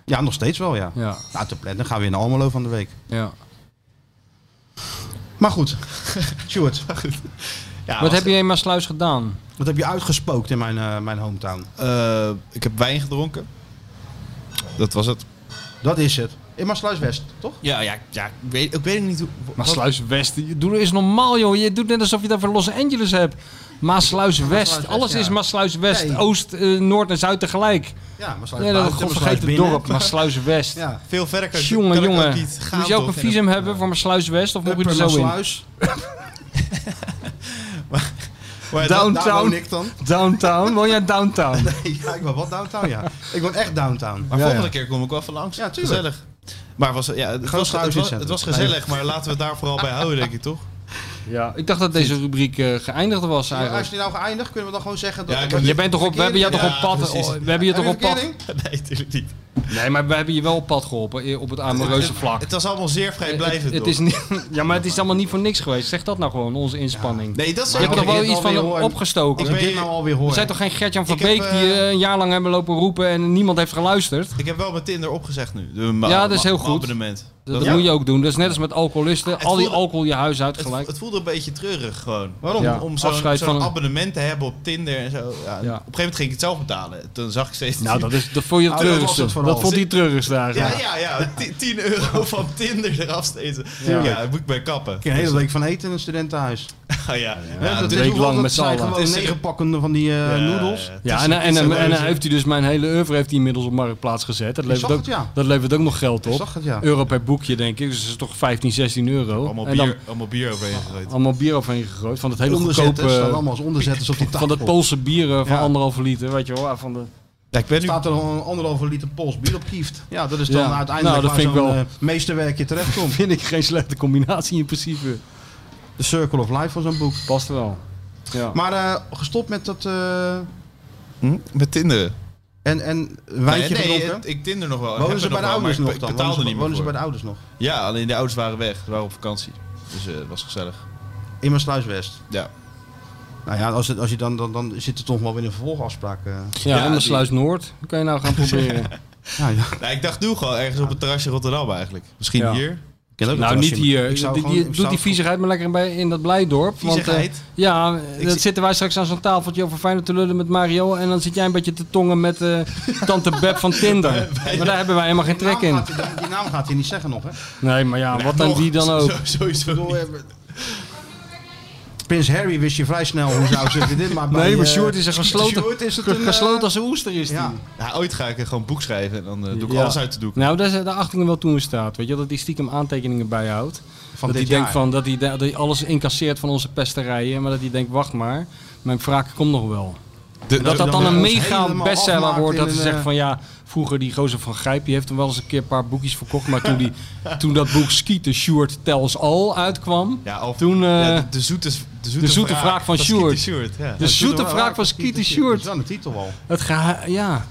Ja, nog steeds wel, ja. Ja. Nou, te plannen. Dan gaan we weer naar Almelo van de week. ja. Maar goed, Stuart, Ja, Wat heb je in Maasluis gedaan? wat heb je uitgespookt in mijn, eh, mijn hometown? Eh, ik heb wijn gedronken. Dat was het. Dat is het. In Maasluis West, toch? Ja, ja, ja ik, weet, ik weet niet hoe... Maasluis West. Doe eens normaal, joh. Je doet net alsof je het over Los Angeles hebt. Maasluis West. West, Alles ja. is Maasluis West. Nee. Oost, eh, Noord en Zuid tegelijk. Ja, Maasluis Nee, dat godvergeten binnen. dorp. Maasluis West. Ja. Veel verder kan, Jongen, kan ik ook jongen. niet gaan. Moest je ook een En visum hebben voor Maasluis West? Of mocht je er zo in? Maasluis. Maar dat- Daar woon Downtown. ik dan. Downtown? Woon jij downtown? Nee, ja, ik woon wat downtown, ja. Ik woon echt downtown. Maar Ja, volgende ja. keer kom ik wel even langs. Ja, tuurlijk. Gezellig. Maar was, ja, het, was, Grootste het, was, het was gezellig, maar laten we het daar vooral bij houden, denk ik, toch? Ja, ik dacht dat deze rubriek eh, geëindigd was Ja, als eigenlijk. je die nou geëindigd, kunnen we dan gewoon zeggen... Dat Ja, ik Je bent toch op, we hebben je toch op pad, oh, we hebben je toch Heb op je pad? Nee, natuurlijk niet. Nee, maar we hebben je wel op pad geholpen, eh, op het amoureuze vlak. Het was allemaal zeer vrijblijvend, het, het toch? is niet, ja, maar het is allemaal niet voor niks geweest. Zeg dat nou gewoon, onze inspanning. Nee, dat is je hebt er als wel iets van opgestoken. Ik ben dit nou alweer hoor. We zijn toch geen Gertjan van Beek die eh, eh, een jaar lang hebben lopen roepen en niemand heeft geluisterd? Ik heb wel mijn Tinder opgezegd nu. Ja, dat is heel goed. abonnement. Dat, Ja. moet je ook doen. Dat is net als met alcoholisten. Het Al die voelde- alcohol je huis uit Het, gelijk. het voelde een beetje treurig gewoon. Waarom? Ja. Om zo'n Afscheid zo'n van een- abonnement te hebben op Tinder en zo. Ja, Op een gegeven moment ging ik het zelf betalen. Toen zag ik steeds... Nou, dat, is, dat vond je het Nou, treurigste. het vooral. Dat vond hij het treurigste Ja, ja, ja. Ti- 10 euro van Tinder eraf steeds. Ja, Ja. dat moet ik bij kappen. Ik heb een hele week van eten in een studentenhuis. Ah, ja. Een dat week is lang dat met z'n zijn allen. gewoon negen pakken van die eh, noedels. Ja, en, en, en, heeft hij dus mijn hele oeuvre heeft hij inmiddels op marktplaats gezet. Dat levert, zag ook, het, ja. dat levert ook nog geld op. zag het, ja. Euro per boekje, denk ik. Dus dat is toch 15, 16 euro. Allemaal en dan bier, allemaal bier overheen gegooid. allemaal bier overheen gegooid. Van het hele goedkope... allemaal als onderzetters op die tafel. Van dat Poolse bier van Ja. anderhalve liter, weet je wel. Van de, Ja, ik ben nu... staat er een anderhalve liter Pools bier op kieft. Ja, dat is dan Ja. uiteindelijk Nou, dat waar zo'n wel- eh, meesterwerkje terechtkomt. vind ik geen slechte combinatie in principe. The Circle of Life van zo'n boek. Past wel. Ja. Maar eh, gestopt met dat... eh, Hm? Met Tinder. en, en wijntje nee, nee, gedronken? ik Tinder nog wel. Wonen ze er bij de ouders nog dan? Wonen ze, niet meer wonen ze voor. bij de ouders nog? Ja, alleen de ouders waren weg. Ze waren op vakantie. Dus eh, het was gezellig. In Maasluis West. Ja. Nou ja, als, het, als je dan, dan, dan zit er toch wel weer een vervolgafspraak. eh. Ja, Ja, en de die- Sluis Noord. Kan je nou gaan proberen. Ja, ja. Nou, ik dacht nu gewoon ergens op het terrasje Rotterdam eigenlijk. Misschien Ja. hier. Ik ken ook nou, dat niet hier. Ik zou Die- gewoon- die- ik doe zou die viezigheid maar lekker bij, in dat Blijdorp. Want, eh, ja, Ik dan zitten wij straks aan zo'n tafeltje over Feyenoord te lullen met Mario. En dan zit jij een beetje te tongen met eh, tante Beb van Tinder. Maar daar hebben wij helemaal geen trek in. gaat Die naam gaat hij niet zeggen nog, hè? Nee, maar ja, wat dan die dan ook. zo- Sowieso Prins Harry wist je vrij snel hoe zou zijn dit, maar bij, Nee, maar eh, Sjoerd is er gesloten. Sjoerd is het een, gesloten als een oester is die. Ja. Ja, ooit ga ik er gewoon een boek schrijven en dan eh, doe ik Ja. alles uit de doek. Nou, daar is de achting wel toen in staat. Weet je, dat hij stiekem aantekeningen bijhoudt. Van dat hij denkt jaar. van dat hij, dat hij alles incasseert van onze pesterijen. Maar dat hij denkt, wacht maar, mijn wraak komt nog wel. De- dat dat dan dan een mega bestseller wordt. Dat hij een, zegt eh, van ja, vroeger die gozer van Grijp, die heeft hem wel eens een keer een paar boekjes verkocht. Maar toen, die, toen dat boek Skieten Sjoerd Tells All uitkwam, Ja, of, toen... eh, ja, de, de zoete, de zoete, de zoete vraag van Skeeter Sjoerd. Sjoerd, ja. de zoete wraak van Skieten Dat Sjoerd. is wel een titel al. Het, geha ja,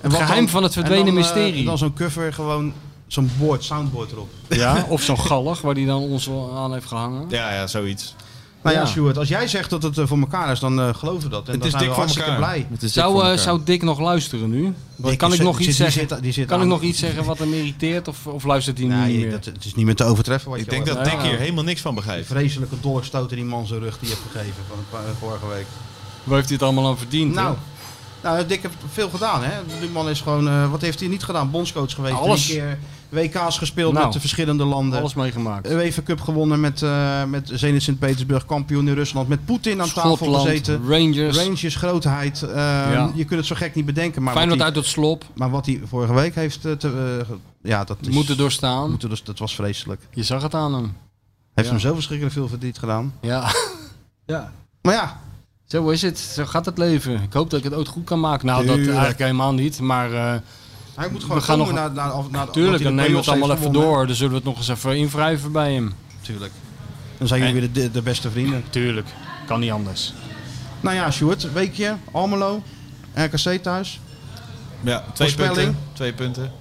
En het geheim dan- van het en verdwenen dan, eh, mysterie. dan zo'n cover, gewoon zo'n board, soundboard erop. ja, of zo'n gallig waar hij dan ons aan heeft gehangen. Ja, ja, zoiets. Nou ja, Ja. Sjoerd, als jij zegt dat het eh, voor elkaar is, dan eh, geloven we dat. En Het dan is zijn dik we voor hartstikke elkaar. blij. Het is dik Zou, eh, elkaar. zou Dick nog luisteren nu? Dick kan ik nog iets die zeggen? zit- die zit kan ik nog iets zeggen wat hem irriteert of, of luistert hij Nee, niet meer? dat, het is niet meer te overtreffen wat Ik je denk dat. Dick hier helemaal niks van begrijpt. vreselijke dolkstoot in die man zijn rug die je hebt gegeven van een paar- vorige week. Waar heeft hij het allemaal aan verdiend? Nou? Nou, Dick heeft veel gedaan, hè? Die man is gewoon, eh, wat heeft hij niet gedaan? Bondscoach geweest. Alles. Drie keer WK's gespeeld Nou, met de verschillende landen. Alles meegemaakt. UEFA Cup gewonnen met, eh met Zenit Sint-Petersburg, kampioen in Rusland. Met Poetin aan tafel gezeten. Rangers. Rangers, grootheid. Eh, Ja. Je kunt het zo gek niet bedenken. Maar Feyenoord wat uit hij- het slop. Maar wat hij vorige week heeft eh, te, ja, dat is, Moeten doorstaan. Moeten dus, dat was vreselijk. Je zag het aan hem. Heeft Ja. hem zo verschrikkelijk veel verdriet gedaan. Ja. ja. Maar ja. Zo is het. Zo gaat het leven. Ik hoop dat ik het ooit goed kan maken. Nou, dat eigenlijk helemaal niet. Maar eh, Hij moet gewoon we gaan nog... naar, naar, naar, naar Tuurlijk, dan nemen we het allemaal even door. Dan zullen we het nog eens even invrijven bij hem. Tuurlijk. Dan zijn jullie weer de, de, beste vrienden. Tuurlijk. Kan niet anders. Nou ja, Sjoerd, weekje, Almelo, RKC thuis. Ja, twee punten. Twee punten.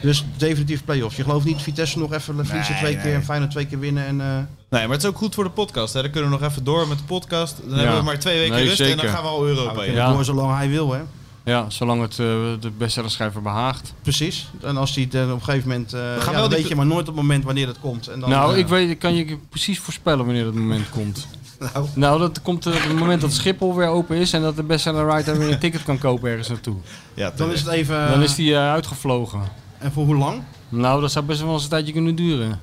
Dus definitief play-offs. Je gelooft niet Vitesse nog even verliezen Nee, twee nee. keer en Feyenoord twee keer winnen. En, eh, Nee, maar het is ook goed voor de podcast. Hè. Dan kunnen we nog even door met de podcast. Dan Ja. hebben we maar twee weken Nee, rust en dan gaan we al Europa we in. door zolang hij wil, hè. Ja, zolang het eh, de bestsellerschrijver behaagt. Precies. En als hij het eh, op een gegeven moment... eh gaan ja, wel weet je maar nooit op het moment wanneer het komt. En dan, nou, ik weet, ik kan je precies voorspellen wanneer dat moment komt. Nou. Nou, dat komt op het moment dat Schiphol weer open is en dat de bestsellerwriter weer een ticket kan kopen ergens naartoe. Ja, Dan is het even... Dan is die eh, uitgevlogen. En voor hoe lang? Nou, dat zou best wel eens een tijdje kunnen duren.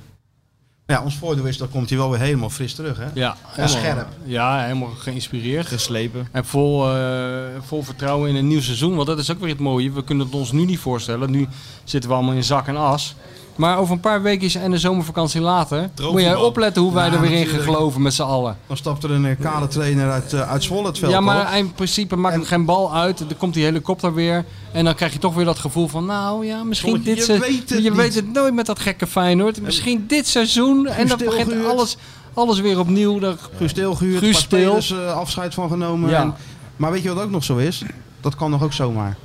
Ja, ons voordeel is, dan komt hij wel weer helemaal fris terug, hè? Ja, En scherp. Ja, helemaal geïnspireerd. Geslepen. En vol, eh, vol vertrouwen in een nieuw seizoen. Want dat is ook weer het mooie. We kunnen het ons nu niet voorstellen. Nu zitten we allemaal in zak en as. Maar over een paar weken en de zomervakantie later... moet jij opletten hoe wij Ja, er weer in gaan geloven met z'n allen. Dan stapt er een eh, kale trainer uit, eh, uit Zwolle het veld Ja, maar in principe maakt het geen bal uit. Dan komt die helikopter weer. En dan krijg je toch weer dat gevoel van... Nou ja, misschien dit je se- weet het Je niet. weet het nooit met dat gekke Feyenoord. Misschien dit seizoen. En dan begint alles, alles weer opnieuw. Dan, Guus eh, afscheid van genomen. Ja. En- maar weet je wat ook nog zo is? Dat kan nog ook zomaar.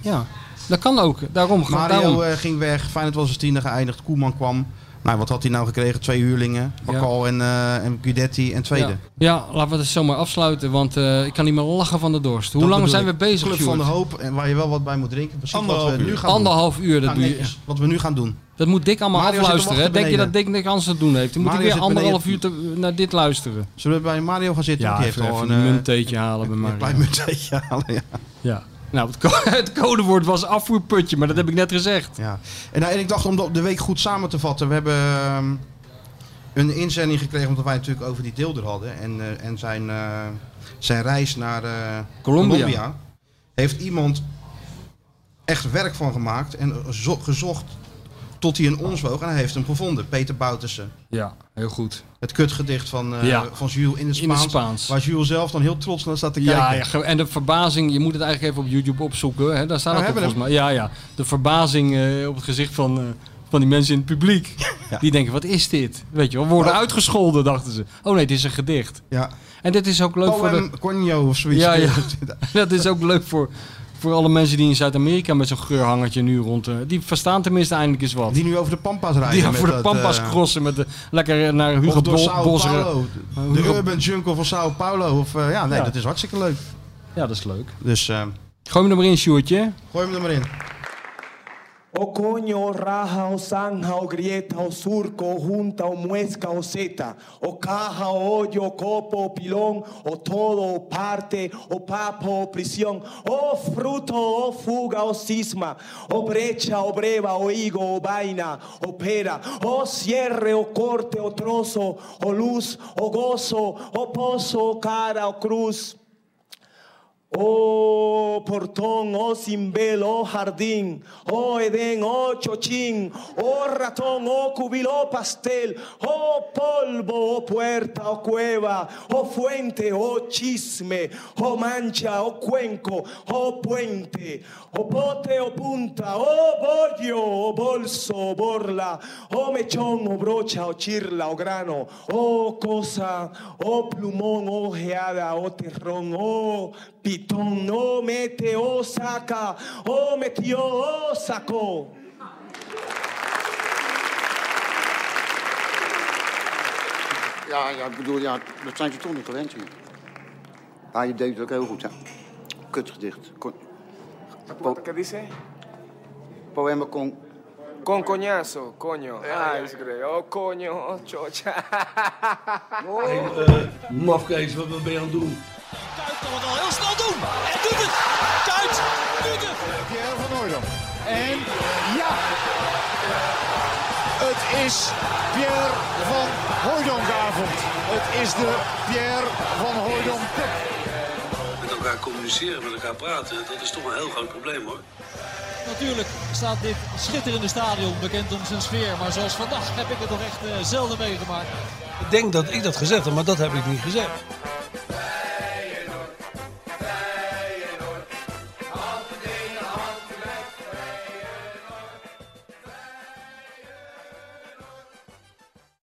Ja, dat kan ook. Daarom. Mario daarom. eh, ging weg, Feyenoord was als tiende geëindigd, Koeman kwam. Nou, wat had hij nou gekregen? Twee huurlingen, Bakal en, eh en Guidetti en tweede. Ja. ja, laten we het zomaar afsluiten, want eh, ik kan niet meer lachen van de dorst. Hoe Dat lang zijn we bezig, Club van de hoop, en waar je wel wat bij moet drinken. Precies wat Anderhalf we nu uur. gaan Anderhalf uur, dat Nou, netjes, wat we nu gaan doen. Dat moet Dick allemaal Mario afluisteren. hè? Denk je dat. Dick niks anders te doen heeft? Dan moet Mario ik weer anderhalf uur te- naar dit luisteren. Zullen we bij Mario gaan zitten? Ja, die heeft even, al een een muntteetje halen bij een Mario. klein muntteetje halen. Ja. Ja. Nou, het, co- het codewoord was afvoerputje, maar dat heb ik net gezegd. Ja. En, nou, en ik dacht om de- de week goed samen te vatten. We hebben ehm, een inzending gekregen omdat wij natuurlijk over die deelder hadden. En, eh, en zijn, eh, zijn reis naar eh, Colombia. Heeft iemand echt werk van gemaakt en zo- gezocht tot hij in ons woog. En hij heeft hem gevonden. Peter Boutersen. Ja, heel goed. Het kutgedicht van, Ja. van Jules in het In het Spaans. Waar Jules zelf dan heel trots naar staat te Ja, kijken. ja, en de verbazing, je moet het eigenlijk even op YouTube opzoeken. Hè? Daar staat Oh, het volgens mij. Ja, ja. De verbazing eh, op het gezicht van, eh, van die mensen in het publiek. Die denken, wat is dit? Weet je wel, worden Oh. uitgescholden, dachten ze. Oh nee, dit is een gedicht. Ja. En dit is ook leuk voor de... Poem Cornio of zoiets. Ja, ja. dat is ook leuk voor, voor alle mensen die in Zuid-Amerika met zo'n geurhangertje nu rond... eh, die verstaan tenminste eindelijk eens wat. Die nu over de Pampas rijden. Die met voor de dat, Pampas eh, crossen met de, lekker naar Hugo Bos. Paulo. Uh, De Hugo- Urban Jungle van Sao Paulo. Of, eh, ja, nee, Ja. dat is hartstikke leuk. Ja, dat is leuk. Dus eh, Gooi me er maar in, Sjoerdje. gooi hem er maar in. O coño, raja, o zanja, o grieta, o surco, o junta, o muesca, o zeta, o caja, o hoyo, o copo, o pilón, o todo, o parte, o papo, o prisión, o fruto, o fuga, o cisma, o brecha, o breva, o higo, o vaina, o pera, o cierre, o corte, o trozo, o luz, o gozo, o pozo, o cara, o cruz. Oh portón, oh cimbel, oh jardín, oh Edén, oh chochín, oh ratón, oh cubil, oh pastel, oh polvo, oh puerta, oh cueva, oh fuente, oh chisme, oh mancha, oh cuenco, oh puente, oh pote, oh punta, oh bollo, oh bolso, oh borla, oh mechón, oh brocha, oh chirla, oh grano, oh cosa, oh plumón, oh geada, oh terrón, oh pitón, oh mete, oh saca, oh metió, oh sacó. Ja, ja, ik bedoel, ja, dat zijn ze toch niet gewend hier. Ja, je deed het ook heel goed, hè. Kutgedicht. Con... Po ¿Qué dice? poema con... Con coñazo, coño. Ah, is great. Oh, coño, oh, chocha. Hey, eh, mafkees, wat ben je aan het doen? Toch het wel heel snel doen. En doet het. Kuit doet het. Pierre van Hooydonk. En ja, het is Pierre van Hooydonkavond. Het is de Pierre van Hooydonk. Met elkaar communiceren, met elkaar praten, dat is toch een heel groot probleem hoor. Natuurlijk staat dit schitterende stadion bekend om zijn sfeer. Maar zoals vandaag heb ik het nog echt eh, zelden meegemaakt. Ik denk dat ik dat gezegd heb, maar dat heb ik niet gezegd.